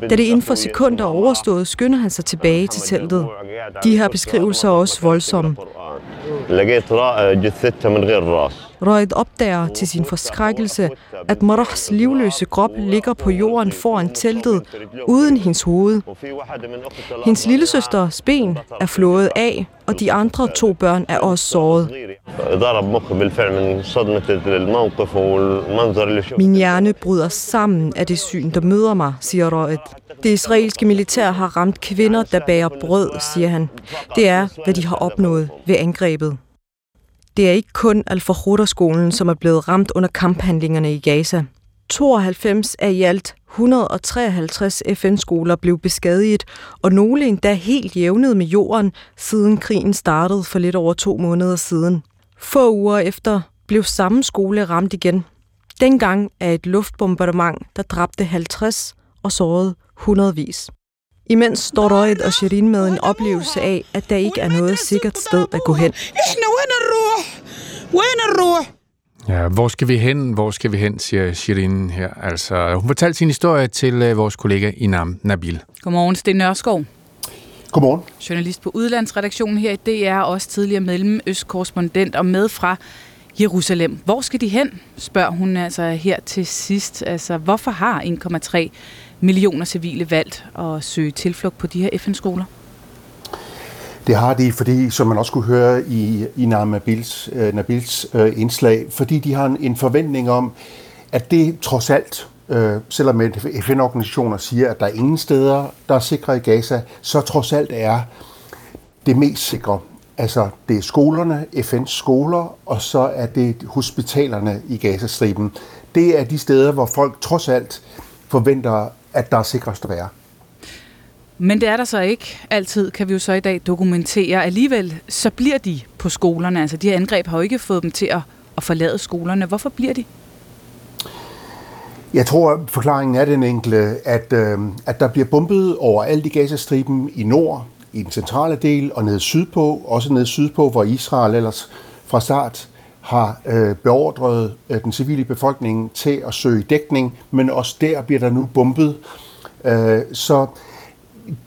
Da det inden for sekunder overstået, skynder han sig tilbage til teltet. De her beskrivelser er også voldsomme. Røget opdager til sin forskrækkelse, at Marahs livløse krop ligger på jorden foran teltet, uden hendes hoved. Hendes lillesøsters ben er flået af, og de andre to børn er også såret. Min hjerne bryder sammen af det syn, der møder mig, siger Røget. Det israelske militær har ramt kvinder, der bærer brød, siger han. Det er, hvad de har opnået ved angrebet. Det er ikke kun al skolen som er blevet ramt under kamphandlingerne i Gaza. 92 af i alt 153 FN-skoler blev beskadiget, og nogle endda helt jævnet med jorden, siden krigen startede for lidt over to måneder siden. Få uger efter blev samme skole ramt igen. Dengang af et luftbombardement, der dræbte 50 og sårede hundredvis. Imens står Røget og Shirin med en oplevelse af, at der ikke er noget sikkert sted at gå hen. Ja, hvor skal vi hen? Hvor skal vi hen, siger Shirin her. Altså, hun fortalte sin historie til uh, vores kollega Inam Nabil. Godmorgen, Sten Nørskov. Godmorgen. Journalist på udlandsredaktionen her i DR, også tidligere Mellemøstkorrespondent og med fra Jerusalem. Hvor skal de hen, spørger hun altså her til sidst. Altså, hvorfor har 1,3 millioner civile valgt at søge tilflugt på de her FN-skoler? Det har de, fordi, som man også kunne høre i, i Nabils, øh, Nabils øh, indslag, fordi de har en, en forventning om, at det trods alt, øh, selvom FN-organisationer siger, at der er ingen steder, der er sikre i Gaza, så trods alt er det mest sikre. Altså, det er skolerne, FN's skoler, og så er det hospitalerne i Gazastriben. Det er de steder, hvor folk trods alt forventer, at der er sikrest at være. Men det er der så ikke altid, kan vi jo så i dag dokumentere. Alligevel så bliver de på skolerne. Altså de her angreb har jo ikke fået dem til at, at forlade skolerne. Hvorfor bliver de? Jeg tror, forklaringen er den enkle, at, øh, at der bliver bombet over alt i Gazastriben i nord, i den centrale del og ned sydpå, også ned sydpå, hvor Israel ellers fra start har øh, beordret øh, den civile befolkning til at søge dækning, men også der bliver der nu bombet. Øh, så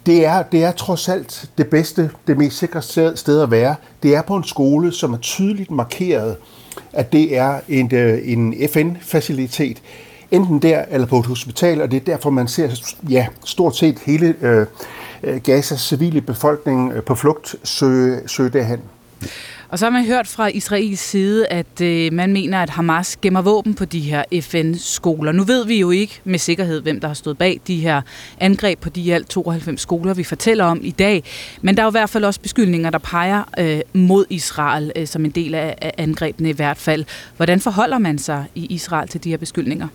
det er, det er trods alt det bedste, det mest sikre sted at være. Det er på en skole, som er tydeligt markeret, at det er en, øh, en FN-facilitet, enten der eller på et hospital, og det er derfor, man ser ja, stort set hele øh, øh Gazas civile befolkning øh, på flugt søge, søge derhen. Og så har man hørt fra Israels side, at øh, man mener, at Hamas gemmer våben på de her FN-skoler. Nu ved vi jo ikke med sikkerhed, hvem der har stået bag de her angreb på de alt 92 skoler, vi fortæller om i dag. Men der er jo i hvert fald også beskyldninger, der peger øh, mod Israel øh, som en del af, af angrebene i hvert fald. Hvordan forholder man sig i Israel til de her beskyldninger?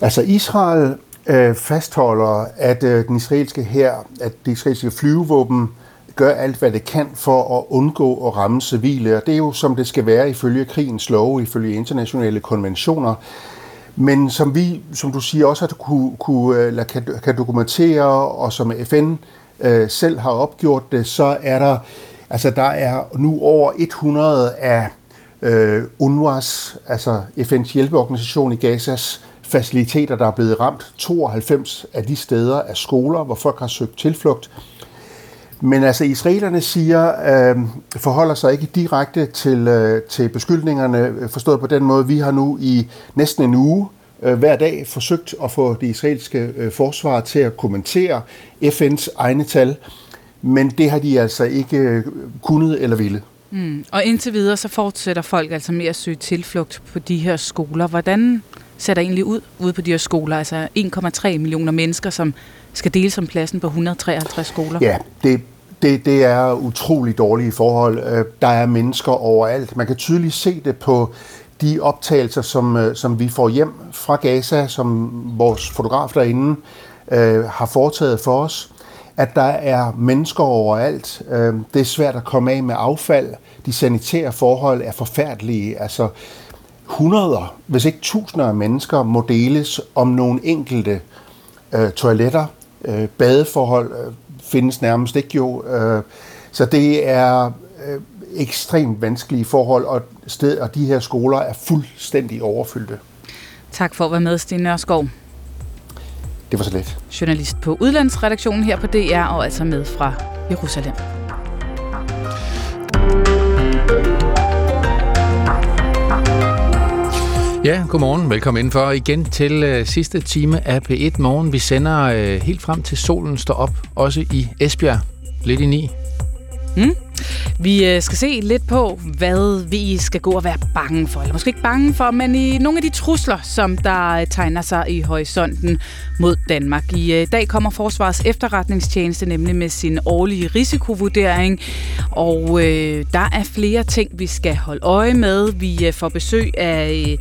Altså Israel øh, fastholder, at øh, den israelske her, at det israelske flyvevåben gør alt, hvad det kan for at undgå at ramme civile. Og det er jo, som det skal være ifølge krigens love, ifølge internationale konventioner. Men som vi, som du siger, også har kunne, kunne, øh, eller kan, kan dokumentere, og som FN øh, selv har opgjort det, så er der, altså der er nu over 100 af øh, UNRWA's, altså FN's hjælpeorganisation i Gazas faciliteter, der er blevet ramt. 92 af de steder er skoler, hvor folk har søgt tilflugt. Men altså, israelerne siger, øh, forholder sig ikke direkte til, øh, til beskyldningerne, øh, forstået på den måde, vi har nu i næsten en uge øh, hver dag forsøgt at få det israelske øh, forsvar til at kommentere FN's egne tal, men det har de altså ikke øh, kunnet eller ville. Mm. Og indtil videre, så fortsætter folk altså med at søge tilflugt på de her skoler. Hvordan ser der egentlig ud ude på de her skoler? Altså 1,3 millioner mennesker, som skal dele om pladsen på 153 skoler. Ja, det, det, det er utrolig dårlige forhold. Øh, der er mennesker overalt. Man kan tydeligt se det på de optagelser, som, øh, som vi får hjem fra Gaza, som vores fotograf derinde øh, har foretaget for os, at der er mennesker overalt. Øh, det er svært at komme af med affald. De sanitære forhold er forfærdelige. Altså, hundreder, hvis ikke tusinder af mennesker må deles om nogle enkelte øh, toiletter. Øh, badeforhold øh, findes nærmest ikke jo. Øh, så det er øh, ekstremt vanskelige forhold, og, sted, og de her skoler er fuldstændig overfyldte. Tak for at være med, Stine Nørskov. Det var så let. Journalist på udlandsredaktionen her på DR, og altså med fra Jerusalem. Ja, godmorgen. Velkommen indenfor igen til øh, sidste time af P1 Morgen. Vi sender øh, helt frem til solen står op, også i Esbjerg. Lidt i ni. Mm. Vi øh, skal se lidt på, hvad vi skal gå og være bange for. Eller måske ikke bange for, men i nogle af de trusler, som der øh, tegner sig i horisonten mod Danmark. I øh, dag kommer Forsvars efterretningstjeneste nemlig med sin årlige risikovurdering. Og øh, der er flere ting, vi skal holde øje med. Vi får besøg af øh,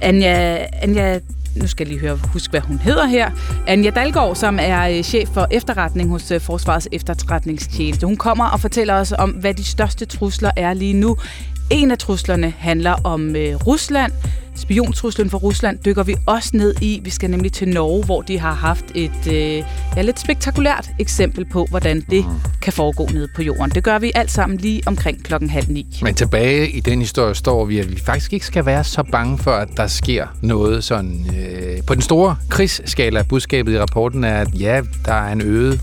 Anja, Anja nu skal jeg lige høre, husk hvad hun hedder her, Anja Dalgaard, som er øh, chef for efterretning hos øh, Forsvarets efterretningstjeneste. Hun kommer og fortæller os om, hvad de største trusler er lige nu. En af truslerne handler om øh, Rusland. Spiontruslen for Rusland dykker vi også ned i. Vi skal nemlig til Norge, hvor de har haft et øh, ja, lidt spektakulært eksempel på, hvordan det kan foregå nede på jorden. Det gør vi alt sammen lige omkring klokken halv ni. Men tilbage i den historie står vi, at vi faktisk ikke skal være så bange for, at der sker noget sådan... Øh, på den store krigsskala, budskabet i rapporten er, at ja, der er en øget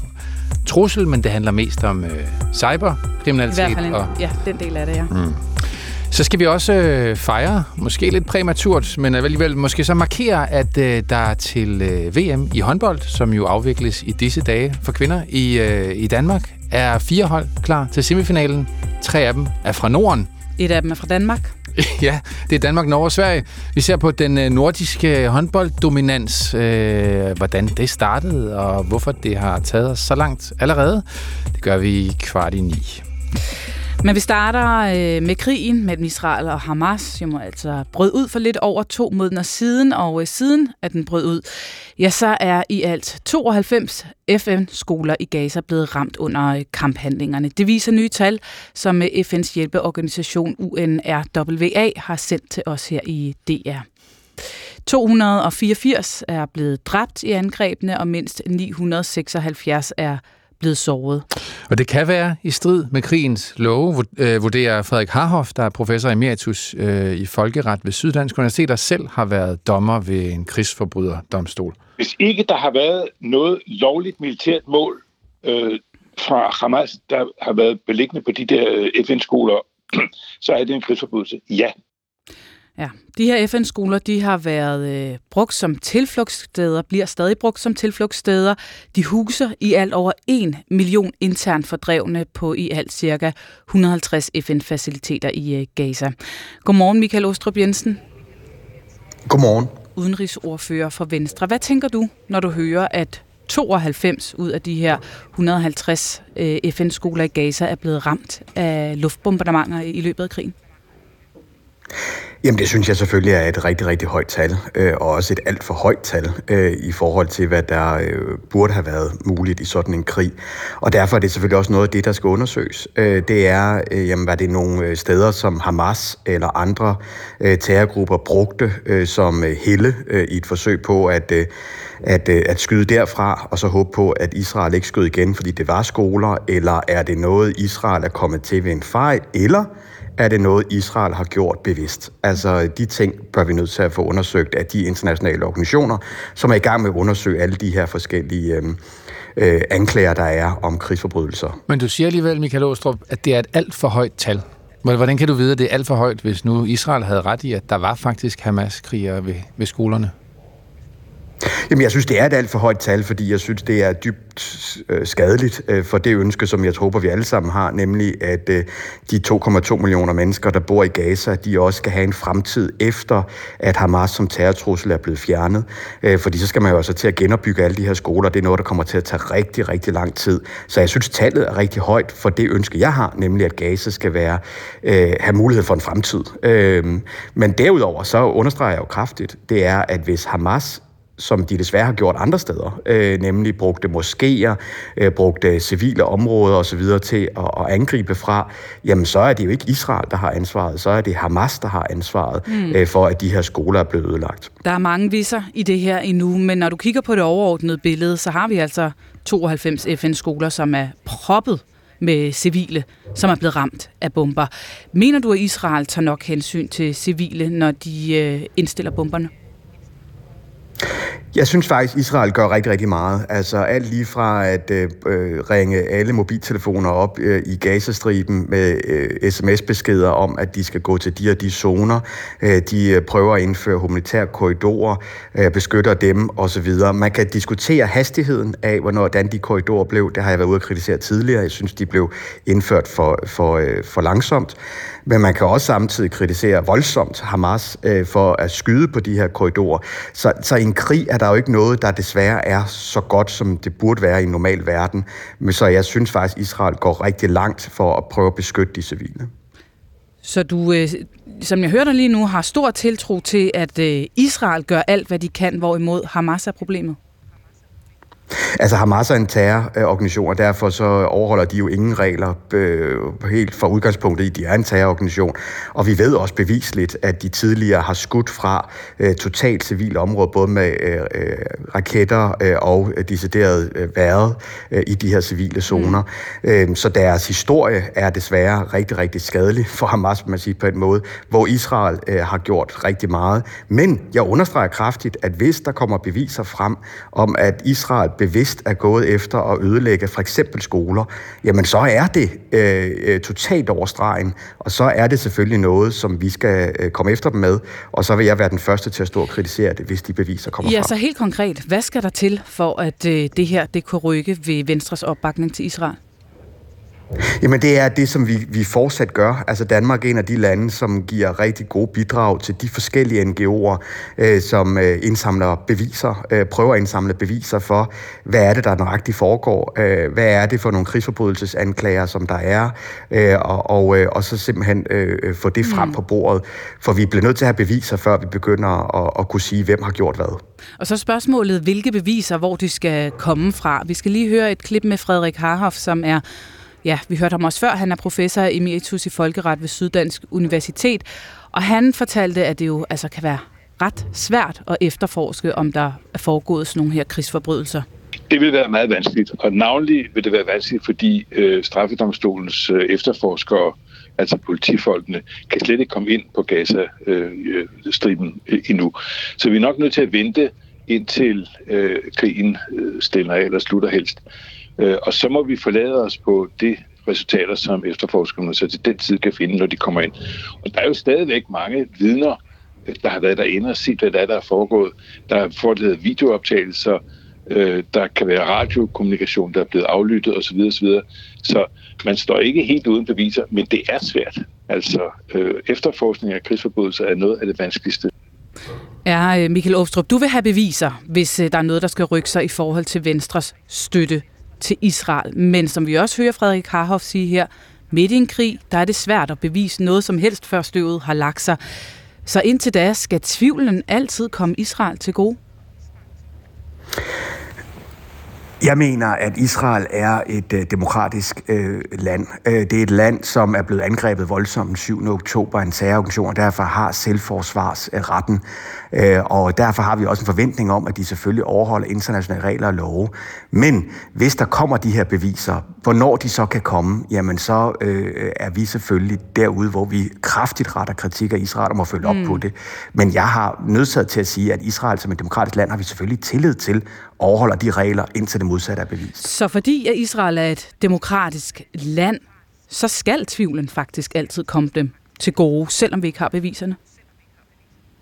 trussel, men det handler mest om øh, cyberkriminalitet. I hvert fald en, og, ja, den del af det, ja. Mm. Så skal vi også øh, fejre, måske lidt præmaturt, men alligevel måske så markere, at øh, der er til øh, VM i håndbold, som jo afvikles i disse dage for kvinder i, øh, i Danmark, er fire hold klar til semifinalen. Tre af dem er fra Norden. Et af dem er fra Danmark. <laughs> ja, det er Danmark, Norge og Sverige. Vi ser på den øh, nordiske øh, håndbolddominans, øh, hvordan det startede, og hvorfor det har taget os så langt allerede. Det gør vi kvart i ni. Men vi starter øh, med krigen mellem Israel og Hamas, som altså brød ud for lidt over to måneder siden, og øh, siden at den brød ud, ja, så er i alt 92 FN-skoler i Gaza blevet ramt under øh, kamphandlingerne. Det viser nye tal, som øh, FN's hjælpeorganisation UNRWA har sendt til os her i DR. 284 er blevet dræbt i angrebene, og mindst 976 er blevet såret. Og det kan være i strid med krigens love, øh, vurderer Frederik Harhoff, der er professor emeritus øh, i folkeret ved Syddansk Universitet, der selv har været dommer ved en krigsforbryderdomstol. Hvis ikke der har været noget lovligt militært mål øh, fra Hamas, der har været beliggende på de der øh, FN-skoler, <clears throat> så er det en krigsforbrydelse. Ja, Ja, de her FN-skoler, de har været øh, brugt som tilflugtssteder, bliver stadig brugt som tilflugtssteder. De huser i alt over 1 million internt fordrevne på i alt cirka 150 FN-faciliteter i øh, Gaza. Godmorgen, Michael Ostrup Jensen. Godmorgen. Udenrigsordfører for Venstre. Hvad tænker du, når du hører, at 92 ud af de her 150 øh, FN-skoler i Gaza er blevet ramt af luftbombardementer i løbet af krigen? Jamen det synes jeg selvfølgelig er et rigtig, rigtig højt tal, øh, og også et alt for højt tal øh, i forhold til, hvad der øh, burde have været muligt i sådan en krig. Og derfor er det selvfølgelig også noget af det, der skal undersøges. Øh, det er, øh, jamen, var det nogle øh, steder, som Hamas eller andre øh, terrorgrupper brugte øh, som øh, helle øh, i et forsøg på at, øh, at, øh, at skyde derfra, og så håbe på, at Israel ikke skød igen, fordi det var skoler, eller er det noget, Israel er kommet til ved en fejl, eller er det noget, Israel har gjort bevidst. Altså, de ting bør vi nødt til at få undersøgt af de internationale organisationer, som er i gang med at undersøge alle de her forskellige øh, øh, anklager, der er om krigsforbrydelser. Men du siger alligevel, Michael Åstrup, at det er et alt for højt tal. Hvordan kan du vide, at det er alt for højt, hvis nu Israel havde ret i, at der var faktisk Hamas-krigere ved, ved skolerne? Jamen, jeg synes, det er et alt for højt tal, fordi jeg synes, det er dybt øh, skadeligt øh, for det ønske, som jeg tror, vi alle sammen har, nemlig at øh, de 2,2 millioner mennesker, der bor i Gaza, de også skal have en fremtid efter, at Hamas som terrortrussel er blevet fjernet. Øh, fordi så skal man jo altså til at genopbygge alle de her skoler. Det er noget, der kommer til at tage rigtig, rigtig lang tid. Så jeg synes, tallet er rigtig højt for det ønske, jeg har, nemlig at Gaza skal være, øh, have mulighed for en fremtid. Øh, men derudover, så understreger jeg jo kraftigt, det er, at hvis Hamas som de desværre har gjort andre steder, øh, nemlig brugte moskéer, øh, brugte civile områder osv. til at, at angribe fra, jamen så er det jo ikke Israel, der har ansvaret, så er det Hamas, der har ansvaret mm. øh, for, at de her skoler er blevet ødelagt. Der er mange viser i det her endnu, men når du kigger på det overordnede billede, så har vi altså 92 FN-skoler, som er proppet med civile, som er blevet ramt af bomber. Mener du, at Israel tager nok hensyn til civile, når de øh, indstiller bomberne? Jeg synes faktisk, Israel gør rigtig, rigtig meget. Altså alt lige fra at øh, øh, ringe alle mobiltelefoner op øh, i Gazastriben med øh, sms-beskeder om, at de skal gå til de og de zoner. Øh, de øh, prøver at indføre humanitære korridorer, øh, beskytter dem osv. Man kan diskutere hastigheden af, hvordan de korridorer blev. Det har jeg været ude at kritisere tidligere. Jeg synes, de blev indført for, for, øh, for langsomt. Men man kan også samtidig kritisere voldsomt Hamas øh, for at skyde på de her korridorer. Så, så i en krig er der jo ikke noget, der desværre er så godt, som det burde være i en normal verden. Men så jeg synes faktisk, at Israel går rigtig langt for at prøve at beskytte de civile. Så du, øh, som jeg hører dig lige nu, har stor tiltro til, at øh, Israel gør alt, hvad de kan, hvorimod Hamas er problemet? Altså Hamas er en terrororganisation, og derfor så overholder de jo ingen regler øh, helt fra udgangspunktet i, at de er en terrororganisation. Og vi ved også bevisligt, at de tidligere har skudt fra øh, totalt civile områder, både med øh, øh raketter øh, og decideret øh, været øh, i de her civile zoner. Mm. Øh, så deres historie er desværre rigtig, rigtig skadelig for Hamas, man sige på en måde, hvor Israel øh, har gjort rigtig meget. Men jeg understreger kraftigt, at hvis der kommer beviser frem om, at Israel bevidst er gået efter at ødelægge for eksempel skoler, jamen så er det øh, øh, totalt overstregen, og så er det selvfølgelig noget, som vi skal øh, komme efter dem med, og så vil jeg være den første til at stå og kritisere det, hvis de beviser kommer ja, frem. Ja, så helt konkret, hvad skal der til for, at øh, det her det kunne rykke ved Venstres opbakning til Israel? Jamen det er det, som vi, vi fortsat gør. Altså Danmark er en af de lande, som giver rigtig gode bidrag til de forskellige NGO'er, øh, som øh, indsamler beviser, øh, prøver at indsamle beviser for, hvad er det, der nøjagtigt foregår, øh, hvad er det for nogle krigsforbrydelsesanklager, som der er, øh, og, og, øh, og så simpelthen øh, få det frem mm. på bordet. For vi bliver nødt til at have beviser, før vi begynder at, at kunne sige, hvem har gjort hvad. Og så spørgsmålet, hvilke beviser, hvor de skal komme fra. Vi skal lige høre et klip med Frederik Harhoff, som er ja, vi hørte ham også før, han er professor emeritus i folkeret ved Syddansk Universitet, og han fortalte, at det jo altså kan være ret svært at efterforske, om der er foregået sådan nogle her krigsforbrydelser. Det vil være meget vanskeligt, og navnlig vil det være vanskeligt, fordi øh, straffedomstolens øh, efterforskere, altså politifolkene, kan slet ikke komme ind på Gaza-striben øh, øh, øh, endnu. Så vi er nok nødt til at vente indtil øh, krigen øh, stiller af eller slutter helst. Øh, og så må vi forlade os på det resultater, som efterforskerne så til den tid kan finde, når de kommer ind. Og der er jo stadigvæk mange vidner, øh, der har været derinde og set, hvad der er, der er foregået. Der er foretaget videooptagelser, øh, der kan være radiokommunikation, der er blevet aflyttet osv. osv. Så man står ikke helt uden beviser, men det er svært. Altså, øh, efterforskning af krigsforbrydelser er noget af det vanskeligste. Ja, øh, Michael Åstrup, du vil have beviser, hvis øh, der er noget, der skal rykke sig i forhold til Venstres støtte til Israel. Men som vi også hører Frederik Harhoff sige her, midt i en krig, der er det svært at bevise noget som helst, før støvet har lagt sig. Så indtil da skal tvivlen altid komme Israel til gode? Jeg mener, at Israel er et øh, demokratisk øh, land. Øh, det er et land, som er blevet angrebet voldsomt den 7. oktober af en terrororganisation, og derfor har selvforsvarsretten. Øh, og derfor har vi også en forventning om, at de selvfølgelig overholder internationale regler og love. Men hvis der kommer de her beviser, hvornår de så kan komme, jamen så øh, er vi selvfølgelig derude, hvor vi kraftigt retter kritik af Israel og må følge op mm. på det. Men jeg har nødsaget til at sige, at Israel som et demokratisk land har vi selvfølgelig tillid til, overholder de regler, indtil det modsatte er bevist. Så fordi at Israel er et demokratisk land, så skal tvivlen faktisk altid komme dem til gode, selvom vi ikke har beviserne?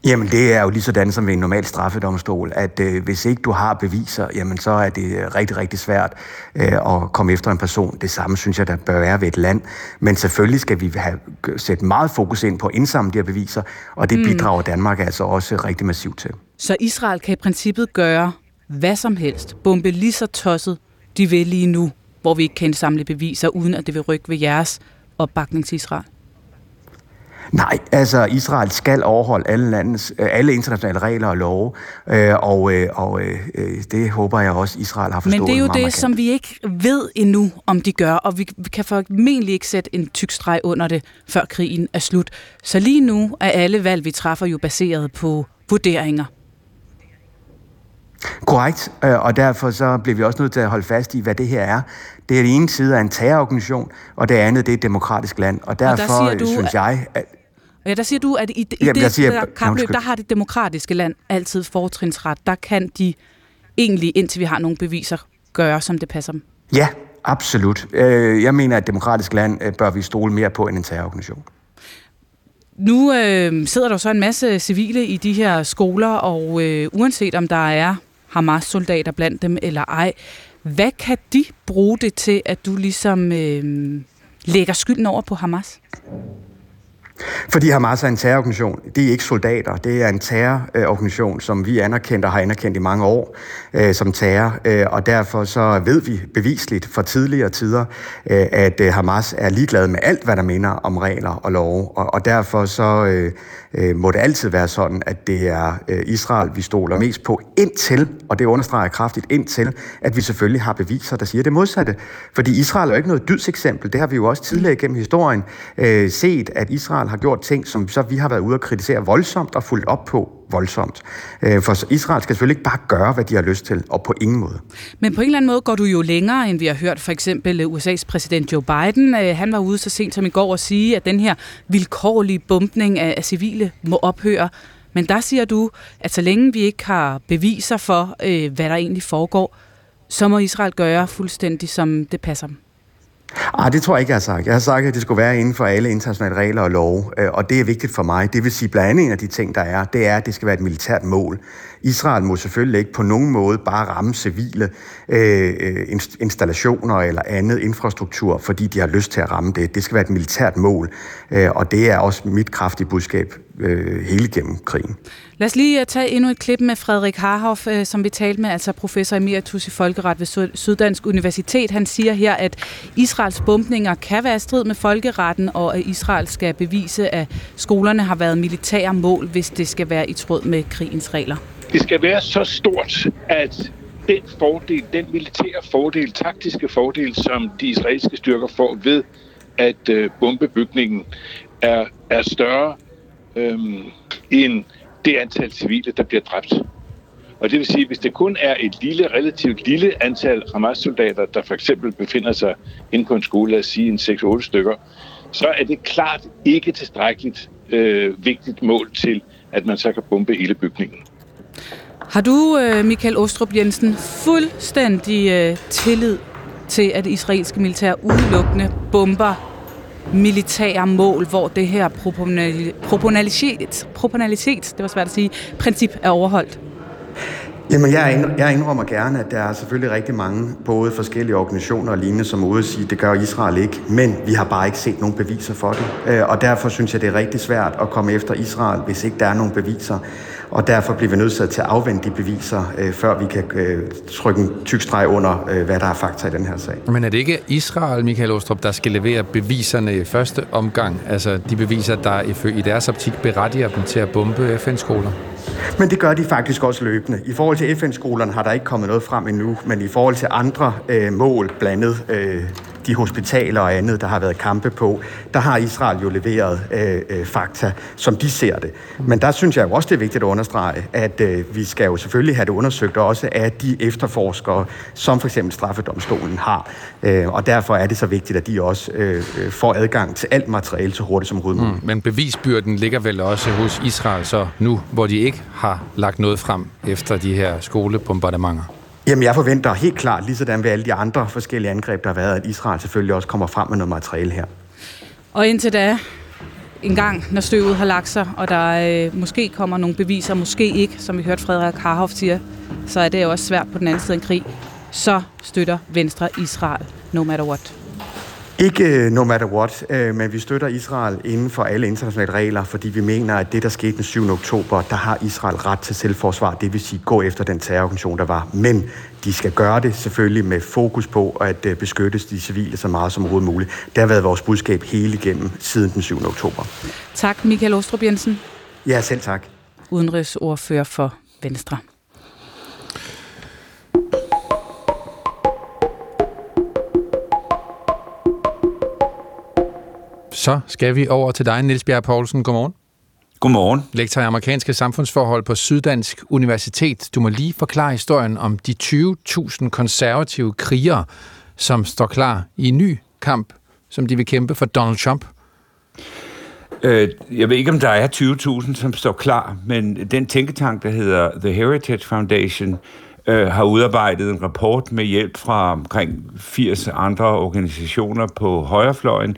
Jamen det er jo lige sådan som ved en normal straffedomstol, at øh, hvis ikke du har beviser, jamen så er det rigtig, rigtig svært øh, at komme efter en person. Det samme synes jeg, der bør være ved et land. Men selvfølgelig skal vi have sætte meget fokus ind på at indsamle de her beviser, og det mm. bidrager Danmark altså også rigtig massivt til. Så Israel kan i princippet gøre hvad som helst, bombe lige så tosset, de vil lige nu, hvor vi ikke kan samle beviser, uden at det vil rykke ved jeres opbakning til Israel? Nej, altså Israel skal overholde alle, landets, øh, alle internationale regler og love, øh, og, øh, og det håber jeg også, Israel har forstået. Men det er jo det, markant. som vi ikke ved endnu, om de gør, og vi kan formentlig ikke sætte en tyk streg under det, før krigen er slut. Så lige nu er alle valg, vi træffer, jo baseret på vurderinger. Korrekt, og derfor så bliver vi også nødt til at holde fast i, hvad det her er. Det er det ene side af en terrororganisation, og det andet det er et demokratisk land. Og derfor og der du, synes jeg, at Ja, der siger du, at i, i Jamen, det siger, der kapløb, der har det demokratiske land altid fortrinsret. Der kan de egentlig, indtil vi har nogle beviser, gøre, som det passer dem. Ja, absolut. Øh, jeg mener, at et demokratisk land øh, bør vi stole mere på end en terrororganisation. Nu øh, sidder der så en masse civile i de her skoler, og øh, uanset om der er Hamas-soldater blandt dem eller ej, hvad kan de bruge det til, at du ligesom øh, lægger skylden over på Hamas? Fordi Hamas er en terrororganisation. Det er ikke soldater. Det er en terrororganisation, som vi anerkendt og har anerkendt i mange år øh, som terror. Øh, og derfor så ved vi bevisligt fra tidligere tider, øh, at øh, Hamas er ligeglad med alt, hvad der minder om regler og love. Og, og derfor så øh, øh, må det altid være sådan, at det er øh, Israel, vi stoler mest på, indtil, og det understreger kraftigt, indtil, at vi selvfølgelig har beviser, der siger det modsatte. Fordi Israel er jo ikke noget dydseksempel. Det har vi jo også tidligere gennem historien øh, set, at Israel har gjort ting, som så vi har været ude at kritisere voldsomt og fulgt op på voldsomt. Øh, for Israel skal selvfølgelig ikke bare gøre, hvad de har lyst til, og på ingen måde. Men på en eller anden måde går du jo længere, end vi har hørt for eksempel USA's præsident Joe Biden. Øh, han var ude så sent som i går og sige, at den her vilkårlige bumpning af civile må ophøre. Men der siger du, at så længe vi ikke har beviser for, øh, hvad der egentlig foregår, så må Israel gøre fuldstændig, som det passer dem. Ah, det tror jeg ikke, jeg har sagt. Jeg har sagt, at det skulle være inden for alle internationale regler og love, øh, og det er vigtigt for mig. Det vil sige, blandt andet en af de ting, der er, det er, at det skal være et militært mål. Israel må selvfølgelig ikke på nogen måde bare ramme civile øh, øh installationer eller andet infrastruktur, fordi de har lyst til at ramme det. Det skal være et militært mål, øh, og det er også mit kraftige budskab øh, hele gennem krigen. Lad os lige øh, tage endnu et klip med Frederik Harhoff, øh, som vi talte med, altså professor emeritus i folkeret ved Syddansk Universitet. Han siger her, at Israels bombninger kan være i strid med folkeretten, og at Israel skal bevise, at skolerne har været militære mål, hvis det skal være i tråd med krigens regler. Det skal være så stort, at den fordel, den militære fordel, taktiske fordel, som de israelske styrker får ved at øh, bombe bygningen, er, er større øhm, end det antal civile, der bliver dræbt. Og det vil sige, hvis det kun er et lille, relativt lille antal Hamas-soldater, der for eksempel befinder sig inde på en skole, lad os sige en 6-8 stykker, så er det klart ikke tilstrækkeligt øh, vigtigt mål til, at man så kan bombe hele bygningen. Har du, øh, Michael Ostrup Jensen, fuldstændig øh, tillid til, at det israelske militær udelukkende bomber militære mål, hvor det her proportionalitet, proportionalitet det var svært at sige, princip er overholdt? Jamen, jeg, jeg indrømmer gerne, at der er selvfølgelig rigtig mange, både forskellige organisationer og lignende, som er ude at sige, at det gør Israel ikke, men vi har bare ikke set nogen beviser for det. Øh, og derfor synes jeg, det er rigtig svært at komme efter Israel, hvis ikke der er nogen beviser. Og derfor bliver vi nødt til at afvente de beviser, øh, før vi kan øh, trykke en tyk streg under, hvad der er fakta i den her sag. Men er det ikke Israel, Michael Ostrup, der skal levere beviserne i første omgang? Altså de beviser, der i deres optik berettiger dem til at bombe FN-skoler? Men det gør de faktisk også løbende. I forhold til FN-skolerne har der ikke kommet noget frem endnu, men i forhold til andre øh, mål, blandet øh, de hospitaler og andet, der har været kampe på, der har Israel jo leveret øh, øh, fakta, som de ser det. Men der synes jeg jo også, det er vigtigt at understrege, at øh, vi skal jo selvfølgelig have det undersøgt også af de efterforskere, som for eksempel straffedomstolen har. Øh, og derfor er det så vigtigt, at de også øh, øh får adgang til alt materiale så hurtigt som overhovedet muligt. Mm, men bevisbyrden ligger vel også hos Israel så nu, hvor de ikke har lagt noget frem efter de her skolebombardementer? Jamen, jeg forventer helt klart, lige sådan ved alle de andre forskellige angreb, der har været, at Israel selvfølgelig også kommer frem med noget materiale her. Og indtil da, en gang, når støvet har lagt sig, og der øh, måske kommer nogle beviser, måske ikke, som vi hørte Frederik Harhoff sige, så er det jo også svært på den anden side af en krig, så støtter Venstre Israel, no matter what. Ikke øh, no matter what, øh, men vi støtter Israel inden for alle internationale regler, fordi vi mener, at det, der skete den 7. oktober, der har Israel ret til selvforsvar, det vil sige gå efter den terrororganisation, der var. Men de skal gøre det selvfølgelig med fokus på at øh, beskytte de civile så meget som overhovedet muligt. Det har været vores budskab hele igennem siden den 7. oktober. Tak, Michael Ostrup Jensen. Ja, selv tak. Udenrigsordfører for Venstre. Så skal vi over til dig, Niels Bjerg Poulsen. Godmorgen. Godmorgen. Lektor i amerikanske samfundsforhold på Syddansk Universitet. Du må lige forklare historien om de 20.000 konservative krigere, som står klar i en ny kamp, som de vil kæmpe for Donald Trump. Øh, jeg ved ikke, om der er 20.000, som står klar, men den tænketank, der hedder The Heritage Foundation, øh, har udarbejdet en rapport med hjælp fra omkring 80 andre organisationer på højrefløjen,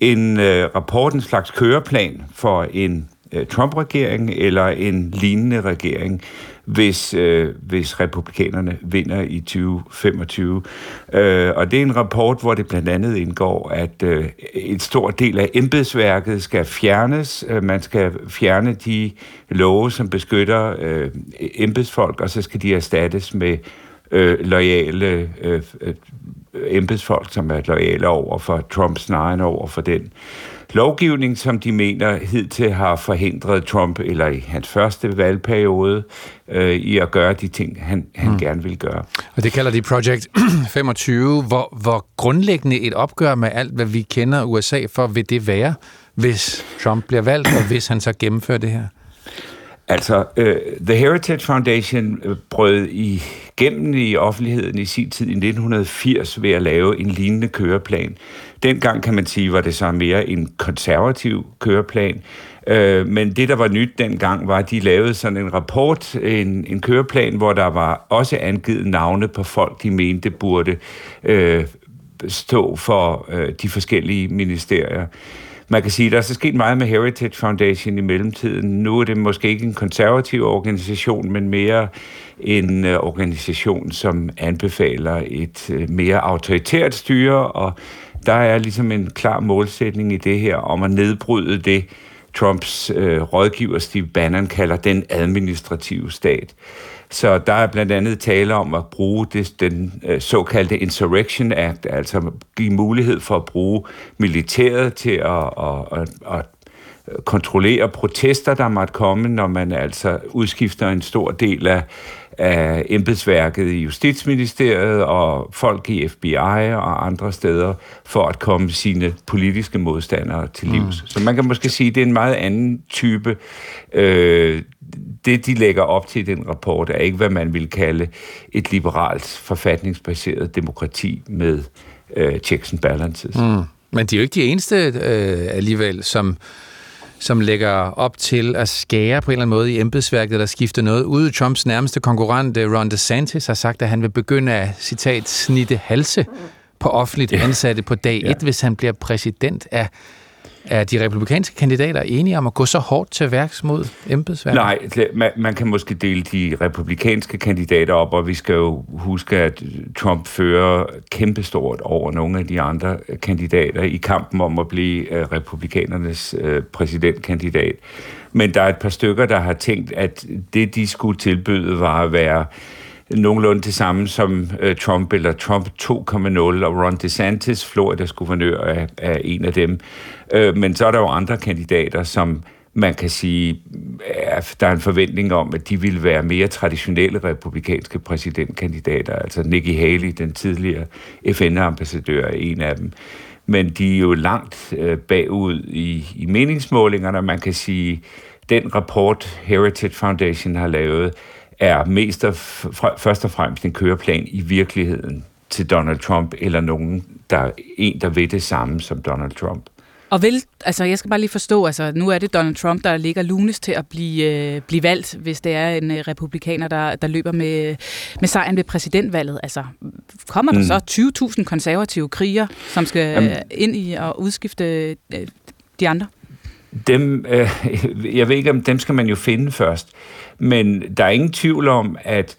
en øh, rapport, en slags køreplan for en øh, Trump-regering eller en lignende regering, hvis, øh, hvis republikanerne vinder i 2025. Øh, og det er en rapport, hvor det blandt andet indgår, at øh, et stor del af embedsværket skal fjernes. Øh, man skal fjerne de love, som beskytter øh, embedsfolk, og så skal de erstattes med øh, lojale øh, øh embedsfolk, som er lojale over for Trumps snarere over for den lovgivning, som de mener hidtil har forhindret Trump, eller i hans første valgperiode, øh, i at gøre de ting, han, han mm. gerne vil gøre. Og det kalder de Project <clears throat> 25. Hvor, hvor grundlæggende et opgør med alt, hvad vi kender USA for, vil det være, hvis Trump bliver valgt, og hvis han så gennemfører det her? Altså, uh, The Heritage Foundation uh, brød gennem i offentligheden i sin tid i 1980 ved at lave en lignende køreplan. Dengang kan man sige, var det så mere en konservativ køreplan. Uh, men det, der var nyt dengang, var, at de lavede sådan en rapport, en, en køreplan, hvor der var også angivet navne på folk, de mente burde øh, stå for øh, de forskellige ministerier man kan sige, at der er så sket meget med Heritage Foundation i mellemtiden. Nu er det måske ikke en konservativ organisation, men mere en øh, organisation, som anbefaler et øh, mere autoritært styre, og der er ligesom en klar målsætning i det her om at nedbryde det, Trumps øh, rådgiver Steve Bannon kalder den administrative stat. Så der er blandt andet tale om at bruge det, den øh, såkaldte Insurrection Act, altså give mulighed for at bruge militæret til at, at, at, at kontrollere protester, der måtte komme, når man altså udskifter en stor del af, af embedsværket i Justitsministeriet og folk i FBI og andre steder for at komme sine politiske modstandere til livs. Mm. Så man kan måske sige, at det er en meget anden type øh, det, de lægger op til i den rapport, er ikke, hvad man vil kalde et liberalt, forfatningsbaseret demokrati med øh, checks and balances. Mm. Men de er jo ikke de eneste øh, alligevel, som som lægger op til at skære på en eller anden måde i embedsværket, eller skifte noget ud. Trumps nærmeste konkurrent, øh, Ron DeSantis, har sagt, at han vil begynde at, citat, snitte halse på offentligt ansatte på dag 1, ja. hvis han bliver præsident. Er, er de republikanske kandidater enige om at gå så hårdt til værks mod embedsværket? Nej, man, man kan måske dele de republikanske kandidater op, og vi skal jo huske, at Trump fører kæmpestort over nogle af de andre kandidater i kampen om at blive øh, republikanernes øh, præsidentkandidat. Men der er et par stykker, der har tænkt, at det, de skulle tilbyde, var at være nogenlunde det samme som øh, Trump, eller Trump 2.0, og Ron DeSantis, Floridas guvernør, er, er en af dem. Øh, men så er der jo andre kandidater, som man kan sige, at der er en forventning om, at de ville være mere traditionelle republikanske præsidentkandidater. Altså Nikki Haley, den tidligere FN-ambassadør, er en af dem. Men de er jo langt øh, bagud i, i meningsmålingerne. Man kan sige, den rapport Heritage Foundation har lavet, er mest af, først og fremmest en køreplan i virkeligheden til Donald Trump, eller nogen, der er en, der ved det samme som Donald Trump. Og vil, altså jeg skal bare lige forstå, altså nu er det Donald Trump, der ligger lunes til at blive, øh, blive valgt, hvis det er en øh, republikaner, der, der løber med, med sejren ved præsidentvalget. Altså kommer der mm. så 20.000 konservative kriger, som skal Jamen, ind i og udskifte øh, de andre? Dem, øh, jeg ved ikke, om dem skal man jo finde først, men der er ingen tvivl om, at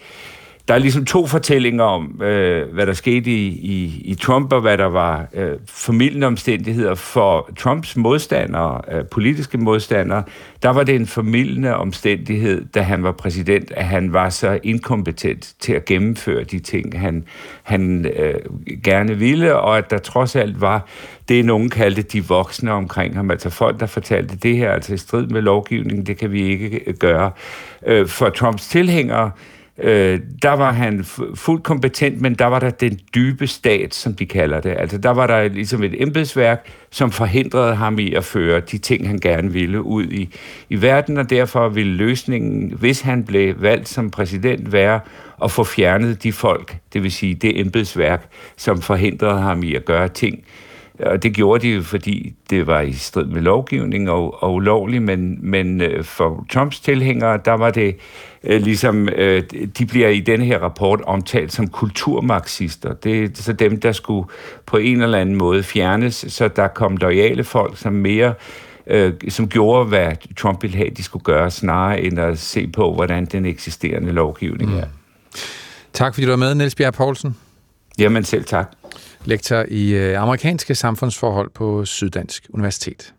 der er ligesom to fortællinger om, øh, hvad der skete i, i, i Trump, og hvad der var øh, formidlende omstændigheder for Trumps modstandere, øh, politiske modstandere. Der var det en formidlende omstændighed, da han var præsident, at han var så inkompetent til at gennemføre de ting, han, han øh, gerne ville, og at der trods alt var det, nogen kaldte de voksne omkring ham, altså folk, der fortalte det her, altså i strid med lovgivningen, det kan vi ikke øh, gøre. Øh, for Trumps tilhængere, Øh, øh, der var han fuldt kompetent, men der var der den dybe stat, som de kalder det. Altså der var der ligesom et embedsværk, som forhindrede ham i at føre de ting, han gerne ville ud i, i verden, og derfor ville løsningen, hvis han blev valgt som præsident, være at få fjernet de folk, det vil sige det embedsværk, som forhindrede ham i at gøre ting, og det gjorde de jo, fordi det var i strid med lovgivning og, og ulovligt, men, men øh, for Trumps tilhængere, der var det øh, ligesom, øh, de bliver i denne her rapport omtalt som kulturmarxister. Det er så dem, der skulle på en eller anden måde fjernes, så der kom lojale folk, som mere øh, som gjorde, hvad Trump ville have, de skulle gøre, snarere end at se på, hvordan den eksisterende lovgivning mm. er. Tak fordi du var med, Niels Bjerg Poulsen. Jamen selv tak lektor i øh, amerikanske samfundsforhold på Syddansk Universitet.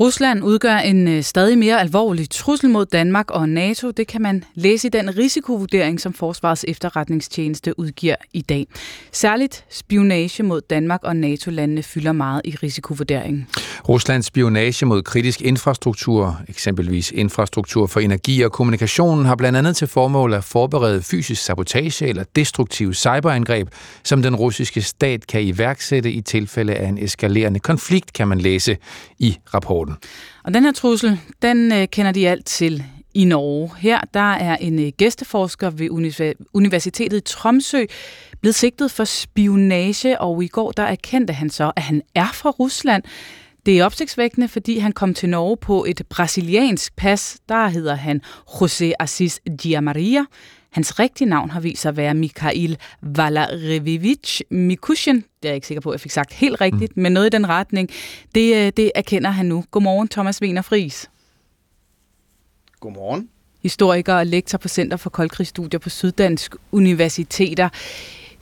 Rusland udgør en øh, stadig mere alvorlig trussel mod Danmark og NATO. Det kan man læse i den risikovurdering, som Forsvarets efterretningstjeneste udgiver i dag. Særligt spionage mod Danmark og NATO-landene fylder meget i risikovurderingen. Ruslands spionage mod kritisk infrastruktur, eksempelvis infrastruktur for energi og kommunikation, har blandt andet til formål at forberede fysisk sabotage eller destruktive cyberangreb, som den russiske stat kan iværksætte i tilfælde af en eskalerende konflikt, kan man læse i rapporten. Og den her trussel, den øh, kender de alt til i Norge. Her der er en øh, gæsteforsker ved Universitetet i Tromsø blevet sigtet for spionage, og i går der erkendte han så, at han er fra Rusland. Det er opsigtsvækkende, fordi han kom til Norge på et brasiliansk pas. Der hedder han José Assis Diamaria. Hans rigtige navn har vist sig at være Mikhail Valarevich Mikushin. Det er jeg ikke sikker på, at jeg fik sagt helt rigtigt, mm. men noget i den retning. Det, øh, det erkender han nu. Godmorgen, Thomas Wiener Fris. Godmorgen. Historiker og lektor på Center for Koldkrigsstudier på Syddansk Universiteter.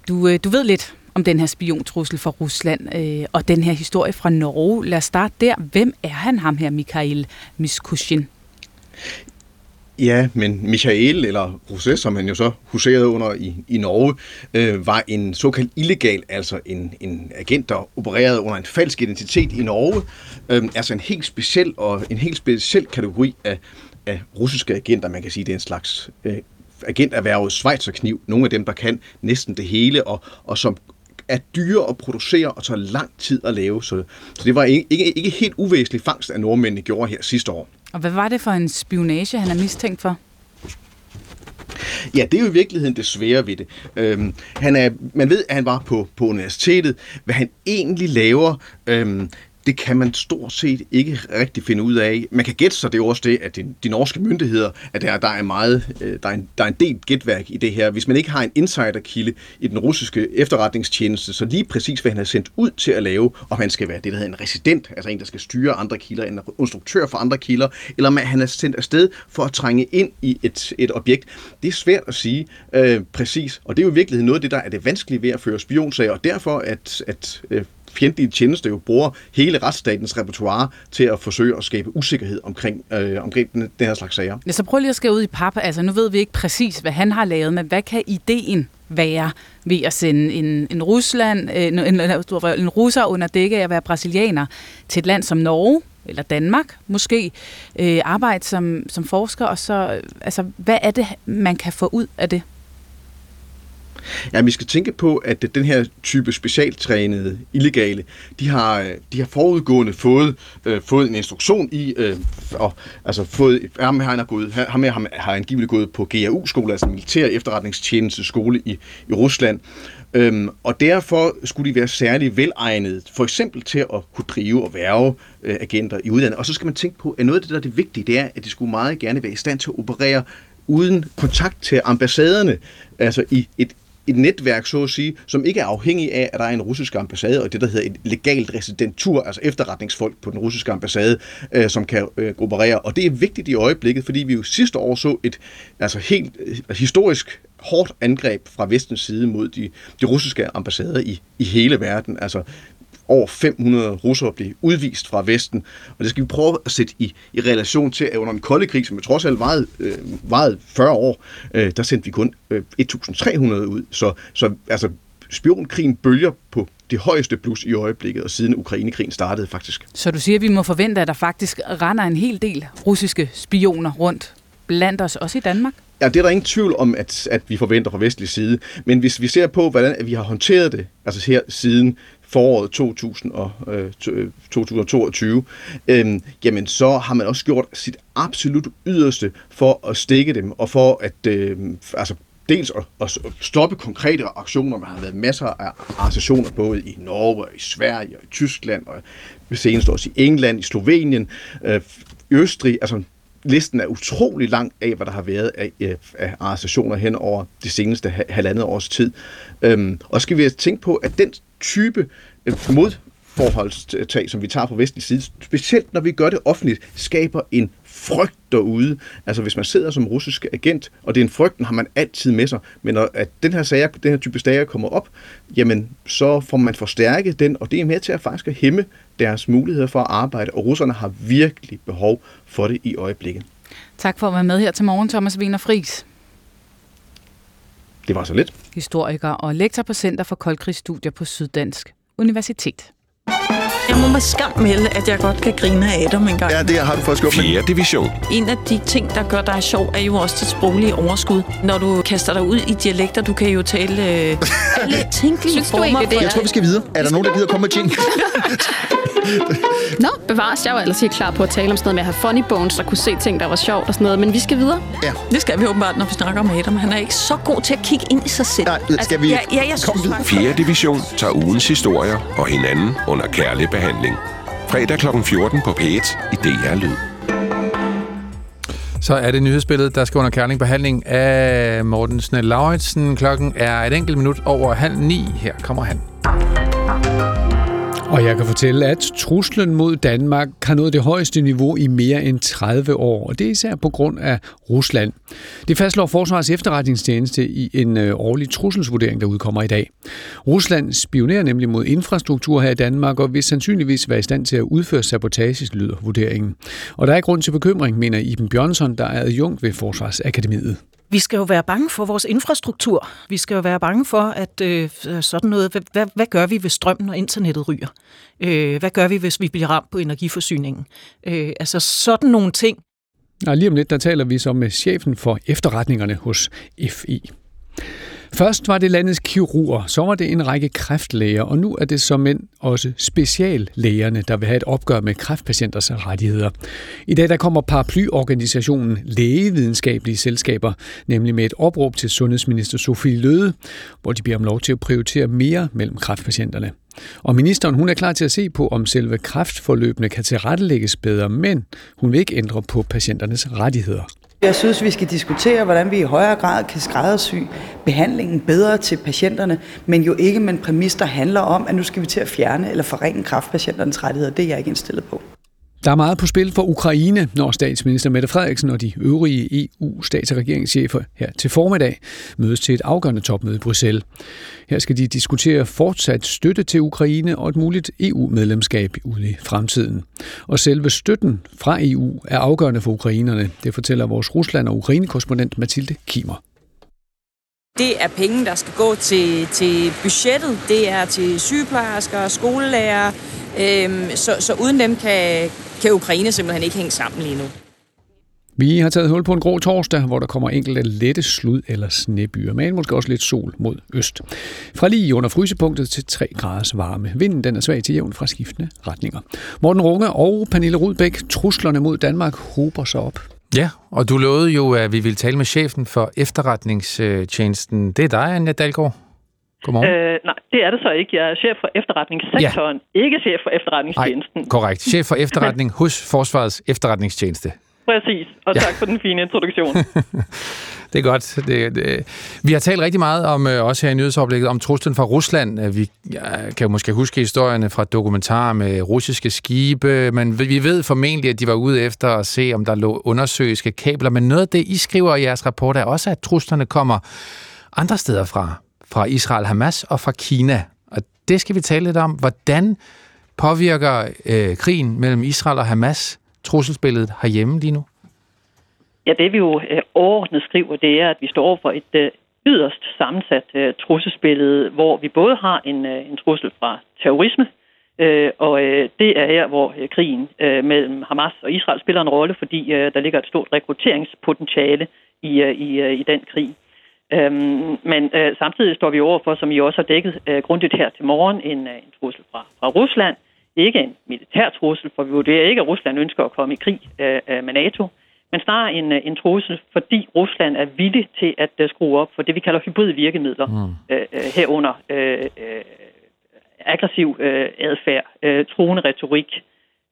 Du, øh, du ved lidt om den her spiontrussel fra Rusland øh, og den her historie fra Norge. Lad os starte der. Hvem er han, ham her, Mikhail Miskushin? Ja, men Michael, eller Rosé, som han jo så huserede under i, i Norge, øh, var en såkaldt illegal, altså en, en agent, der opererede under en falsk identitet i Norge. Øh, altså en helt speciel og en helt speciel kategori af, af russiske agenter, man kan sige, det er en slags øh, agenterhvervet Schweizerkniv. Nogle af dem, der kan næsten det hele, og, og som er dyre at producere og tager lang tid at lave. Så, så det var ikke, ikke, ikke helt uvæsentlig fangst, at nordmændene gjorde her sidste år. Og hvad var det for en spionage, han er mistænkt for? Ja, det er jo i virkeligheden det svære ved det. Øhm, han er, man ved, at han var på, på universitetet. Hvad han egentlig laver, øhm, det kan man stort set ikke rigtig finde ud af. Man kan gætte sig, det er også det, at de, de norske myndigheder, at der, der, er meget, øh, der, er en, der er en del gætværk i det her. Hvis man ikke har en insiderkilde i den russiske efterretningstjeneste, så lige præcis, hvad han har sendt ud til at lave, om han skal være det, der hedder en resident, altså en, der skal styre andre kilder, en instruktør for andre kilder, eller om han er sendt afsted for at trænge ind i et, et objekt. Det er svært at sige øh, præcis, og det er jo i virkeligheden noget af det, der er det vanskelige ved at føre spionsager, og derfor at, at øh, fjendtlige tjeneste jo bruger hele retsstatens repertoire til at forsøge at skabe usikkerhed omkring, øh, omkring den, den her slags sager. Ja, så prøv lige at skrive ud i pap. Altså, nu ved vi ikke præcis, hvad han har lavet, men hvad kan ideen være ved at sende en, en Rusland, øh, en, en, en russer under dække af at være brasilianer til et land som Norge, eller Danmark måske, øh, arbejde som, som forsker, og så, altså, hvad er det, man kan få ud af det? Ja, vi skal tænke på, at den her type specialtrænede illegale, de har, øh, de har forudgående fået, øh, fået en instruktion i, øh, og, altså fået, ham her, han har, gået, ham her har angiveligt gået på GAU-skole, altså militær efterretningstjeneste skole i, i Rusland, Øhm, og derfor skulle de være særlig velegnede, for eksempel til at kunne drive og værve øh, agenter i udlandet. Og så skal man tænke på, at noget af det, der er det vigtige, det er, at de skulle meget gerne være i stand til at operere uden kontakt til ambassaderne, altså i et et netværk, så at sige, som ikke er afhængig af, at der er en russisk ambassade, og det, der hedder et legalt residentur, altså efterretningsfolk på den russiske ambassade, øh, som kan øh, operere. Og det er vigtigt i øjeblikket, fordi vi jo sidste år så et altså helt øh, historisk hårdt angreb fra vestens side mod de, de russiske ambassader i, i hele verden. Altså over 500 russere blev udvist fra Vesten, og det skal vi prøve at sætte i, i relation til, at under den kolde krig, som trods alt varede, øh, varede 40 år, øh, der sendte vi kun øh, 1.300 ud. Så, så altså, spionkrigen bølger på det højeste plus i øjeblikket, og siden Ukrainekrigen startede faktisk. Så du siger, at vi må forvente, at der faktisk render en hel del russiske spioner rundt blandt os, også i Danmark? Ja, det er der ingen tvivl om, at, at vi forventer fra vestlig side. Men hvis vi ser på, hvordan vi har håndteret det, altså her siden foråret 2000 og, øh, 2022, øh, øhm, jamen så har man også gjort sit absolut yderste for at stikke dem, og for at øh, altså dels at, at stoppe konkrete aktioner. Man har været masser af arrestationer både i Norge, og i Sverige, og i Tyskland, og senest også i England, i Slovenien, øh, Østrig. Altså listen er utrolig lang af, hvad der har været af, øh, af arrestationer hen over det seneste halvandet års tid. Øhm, og skal vi tænke på, at den type øh, modforholdstag, som vi tager på vestlig side, specielt når vi gør det offentligt, skaber en frygt derude. Altså hvis man sidder som russisk agent, og det er en frygten, har man altid med sig, men når at den her, sager, den her type sager kommer op, jamen så får man forstærket den, og det er med til at faktisk at hæmme deres muligheder for at arbejde, og russerne har virkelig behov for det i øjeblikket. Tak for at være med her til morgen, Thomas Wiener Friis. Det var så lidt. Historiker og lektor på Center for Koldkrigsstudier på Syddansk Universitet. Jeg må med skam melde, at jeg godt kan grine af Adam en gang. Ja, det har du fået skubbet. 4. division. En af de ting, der gør dig sjov, er jo også dit sproglige overskud. Når du kaster dig ud i dialekter, du kan jo tale øh, <laughs> alle tænkelige former. Det, jeg tror, vi skal videre. Er der nogen, der gider komme med ting? <laughs> <laughs> <laughs> Nå, bevares. Jeg var ellers helt klar på at tale om sådan noget med at have funny bones, der kunne se ting, der var sjovt og sådan noget. Men vi skal videre. Ja. Det skal vi åbenbart, når vi snakker om Adam. Han er ikke så god til at kigge ind i sig selv. Nej, skal altså, vi ja, ja, jeg synes, 4. division tager ugens historier og hinanden under kærlig behandling. Fredag kl. 14 på P1 i DR Lyd. Så er det nyhedsbilledet, der skal under kærlig behandling af Morten Snell Lauritsen. Klokken er et enkelt minut over halv ni. Her kommer han. Og jeg kan fortælle, at truslen mod Danmark har nået det højeste niveau i mere end 30 år, og det er især på grund af Rusland. Det fastslår Forsvarets efterretningstjeneste i en øh, årlig trusselsvurdering, der udkommer i dag. Rusland spionerer nemlig mod infrastruktur her i Danmark, og vil sandsynligvis være i stand til at udføre sabotage, lyder vurderingen. Og der er grund til bekymring, mener Iben Bjørnsson, der er adjunkt ved Forsvarsakademiet. Vi skal jo være bange for vores infrastruktur. Vi skal jo være bange for, at øh, sådan noget, hvad, hvad, hvad gør vi, hvis strømmen og internettet ryger? Øh, hvad gør vi, hvis vi bliver ramt på energiforsyningen? Øh, altså sådan nogle ting. Og lige om lidt, der taler vi så med chefen for efterretningerne hos FI. Først var det landets kirurger, så var det en række kræftlæger, og nu er det som mænd også speciallægerne, der vil have et opgør med kræftpatienters rettigheder. I dag der kommer paraplyorganisationen Lægevidenskabelige Selskaber, nemlig med et opråb til sundhedsminister Sofie Løde, hvor de beder om lov til at prioritere mere mellem kræftpatienterne. Og ministeren hun er klar til at se på, om selve kræftforløbene kan tilrettelægges bedre, men hun vil ikke ændre på patienternes rettigheder. Jeg synes, vi skal diskutere, hvordan vi i højere grad kan skræddersy behandlingen bedre til patienterne, men jo ikke med en præmis, der handler om, at nu skal vi til at fjerne eller forringe kraftpatienternes rettigheder. Det er jeg ikke indstillet på. Der er meget på spil for Ukraine, når statsminister Mette Frederiksen og de øvrige EU-stats- og regeringschefer her til formiddag mødes til et afgørende topmøde i Bruxelles. Her skal de diskutere fortsat støtte til Ukraine og et muligt EU-medlemskab ude i fremtiden. Og selve støtten fra EU er afgørende for ukrainerne, det fortæller vores Rusland- og Ukraine-korrespondent Mathilde Kimer. Det er penge, der skal gå til, til budgettet. Det er til sygeplejersker og skolelærer. Øhm, så, så uden dem kan, kan Ukraine simpelthen ikke hænge sammen lige nu. Vi har taget hul på en grå torsdag, hvor der kommer enkelte lette slud eller snebyer, men måske også lidt sol mod øst. Fra lige under frysepunktet til 3 graders varme. Vinden den er svag til jævn fra skiftende retninger. Morten Runge og Pernille Rudbæk, truslerne mod Danmark hober sig op. Ja, og du lovede jo, at vi ville tale med chefen for efterretningstjenesten. Det er dig, Anja Dalgaard. Godmorgen. Øh, nej, det er det så ikke. Jeg er chef for efterretningssektoren, ja. ikke chef for efterretningstjenesten. Ej, korrekt. Chef for efterretning <laughs> hos Forsvarets efterretningstjeneste. Præcis, og ja. tak for den fine introduktion. <laughs> det er godt. Det, det. Vi har talt rigtig meget om, øh, også her i nyhedsoplægget, om truslen fra Rusland. Øh, vi kan måske huske historierne fra dokumentarer med russiske skibe, men vi ved formentlig, at de var ude efter at se, om der lå undersøgelske kabler. Men noget af det, I skriver i jeres rapport, er også, at truslerne kommer andre steder fra. Fra Israel, Hamas og fra Kina. Og det skal vi tale lidt om. Hvordan påvirker øh, krigen mellem Israel og Hamas trusselsbilledet herhjemme lige nu? Ja, det vi jo øh, overordnet skriver, det er, at vi står over for et øh, yderst sammensat øh, trusselsbillede, hvor vi både har en, øh, en trussel fra terrorisme, øh, og øh, det er her, hvor øh, krigen øh, mellem Hamas og Israel spiller en rolle, fordi øh, der ligger et stort rekrutteringspotentiale i, øh, i, øh, i den krig. Øhm, men øh, samtidig står vi over for, som I også har dækket øh, grundigt her til morgen, en, øh, en trussel fra, fra Rusland, ikke en militær trussel, for vi vurderer ikke, at Rusland ønsker at komme i krig øh, øh, med NATO, men snarere en, øh, en trussel, fordi Rusland er villig til at uh, skrue op for det, vi kalder hybride virkemidler, mm. øh, herunder øh, øh, aggressiv øh, adfærd, øh, truende retorik,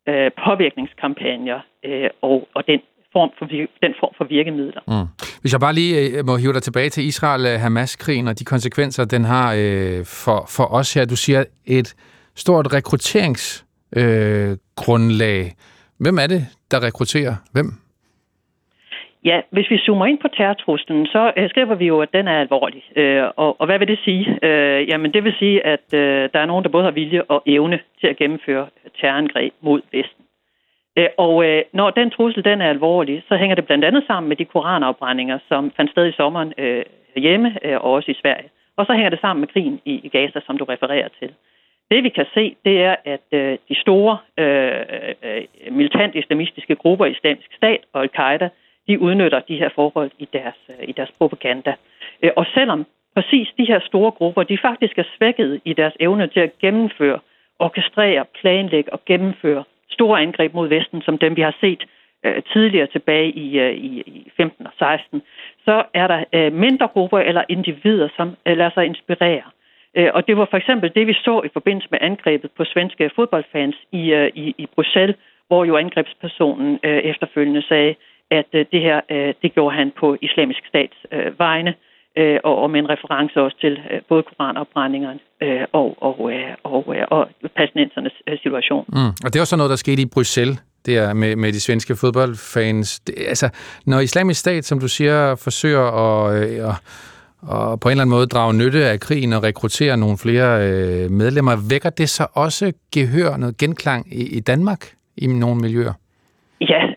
øh, påvirkningskampagner øh, og, og den form for, den form for virkemidler. Mm. Hvis jeg bare lige må hive dig tilbage til Israel-Hamas-krigen og de konsekvenser, den har øh, for, for os her. Du siger et stort rekrutteringsgrundlag. Øh, Hvem er det, der rekrutterer? Hvem? Ja, hvis vi zoomer ind på terrortruslen, så øh, skriver vi jo, at den er alvorlig. Øh, og, og hvad vil det sige? Øh, jamen, det vil sige, at øh, der er nogen, der både har vilje og evne til at gennemføre terrorangreb mod Vesten. Øh, og øh, når den trussel den er alvorlig, så hænger det blandt andet sammen med de koranafbrændinger, som fandt sted i sommeren øh, hjemme øh, og også i Sverige. Og så hænger det sammen med krigen i, i Gaza, som du refererer til. Det vi kan se, det er, at øh, de store øh, øh, militant islamistiske grupper, islamisk stat og al-Qaida, de udnytter de her forhold i deres, øh, i deres propaganda. Øh, og selvom præcis de her store grupper, de faktisk er svækket i deres evne til at gennemføre, orkestrere, planlægge og gennemføre store angreb mod Vesten, som dem vi har set øh, tidligere tilbage i, øh, i, i 15 og 16, så er der øh, mindre grupper eller individer, som øh, lader sig inspirere. Øh, og det var for eksempel det, vi så i forbindelse med angrebet på svenske fodboldfans i, øh, i, i Bruxelles, hvor jo angrebspersonen øh, efterfølgende sagde, at øh, det her, øh, det gjorde han på islamisk stats øh, vegne, øh, øh, og, og med en reference også til øh, både koranopbrændingerne øh, og, og, øh, og, øh, og palæstinensernes øh, situation. Mm. Og det var så noget, der skete i Bruxelles, det er med, med de svenske fodboldfans. Det, altså, når islamisk stat, som du siger, forsøger at, øh, at og på en eller anden måde drage nytte af krigen og rekruttere nogle flere øh, medlemmer, vækker det så også gehør, noget genklang i, i Danmark i nogle miljøer?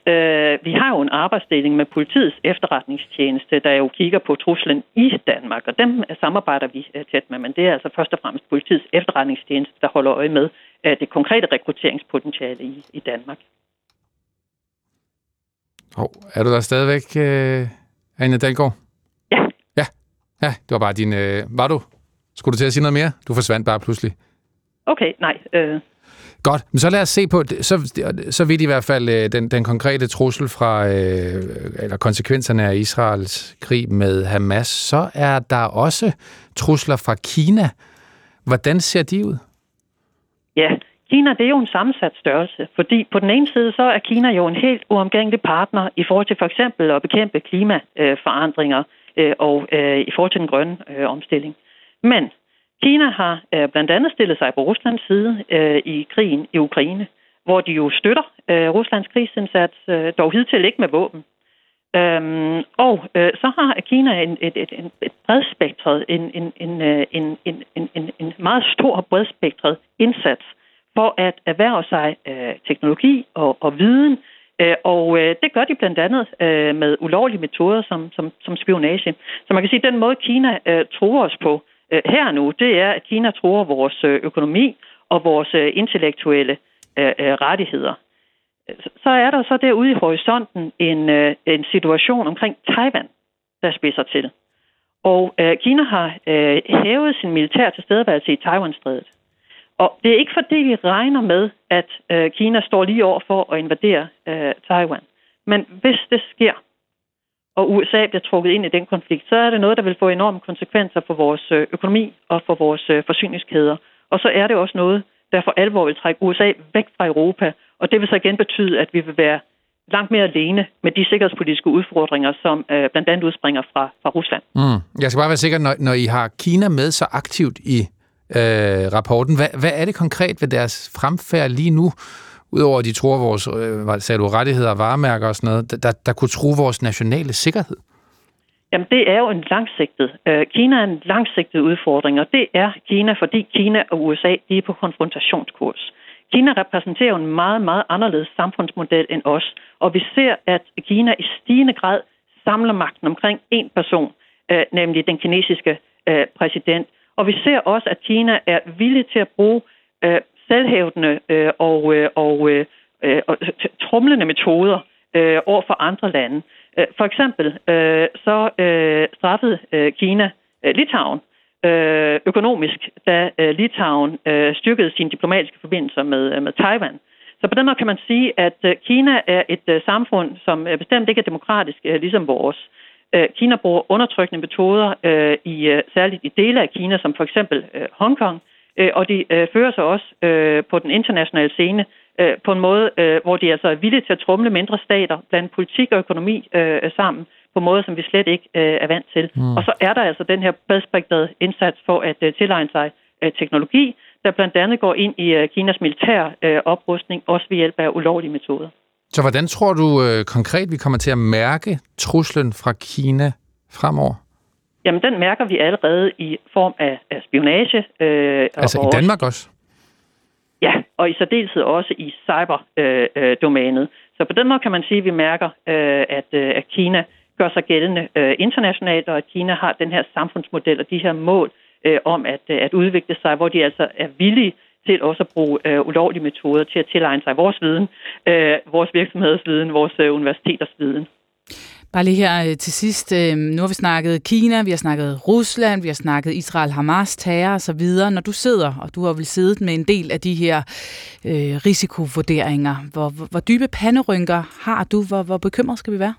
Øh, vi har jo en arbejdsdeling med politiets efterretningstjeneste, der jo kigger på truslen i Danmark, og dem samarbejder vi øh, tæt med, men det er altså først og fremmest politiets efterretningstjeneste, der holder øje med øh, det konkrete rekrutteringspotentiale i, i Danmark. Oh, er du der stadigvæk, øh, Anja Dahlgaard? Ja. Ja, Ja, det var bare din... Øh, var du? Skulle du til at sige noget mere? Du forsvandt bare pludselig. Okay, nej. Øh. Godt, men så lad os se på, så, så vidt i hvert fald øh, den, den konkrete trussel fra, øh, eller konsekvenserne af Israels krig med Hamas, så er der også trusler fra Kina. Hvordan ser de ud? Ja, Kina det er jo en sammensat størrelse, fordi på den ene side så er Kina jo en helt uomgængelig partner i forhold til for eksempel at bekæmpe klimaforandringer øh, og øh, i forhold til den grønne øh, omstilling. Men Kina har øh, blandt andet stillet sig på Ruslands side øh, i krigen i Ukraine, hvor de jo støtter øh, Ruslands krigsindsats, øh, dog hidtil ikke med våben. Øhm, og øh, så har Kina en, et, et, et, bredspektret, en, en, øh, en, en, en, en, en meget stor bredspektret indsats for at erhverve sig øh, teknologi og, og viden, øh, og øh, det gør de blandt andet øh, med ulovlige metoder som, som, som spionage. Så man kan sige, at den måde Kina øh, tror os på, øh, Øh, her nu, det er, at Kina tror vores øh, økonomi og vores øh, intellektuelle øh, rettigheder. Så er der så derude i horisonten en, øh, en situation omkring Taiwan, der spidser til. Og øh, Kina har øh, hævet sin militær tilstedeværelse i Taiwan-strædet. Og det er ikke fordi, vi regner med, at øh, Kina står lige over for at invadere øh, Taiwan. Men hvis det sker, og USA bliver trukket ind i den konflikt, så er det noget, der vil få enorme konsekvenser for vores øh, økonomi og for vores øh, forsyningskæder. Og så er det også noget, der for alvor vil trække USA væk fra Europa, og det vil så igen betyde, at vi vil være langt mere alene med de sikkerhedspolitiske udfordringer, som øh, blandt andet udspringer fra, fra Rusland. Mm. Jeg skal bare være sikker, når, når I har Kina med så aktivt i øh, rapporten, hvad, hvad er det konkret ved deres fremfærd lige nu, udover at de tror vores øh, sagde du, rettigheder og varemærker og sådan noget, der, der kunne tro vores nationale sikkerhed? Jamen, det er jo en langsigtet. Øh, Kina er en langsigtet udfordring, og det er Kina, fordi Kina og USA de er på konfrontationskurs. Kina repræsenterer jo en meget, meget anderledes samfundsmodel end os, og vi ser, at Kina i stigende grad samler magten omkring én person, øh, nemlig den kinesiske øh, præsident. Og vi ser også, at Kina er villig til at bruge øh, selvhævdende øh, og, øh, og, øh, øh og trumlende metoder øh, over for andre lande. Øh, for eksempel øh, så øh, straffede øh, Kina øh, Litauen øh, økonomisk, da øh, Litauen øh, styrkede sine diplomatiske forbindelser med, øh, med Taiwan. Så på den måde kan man sige, at øh, Kina er et øh, samfund, som øh, bestemt ikke er demokratisk, øh, ligesom vores. Øh, Kina bruger undertrykkende metoder øh, i øh, særligt i dele af Kina, som for eksempel øh, Hongkong, øh, og de øh, fører sig også øh, på den internationale scene øh, på en måde, øh, hvor de altså er villige til at trumle mindre stater blandt politik og økonomi øh, sammen på måder, som vi slet ikke øh, er vant til. Mm. Og så er der altså den her bredspektrede indsats for at øh, tilegne sig øh, teknologi, der blandt andet går ind i øh, Kinas militær øh, oprustning, også ved hjælp af ulovlige metoder. Så hvordan tror du øh, konkret, vi kommer til at mærke truslen fra Kina fremover? Jamen, den mærker vi allerede i form af, af spionage. Øh, altså og i Danmark også? Ja, og i særdeleshed også i cyberdomænet. Øh, så på den måde kan man sige, at vi mærker, øh, at, øh, at Kina gør sig gældende øh, internationalt, og at Kina har den her samfundsmodel og de her mål øh, om at, øh, at udvikle sig, hvor de altså er villige til også at bruge øh, ulovlige metoder til at tilegne sig vores viden, øh, vores virksomheders viden, vores øh, universiteters viden. Bare lige her øh, til sidst. Øh, nu har vi snakket Kina, vi har snakket Rusland, vi har snakket Israel, Hamas, terror og så videre. Når du sidder, og du har vel siddet med en del af de her øh, risikovurderinger, hvor, hvor, hvor dybe panderynker har du? Hvor, hvor bekymret skal vi være?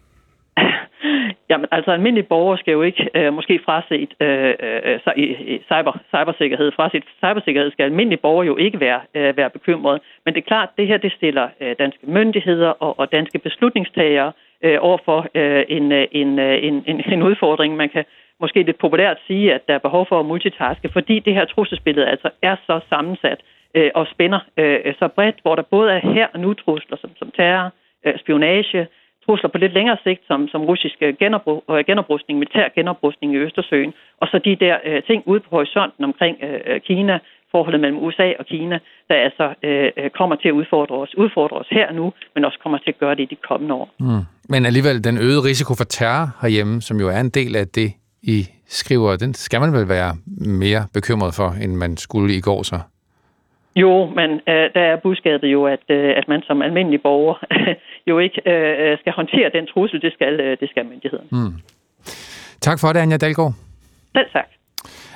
<laughs> Jamen, altså almindelige borgere skal jo ikke øh, måske fraset øh, øh, øh cyber, cybersikkerhed. Fraset cybersikkerhed skal almindelige borgere jo ikke være, øh, være bekymrede. Men det er klart, det her det stiller øh, danske myndigheder og, og danske beslutningstagere øh, Øh, over for øh, en, øh, en, øh, en, en, en udfordring. Man kan måske lidt populært sige, at der er behov for at multitaske, fordi det her trusselsbillede altså er så sammensat øh, og spænder øh, så bredt, hvor der både er her og nu trusler som, som terror, øh, spionage, trusler på lidt længere sigt, som, som russisk øh, genoprustning, militær genoprustning i Østersøen, og så de der øh, ting ude på horisonten omkring øh, Kina, forholdet mellem USA og Kina, der altså øh, øh, kommer til at udfordre os, udfordre os her nu, men også kommer til at gøre det i de kommende år. Mm. Men alligevel, den øgede risiko for terror herhjemme, som jo er en del af det, I skriver, den skal man vel være mere bekymret for, end man skulle i går så? Jo, men øh, der er budskabet jo, at, øh, at man som almindelig borger <laughs> jo ikke øh, skal håndtere den trussel, det skal, øh, det skal myndigheden. Mm. Tak for det, Anja Dalgaard. Selv tak.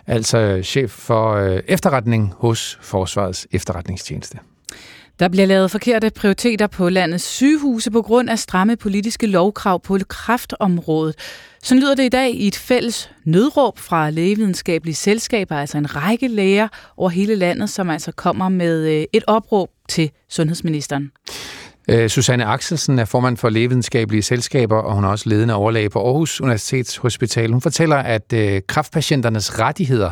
Altså chef for øh, efterretning hos Forsvarets efterretningstjeneste. Der bliver lavet forkerte prioriteter på landets sygehuse på grund af stramme politiske lovkrav på kraftområdet. Så lyder det i dag i et fælles nødråb fra lægevidenskabelige selskaber, altså en række læger over hele landet, som altså kommer med øh, et opråb til sundhedsministeren. Øh, Susanne Axelsen er formand for lægevidenskabelige selskaber, og hun er også ledende overlæge på Aarhus Universitetshospital. Hun fortæller, at øh, kraftpatienternes rettigheder,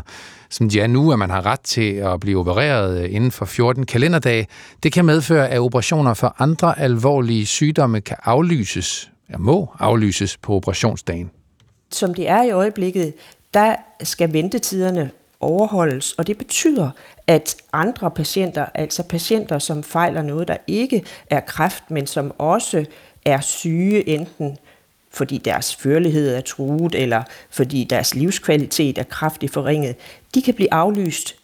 som de er nu, at man har ret til at blive opereret øh, inden for 14 kalenderdage, det kan medføre, at operationer for andre alvorlige sygdomme kan aflyses, eller må aflyses på operationsdagen. Som det er i øjeblikket, der skal ventetiderne overholdes, og det betyder, at andre patienter, altså patienter, som fejler noget, der ikke er kræft, men som også er syge, enten fordi deres førlighed er truet, eller fordi deres livskvalitet er kraftigt forringet, de kan blive aflyst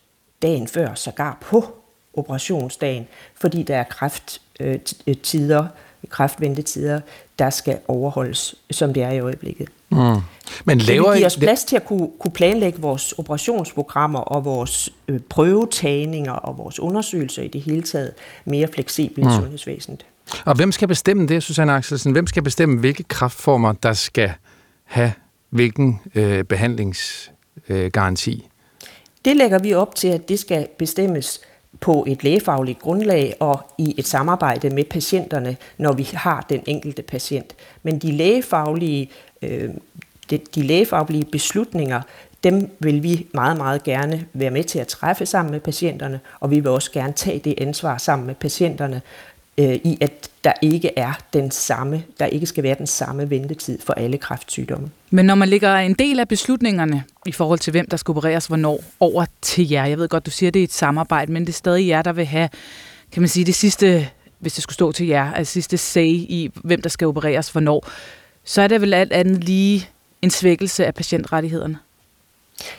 dagen før, sågar på operationsdagen, fordi der er kræfttider, øh, øh, kræftventetider, der skal overholdes, som det er i øjeblikket. Mm. Men laver det vil give os plads til at kunne, kunne planlægge vores operationsprogrammer og vores øh, prøvetagninger og vores undersøgelser i det hele taget mere fleksibelt mm. i sundhedsvæsenet. Og hvem skal bestemme det, Susanne Axelsen? Hvem skal bestemme, hvilke kraftformer, der skal have hvilken øh, behandlingsgaranti? Øh, det lægger vi op til, at det skal bestemmes på et lægefagligt grundlag og i et samarbejde med patienterne, når vi har den enkelte patient. Men de lægefaglige, øh, de, de lægefaglige beslutninger, dem vil vi meget, meget gerne være med til at træffe sammen med patienterne, og vi vil også gerne tage det ansvar sammen med patienterne, øh, i at der ikke er den samme, der ikke skal være den samme ventetid for alle kræftsygdomme. Men når man lægger en del af beslutningerne i forhold til, hvem der skal opereres hvornår, over til jer, jeg ved godt, du siger, det er et samarbejde, men det er stadig jer, der vil have, kan man sige, det sidste, hvis det skulle stå til jer, altså sidste say i, hvem der skal opereres hvornår, så er det vel alt andet lige en svækkelse af patientrettighederne?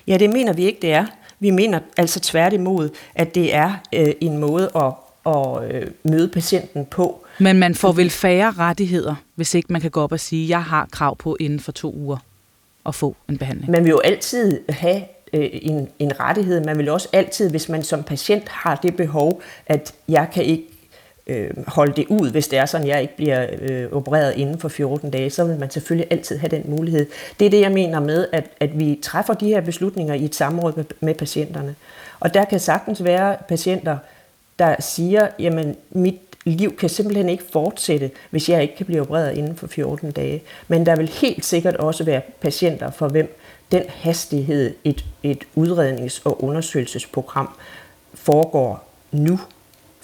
Ja, det mener vi ikke, det er. Vi mener altså tværtimod, at det er øh, en måde at at øh, møde patienten på. Men man får vel færre rettigheder, hvis ikke man kan gå op og sige, jeg har krav på inden for to uger at få en behandling? Man vil jo altid have øh, en, en rettighed. Man vil også altid, hvis man som patient har det behov, at jeg kan ikke øh, holde det ud, hvis det er sådan, at jeg ikke bliver øh, opereret inden for 14 dage, så vil man selvfølgelig altid have den mulighed. Det er det, jeg mener med, at, at vi træffer de her beslutninger i et samråd med, med patienterne. Og der kan sagtens være patienter, der siger, jamen mit liv kan simpelthen ikke fortsætte, hvis jeg ikke kan blive opereret inden for 14 dage. Men der vil helt sikkert også være patienter, for hvem den hastighed, et, et udrednings- og undersøgelsesprogram foregår nu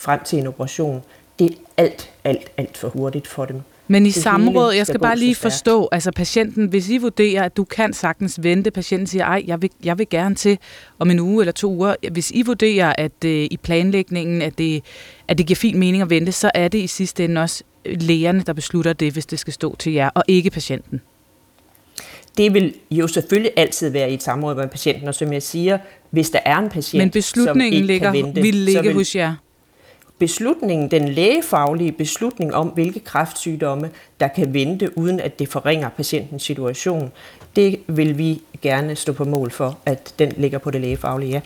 frem til en operation, det er alt, alt, alt for hurtigt for dem. Men i samråd, jeg skal bare lige forstå, altså patienten, hvis I vurderer, at du kan sagtens vente, patienten siger, ej, jeg vil, jeg vil gerne til om en uge eller to uger, hvis I vurderer, at øh, i planlægningen, at det, at det giver fin mening at vente, så er det i sidste ende også lægerne, der beslutter det, hvis det skal stå til jer, og ikke patienten. Det vil jo selvfølgelig altid være i et samråd med patienten, og som jeg siger, hvis der er en patient, Men beslutningen som ikke ligger, kan vente, vil ligge vil, hos jer? Beslutningen, den lægefaglige beslutning om, hvilke kræftsygdomme, der kan vente, uden at det forringer patientens situation, det vil vi gerne stå på mål for, at den ligger på det lægefaglige, ja.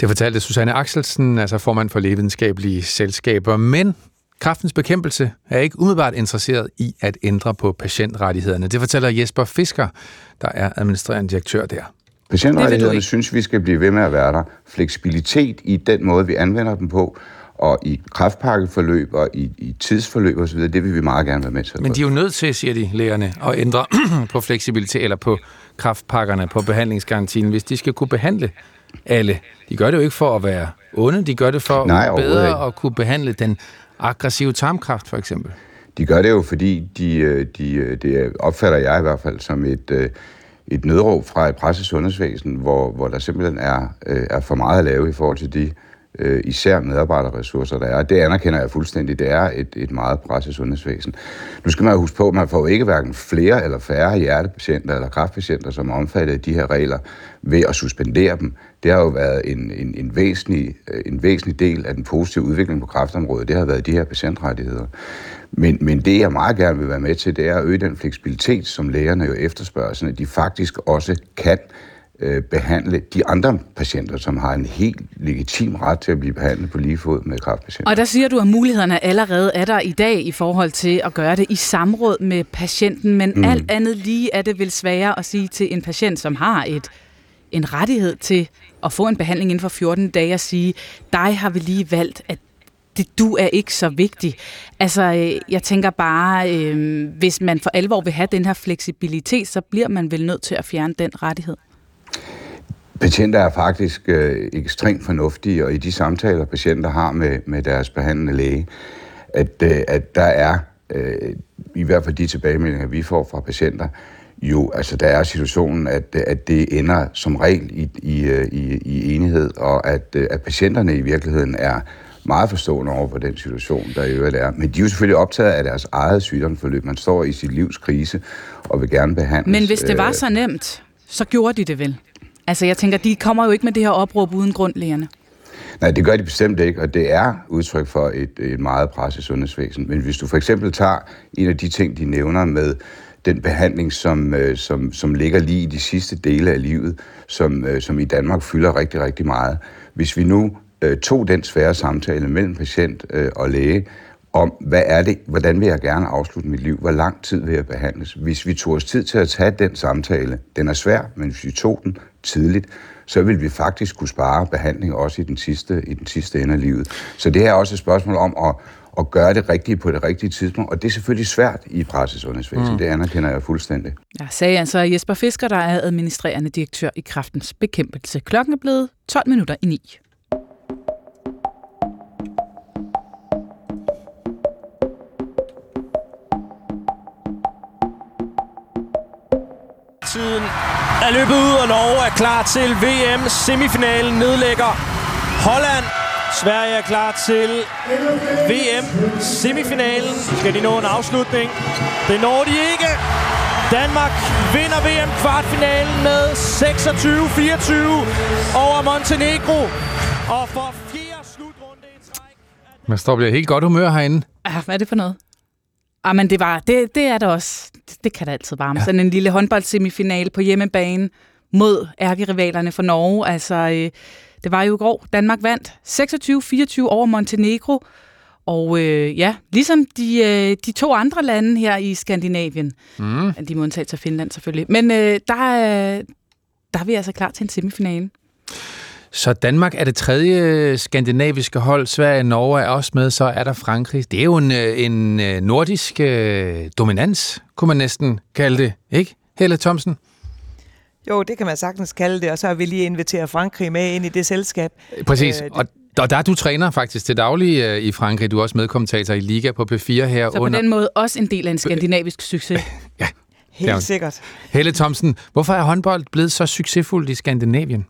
Det fortalte Susanne Axelsen, altså formand for lægevidenskabelige selskaber. Men Kraftens bekæmpelse er ikke umiddelbart interesseret i at ændre på patientrettighederne. Det fortæller Jesper Fisker, der er administrerende direktør der. Patientrettighederne synes, vi skal blive ved med at være der. Fleksibilitet i den måde, vi anvender dem på, og i kraftpakkeforløb og i, i tidsforløb osv., det vil vi meget gerne være med til. Men de er jo nødt til, siger de lægerne, at ændre <clears throat> på fleksibilitet eller på kraftpakkerne, på behandlingsgarantien, hvis de skal kunne behandle alle. De gør det jo ikke for at være onde, de gør det for Nej, bedre at kunne behandle den aggressive tarmkræft for eksempel. De gør det jo, fordi de, øh, de, øh, det opfatter jeg i hvert fald som et, øh, et nødråb fra et pressesundhedsvæsen, hvor, hvor der simpelthen er, er for meget at lave i forhold til de øh, især medarbejderressourcer, der er. Det anerkender jeg fuldstændig. Det er et, et meget presset sundhedsvæsen. Nu skal man huske på, at man får ikke hverken flere eller færre hjertepatienter eller kræftpatienter, som er omfattet af de her regler, ved at suspendere dem. Det har jo været en, en, en, væsentlig, øh, en væsentlig del af den positive udvikling på kræftområdet. Det har været de her patientrettigheder. Men, men det, jeg meget gerne vil være med til, det er at øge den fleksibilitet, som lægerne jo efterspørger, så de faktisk også kan øh, behandle de andre patienter, som har en helt legitim ret til at blive behandlet på lige fod med kræftpatienter. Og der siger du, at mulighederne allerede er der i dag i forhold til at gøre det i samråd med patienten, men mm. alt andet lige er det vel sværere at sige til en patient, som har et en rettighed til at få en behandling inden for 14 dage og sige, dig har vi lige valgt, at det, du er ikke så vigtig. Altså, øh, jeg tænker bare, øh, hvis man for alvor vil have den her fleksibilitet, så bliver man vel nødt til at fjerne den rettighed. Patienter er faktisk øh, ekstremt fornuftige, og i de samtaler, patienter har med, med deres behandlende læge, at, øh, at der er, øh, i hvert fald de tilbagemeldinger, vi får fra patienter, jo, altså der er situationen, at, at det ender som regel i, i, i, i enighed, og at, at patienterne i virkeligheden er meget forstående over for den situation, der i øvrigt er. Men de er jo selvfølgelig optaget af deres eget sygdomsforløb. Man står i sit livs krise og vil gerne behandles. Men hvis det var så nemt, så gjorde de det vel? Altså jeg tænker, de kommer jo ikke med det her opråb uden grund, lægerne. Nej, det gør de bestemt ikke, og det er udtryk for et, et meget pres i sundhedsvæsen. Men hvis du for eksempel tager en af de ting, de nævner med den behandling, som, øh, som, som ligger lige i de sidste dele af livet, som, øh, som i Danmark fylder rigtig, rigtig meget. Hvis vi nu øh, tog den svære samtale mellem patient øh, og læge, om, hvad er det, hvordan vil jeg gerne afslutte mit liv, hvor lang tid vil jeg behandles. Hvis vi tog os tid til at tage den samtale, den er svær, men hvis vi tog den tidligt, så vil vi faktisk kunne spare behandling også i den sidste, i den sidste ende af livet. Så det her er også et spørgsmål om at, at gøre det rigtige på det rigtige tidspunkt, og det er selvfølgelig svært i pressesundhedsvæsen, mm. det anerkender jeg fuldstændig. Ja, sagde altså Jesper Fisker, der er administrerende direktør i Kraftens Bekæmpelse. Klokken er blevet 12 minutter i 9. Tiden er løbet ud, og Norge er klar til VM. Semifinalen nedlægger Holland. Sverige er klar til VM semifinalen. Skal de nå en afslutning? Det når de ikke. Danmark vinder VM kvartfinalen med 26-24 over Montenegro. Og for fjerde slutrunde i træk... Man står bliver helt godt humør herinde. Ja, hvad er det for noget? Ah, men det, var, det, det er det også. Det, det kan da altid varme. Ja. Sådan en lille håndboldsemifinale på hjemmebane mod ærkerivalerne for Norge. Altså, øh, det var jo i går. Danmark vandt 26-24 over Montenegro. Og øh, ja, ligesom de, øh, de to andre lande her i Skandinavien. Mm. De må undtage til Finland selvfølgelig. Men øh, der, er, der er vi altså klar til en semifinale. Så Danmark er det tredje skandinaviske hold. Sverige og Norge er også med, så er der Frankrig. Det er jo en, øh, en øh, nordisk øh, dominans, kunne man næsten kalde det, ikke? Helle Thomsen? Jo, det kan man sagtens kalde det, og så har vi lige inviteret Frankrig med ind i det selskab. Præcis, øh, og og der er du træner faktisk til daglig øh, i Frankrig. Du er også medkommentator i Liga på P4 her. Så på under... den måde også en del af en skandinavisk succes. <laughs> ja. Helt sikkert. Helle Thomsen, hvorfor er håndbold blevet så succesfuldt i Skandinavien?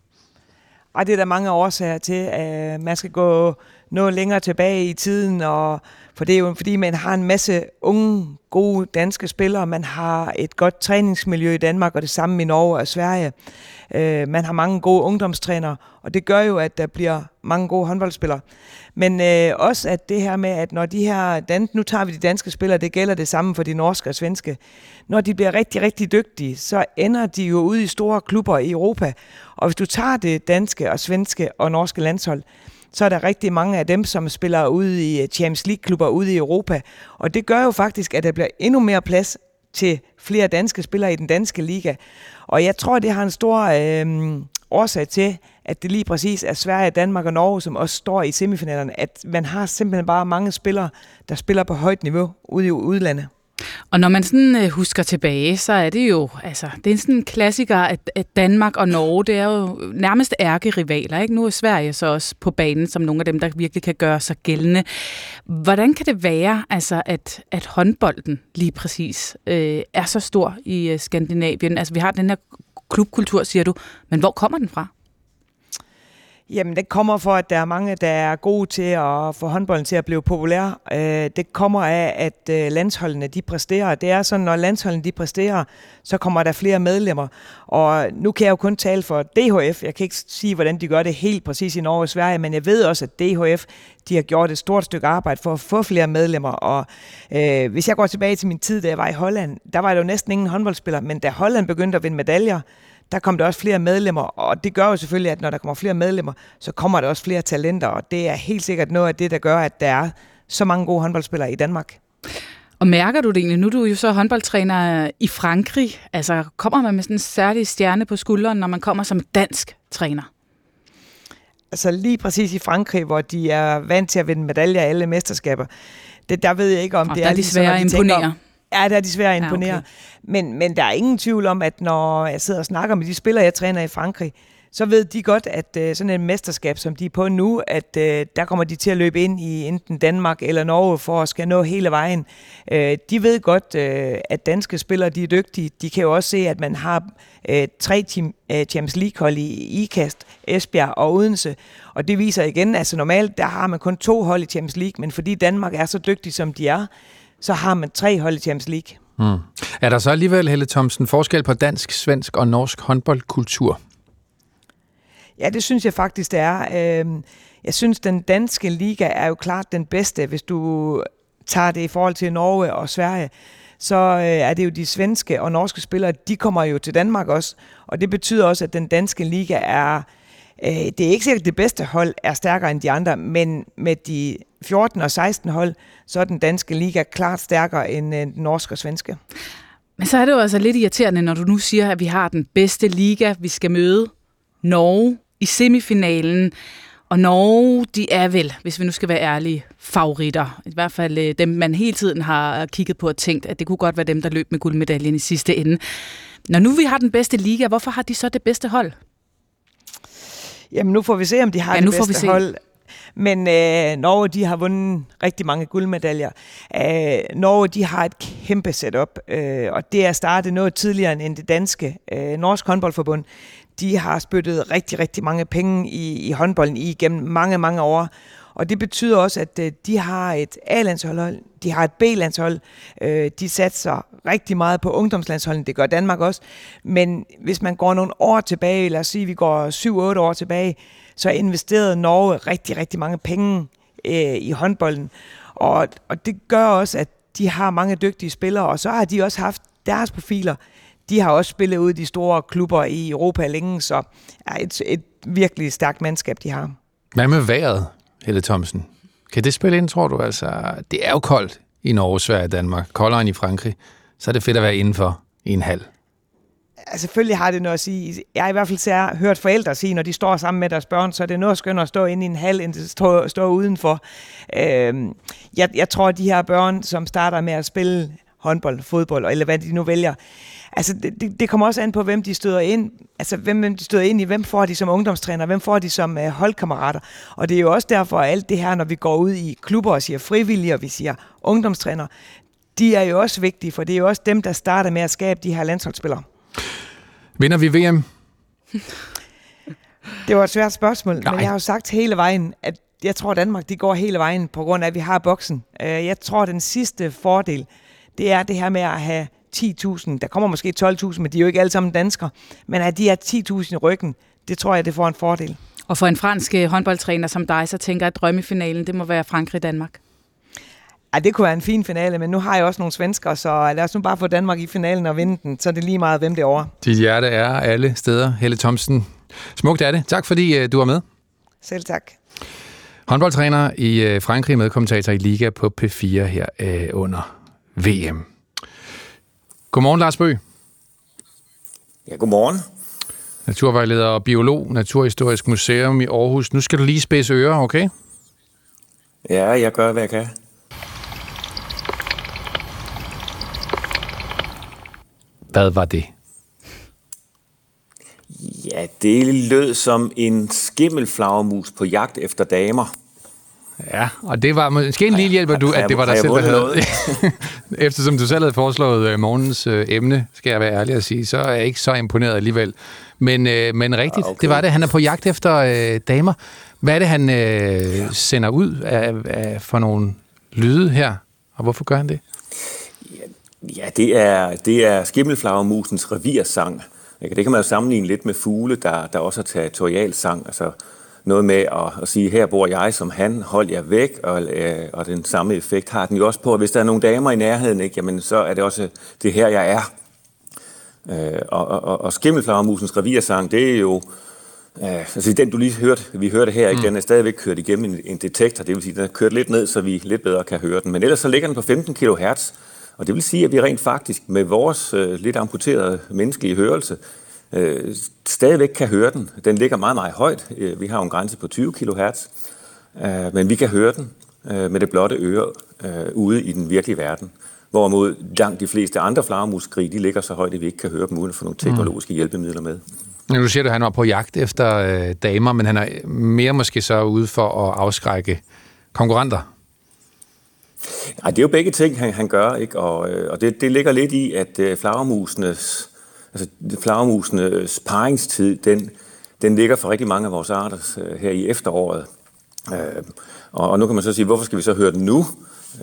Ej, det er der mange årsager til. at man skal gå noget længere tilbage i tiden, og for det er jo fordi, man har en masse unge, gode danske spillere. Man har et godt træningsmiljø i Danmark, og det samme i Norge og Sverige. Øh, man har mange gode ungdomstrænere, og det gør jo, at der bliver mange gode håndboldspillere. Men øh, også at det her med, at når de her, dan- nu tager vi de danske spillere, det gælder det samme for de norske og svenske, når de bliver rigtig, rigtig dygtige, så ender de jo ude i store klubber i Europa. Og hvis du tager det danske og svenske og norske landshold, så er der rigtig mange af dem, som spiller ude i øh, Champions League-klubber ude i Europa. Og det gør jo faktisk, at der bliver endnu mere plads til flere danske spillere i den danske liga. Og jeg tror, det har en stor øh, årsag til, at det lige præcis er Sverige, Danmark og Norge, som også står i semifinalerne. At man har simpelthen bare mange spillere, der spiller på højt niveau ude i udlandet. Og når man sådan øh, husker tilbage, så er det jo, altså, det er sådan en klassiker, at, at Danmark og Norge, det er jo nærmest ærkerivaler, ikke? Nu er Sverige så også på banen som nogle af dem, der virkelig kan gøre sig gældende. Hvordan kan det være, altså, at, at håndbolden lige præcis øh, er så stor i øh, Skandinavien? Altså, vi har den her klubkultur, siger du, men hvor kommer den fra? Jamen, det kommer for, at der er mange, der er gode til at få håndbolden til at blive populær. Øh, det kommer af, at øh, landsholdene de præsterer. Det er sådan, når landsholdene de præsterer, så kommer der flere medlemmer. Og nu kan jeg jo kun tale for DHF. Jeg kan ikke sige, hvordan de gør det helt præcis i Norge og Sverige, men jeg ved også, at DHF de har gjort et stort stykke arbejde for at få flere medlemmer. Og øh, hvis jeg går tilbage til min tid, da jeg var i Holland, der var der jo næsten ingen håndboldspillere, men da Holland begyndte at vinde medaljer, der kom der også flere medlemmer, og det gør jo selvfølgelig, at når der kommer flere medlemmer, så kommer der også flere talenter, og det er helt sikkert noget af det, der gør, at der er så mange gode håndboldspillere i Danmark. Og mærker du det egentlig? Nu er du jo så håndboldtræner i Frankrig. Altså, kommer man med sådan en særlig stjerne på skulderen, når man kommer som dansk træner? Altså lige præcis i Frankrig, hvor de er vant til at vinde medaljer i alle mesterskaber, det, der ved jeg ikke, om og det er, er de svære at imponere. Ja, det er de svære at imponere. Ja, okay. men, men der er ingen tvivl om, at når jeg sidder og snakker med de spillere, jeg træner i Frankrig, så ved de godt, at øh, sådan en mesterskab, som de er på nu, at øh, der kommer de til at løbe ind i enten Danmark eller Norge for at skal nå hele vejen. Øh, de ved godt, øh, at danske spillere de er dygtige. De kan jo også se, at man har øh, tre team, øh, Champions League-hold i IKAST, Esbjerg og Odense. Og det viser igen, altså normalt der har man kun to hold i Champions League, men fordi Danmark er så dygtig, som de er, så har man tre hold i Champions League. Mm. Er der så alligevel, Helle Thomsen, forskel på dansk, svensk og norsk håndboldkultur? Ja, det synes jeg faktisk, det er. Øhm, jeg synes, den danske liga er jo klart den bedste, hvis du tager det i forhold til Norge og Sverige så øh, er det jo de svenske og norske spillere, de kommer jo til Danmark også. Og det betyder også, at den danske liga er, øh, det er ikke sikkert, at det bedste hold er stærkere end de andre, men med de 14 og 16 hold, så er den danske liga klart stærkere end øh, den norske og svenske. Men så er det jo altså lidt irriterende, når du nu siger, at vi har den bedste liga, vi skal møde Norge i semifinalen. Og Norge, de er vel, hvis vi nu skal være ærlige, favoritter. I hvert fald øh, dem, man hele tiden har kigget på og tænkt, at det kunne godt være dem, der løb med guldmedaljen i sidste ende. Når nu vi har den bedste liga, hvorfor har de så det bedste hold? Jamen nu får vi se, om de har ja, det bedste får vi se. hold. Men øh, Norge, de har vundet rigtig mange guldmedaljer. Øh, Norge, de har et kæmpe setup, øh, og det er startet noget tidligere end det danske. Øh, Norsk håndboldforbund, de har spyttet rigtig, rigtig mange penge i, i håndbolden i gennem mange, mange år. Og det betyder også, at øh, de har et A-landshold, de har et B-landshold, øh, de satser rigtig meget på ungdomslandsholden, det gør Danmark også. Men hvis man går nogle år tilbage, lad os sige, vi går 7-8 år tilbage, så investerede Norge rigtig, rigtig mange penge øh, i håndbolden. Og, og det gør også, at de har mange dygtige spillere, og så har de også haft deres profiler. De har også spillet ud i de store klubber i Europa længe, så er et, et virkelig stærkt mandskab, de har. Hvad med vejret, Helle Thomsen? Kan det spille ind, tror du? Altså, det er jo koldt i Norge, Sverige og Danmark. Koldere end i Frankrig. Så er det fedt at være indenfor i en halv. Ja, selvfølgelig har det noget at sige. Jeg har i hvert fald har hørt forældre sige, når de står sammen med deres børn, så er det noget skønt at stå inde i en hal, end at stå, stå udenfor. Øhm, jeg, jeg tror, at de her børn, som starter med at spille håndbold, fodbold, eller hvad de nu vælger, altså det, det, det kommer også an på, hvem de støder ind, altså hvem de støder ind i, hvem får de som ungdomstræner, hvem får de som uh, holdkammerater. Og det er jo også derfor, at alt det her, når vi går ud i klubber og siger frivillige, og vi siger ungdomstræner, de er jo også vigtige, for det er jo også dem, der starter med at skabe de her landsholdsspillere. Vinder vi VM? <laughs> Det var et svært spørgsmål, Nej. men jeg har jo sagt hele vejen, at jeg tror, at Danmark de går hele vejen på grund af, at vi har boksen. Øh, jeg tror, at den sidste fordel, det er det her med at have 10.000. Der kommer måske 12.000, men de er jo ikke alle sammen danskere. Men at de er 10.000 i ryggen, det tror jeg, det får en fordel. Og for en fransk øh, håndboldtræner som dig, så tænker jeg, at drømmefinalen, det må være Frankrig-Danmark. Ja, det kunne være en fin finale, men nu har jeg også nogle svensker, så lad os nu bare få Danmark i finalen og vinde den, så er det lige meget, hvem det er over. Dit hjerte er alle steder. Helle Thomsen, smukt er det. Tak fordi uh, du var med. Selv tak. Håndboldtræner i uh, Frankrig, med kommentator i Liga på P4 her under VM. Godmorgen, Lars Bøg. Ja, godmorgen. Naturvejleder og biolog, Naturhistorisk Museum i Aarhus. Nu skal du lige spidse ører, okay? Ja, jeg gør, hvad jeg kan. Hvad var det? Ja, det lød som en skimmelflagermus på jagt efter damer. Ja, og det var måske en lille hjælp, at, du, at det var dig selv, der havde... <laughs> Eftersom du selv havde foreslået uh, morgens uh, emne, skal jeg være ærlig at sige, så er jeg ikke så imponeret alligevel. Men, uh, men rigtigt, okay. det var det. Han er på jagt efter uh, damer. Hvad er det, han ja. sender ud af, af for nogle lyde her? Og hvorfor gør han det? Ja, det er, det er skimmelflagermusens revirsang. Det kan man jo sammenligne lidt med fugle, der, der også har territorialsang. Altså noget med at, at sige, her bor jeg som han, hold jer væk, og, øh, og den samme effekt har den jo også på, at hvis der er nogle damer i nærheden, ikke, jamen, så er det også det her, jeg er. Øh, og, og, og skimmelflagermusens revirsang, det er jo Ja, altså den du lige hørte, vi hørte her, ikke, mm. den er stadigvæk kørt igennem en, en detektor, det vil sige, den er kørt lidt ned, så vi lidt bedre kan høre den. Men ellers så ligger den på 15 kHz, og det vil sige, at vi rent faktisk med vores øh, lidt amputerede menneskelige hørelse øh, stadigvæk kan høre den. Den ligger meget, meget højt. Øh, vi har jo en grænse på 20 kHz, øh, men vi kan høre den øh, med det blotte øre øh, ude i den virkelige verden. Hvorimod langt de fleste andre flagermuskrig, de ligger så højt, at vi ikke kan høre dem uden at få nogle mm. teknologiske mm. hjælpemidler med. Nu siger du, at han var på jagt efter øh, damer, men han er mere måske så ude for at afskrække konkurrenter. Nej, det er jo begge ting, han, han gør, ikke? og, øh, og det, det ligger lidt i, at øh, flagermusenes, altså flagermusenes øh, paringstid, den, den ligger for rigtig mange af vores arter øh, her i efteråret. Øh, og, og nu kan man så sige, hvorfor skal vi så høre den nu?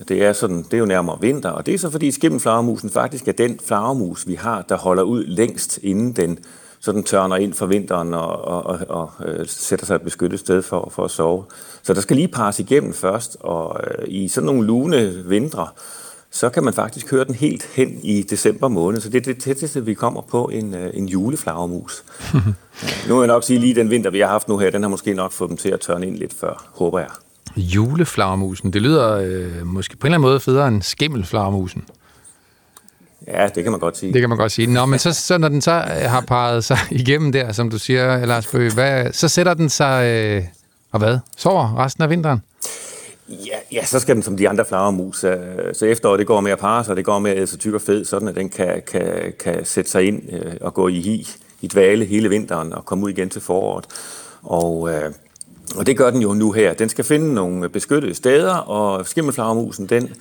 Det er, sådan, det er jo nærmere vinter, og det er så fordi skimmelflagermusen faktisk er den flagermus, vi har, der holder ud længst inden den så den tørner ind for vinteren og, og, og, og øh, sætter sig et beskyttet sted for, for at sove. Så der skal lige pares igennem først, og øh, i sådan nogle lune vintre, så kan man faktisk høre den helt hen i december måned. Så det er det tætteste, vi kommer på en, øh, en juleflagermus. <laughs> nu vil jeg nok sige, lige den vinter, vi har haft nu her, den har måske nok fået dem til at tørne ind lidt før, håber jeg. Juleflagermusen, det lyder øh, måske på en eller anden måde federe end skimmelflagermusen. Ja, det kan man godt sige. Det kan man godt sige. Nå, men så, <laughs> så når den så øh, har parret sig <laughs> igennem der, som du siger, Lars Bøge, hvad, så sætter den sig, øh, og hvad, sover resten af vinteren? Ja, ja, så skal den som de andre flagermus. Øh, så efteråret, det går med at parre sig, det går med at så tyk og fed, sådan at den kan, kan, kan sætte sig ind øh, og gå i hi, i dvale hele vinteren og komme ud igen til foråret. Og, øh, og det gør den jo nu her. Den skal finde nogle beskyttede steder, og skimmelflagermusen, den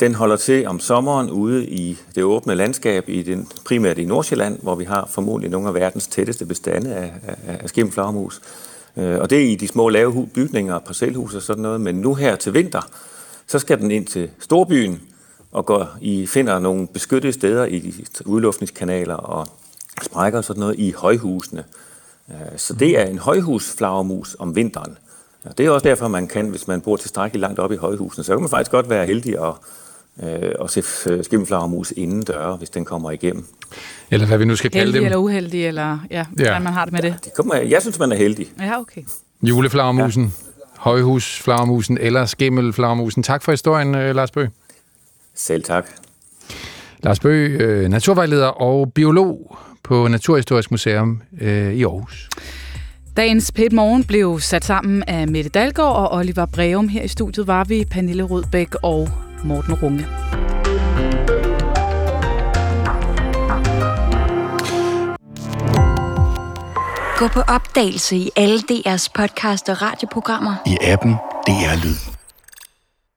den holder til om sommeren ude i det åbne landskab, i den, primært i Nordsjælland, hvor vi har formodentlig nogle af verdens tætteste bestande af, af, af skimmelflagermus. Øh, og det er i de små lave bygninger, parcelhus og sådan noget. Men nu her til vinter, så skal den ind til storbyen og går i, finder nogle beskyttede steder i de udluftningskanaler og sprækker og sådan noget i højhusene. Øh, så det er en højhusflagermus om vinteren. Ja, det er også derfor, man kan, hvis man bor tilstrækkeligt langt op i højhusene, så kan man faktisk godt være heldig at, øh, at se øh, skimmelflagermus inden døre, hvis den kommer igennem. Eller hvad vi nu skal kalde heldig dem. eller uheldig, eller ja, ja. hvordan man har det med det. Ja, det kommer, jeg synes, man er heldig. Ja, okay. Juleflagermusen, ja. højhusflagermusen eller skimmelflagermusen. Tak for historien, øh, Lars Bøge. Selv tak. Lars Bøge, naturvejleder og biolog på Naturhistorisk Museum øh, i Aarhus. Dagens Pet Morgen blev sat sammen af Mette Dalgaard og Oliver Breum. Her i studiet var vi Pernille Rødbæk og Morten Runge. Gå på opdagelse i alle DR's podcast og radioprogrammer. I appen DR Lyd.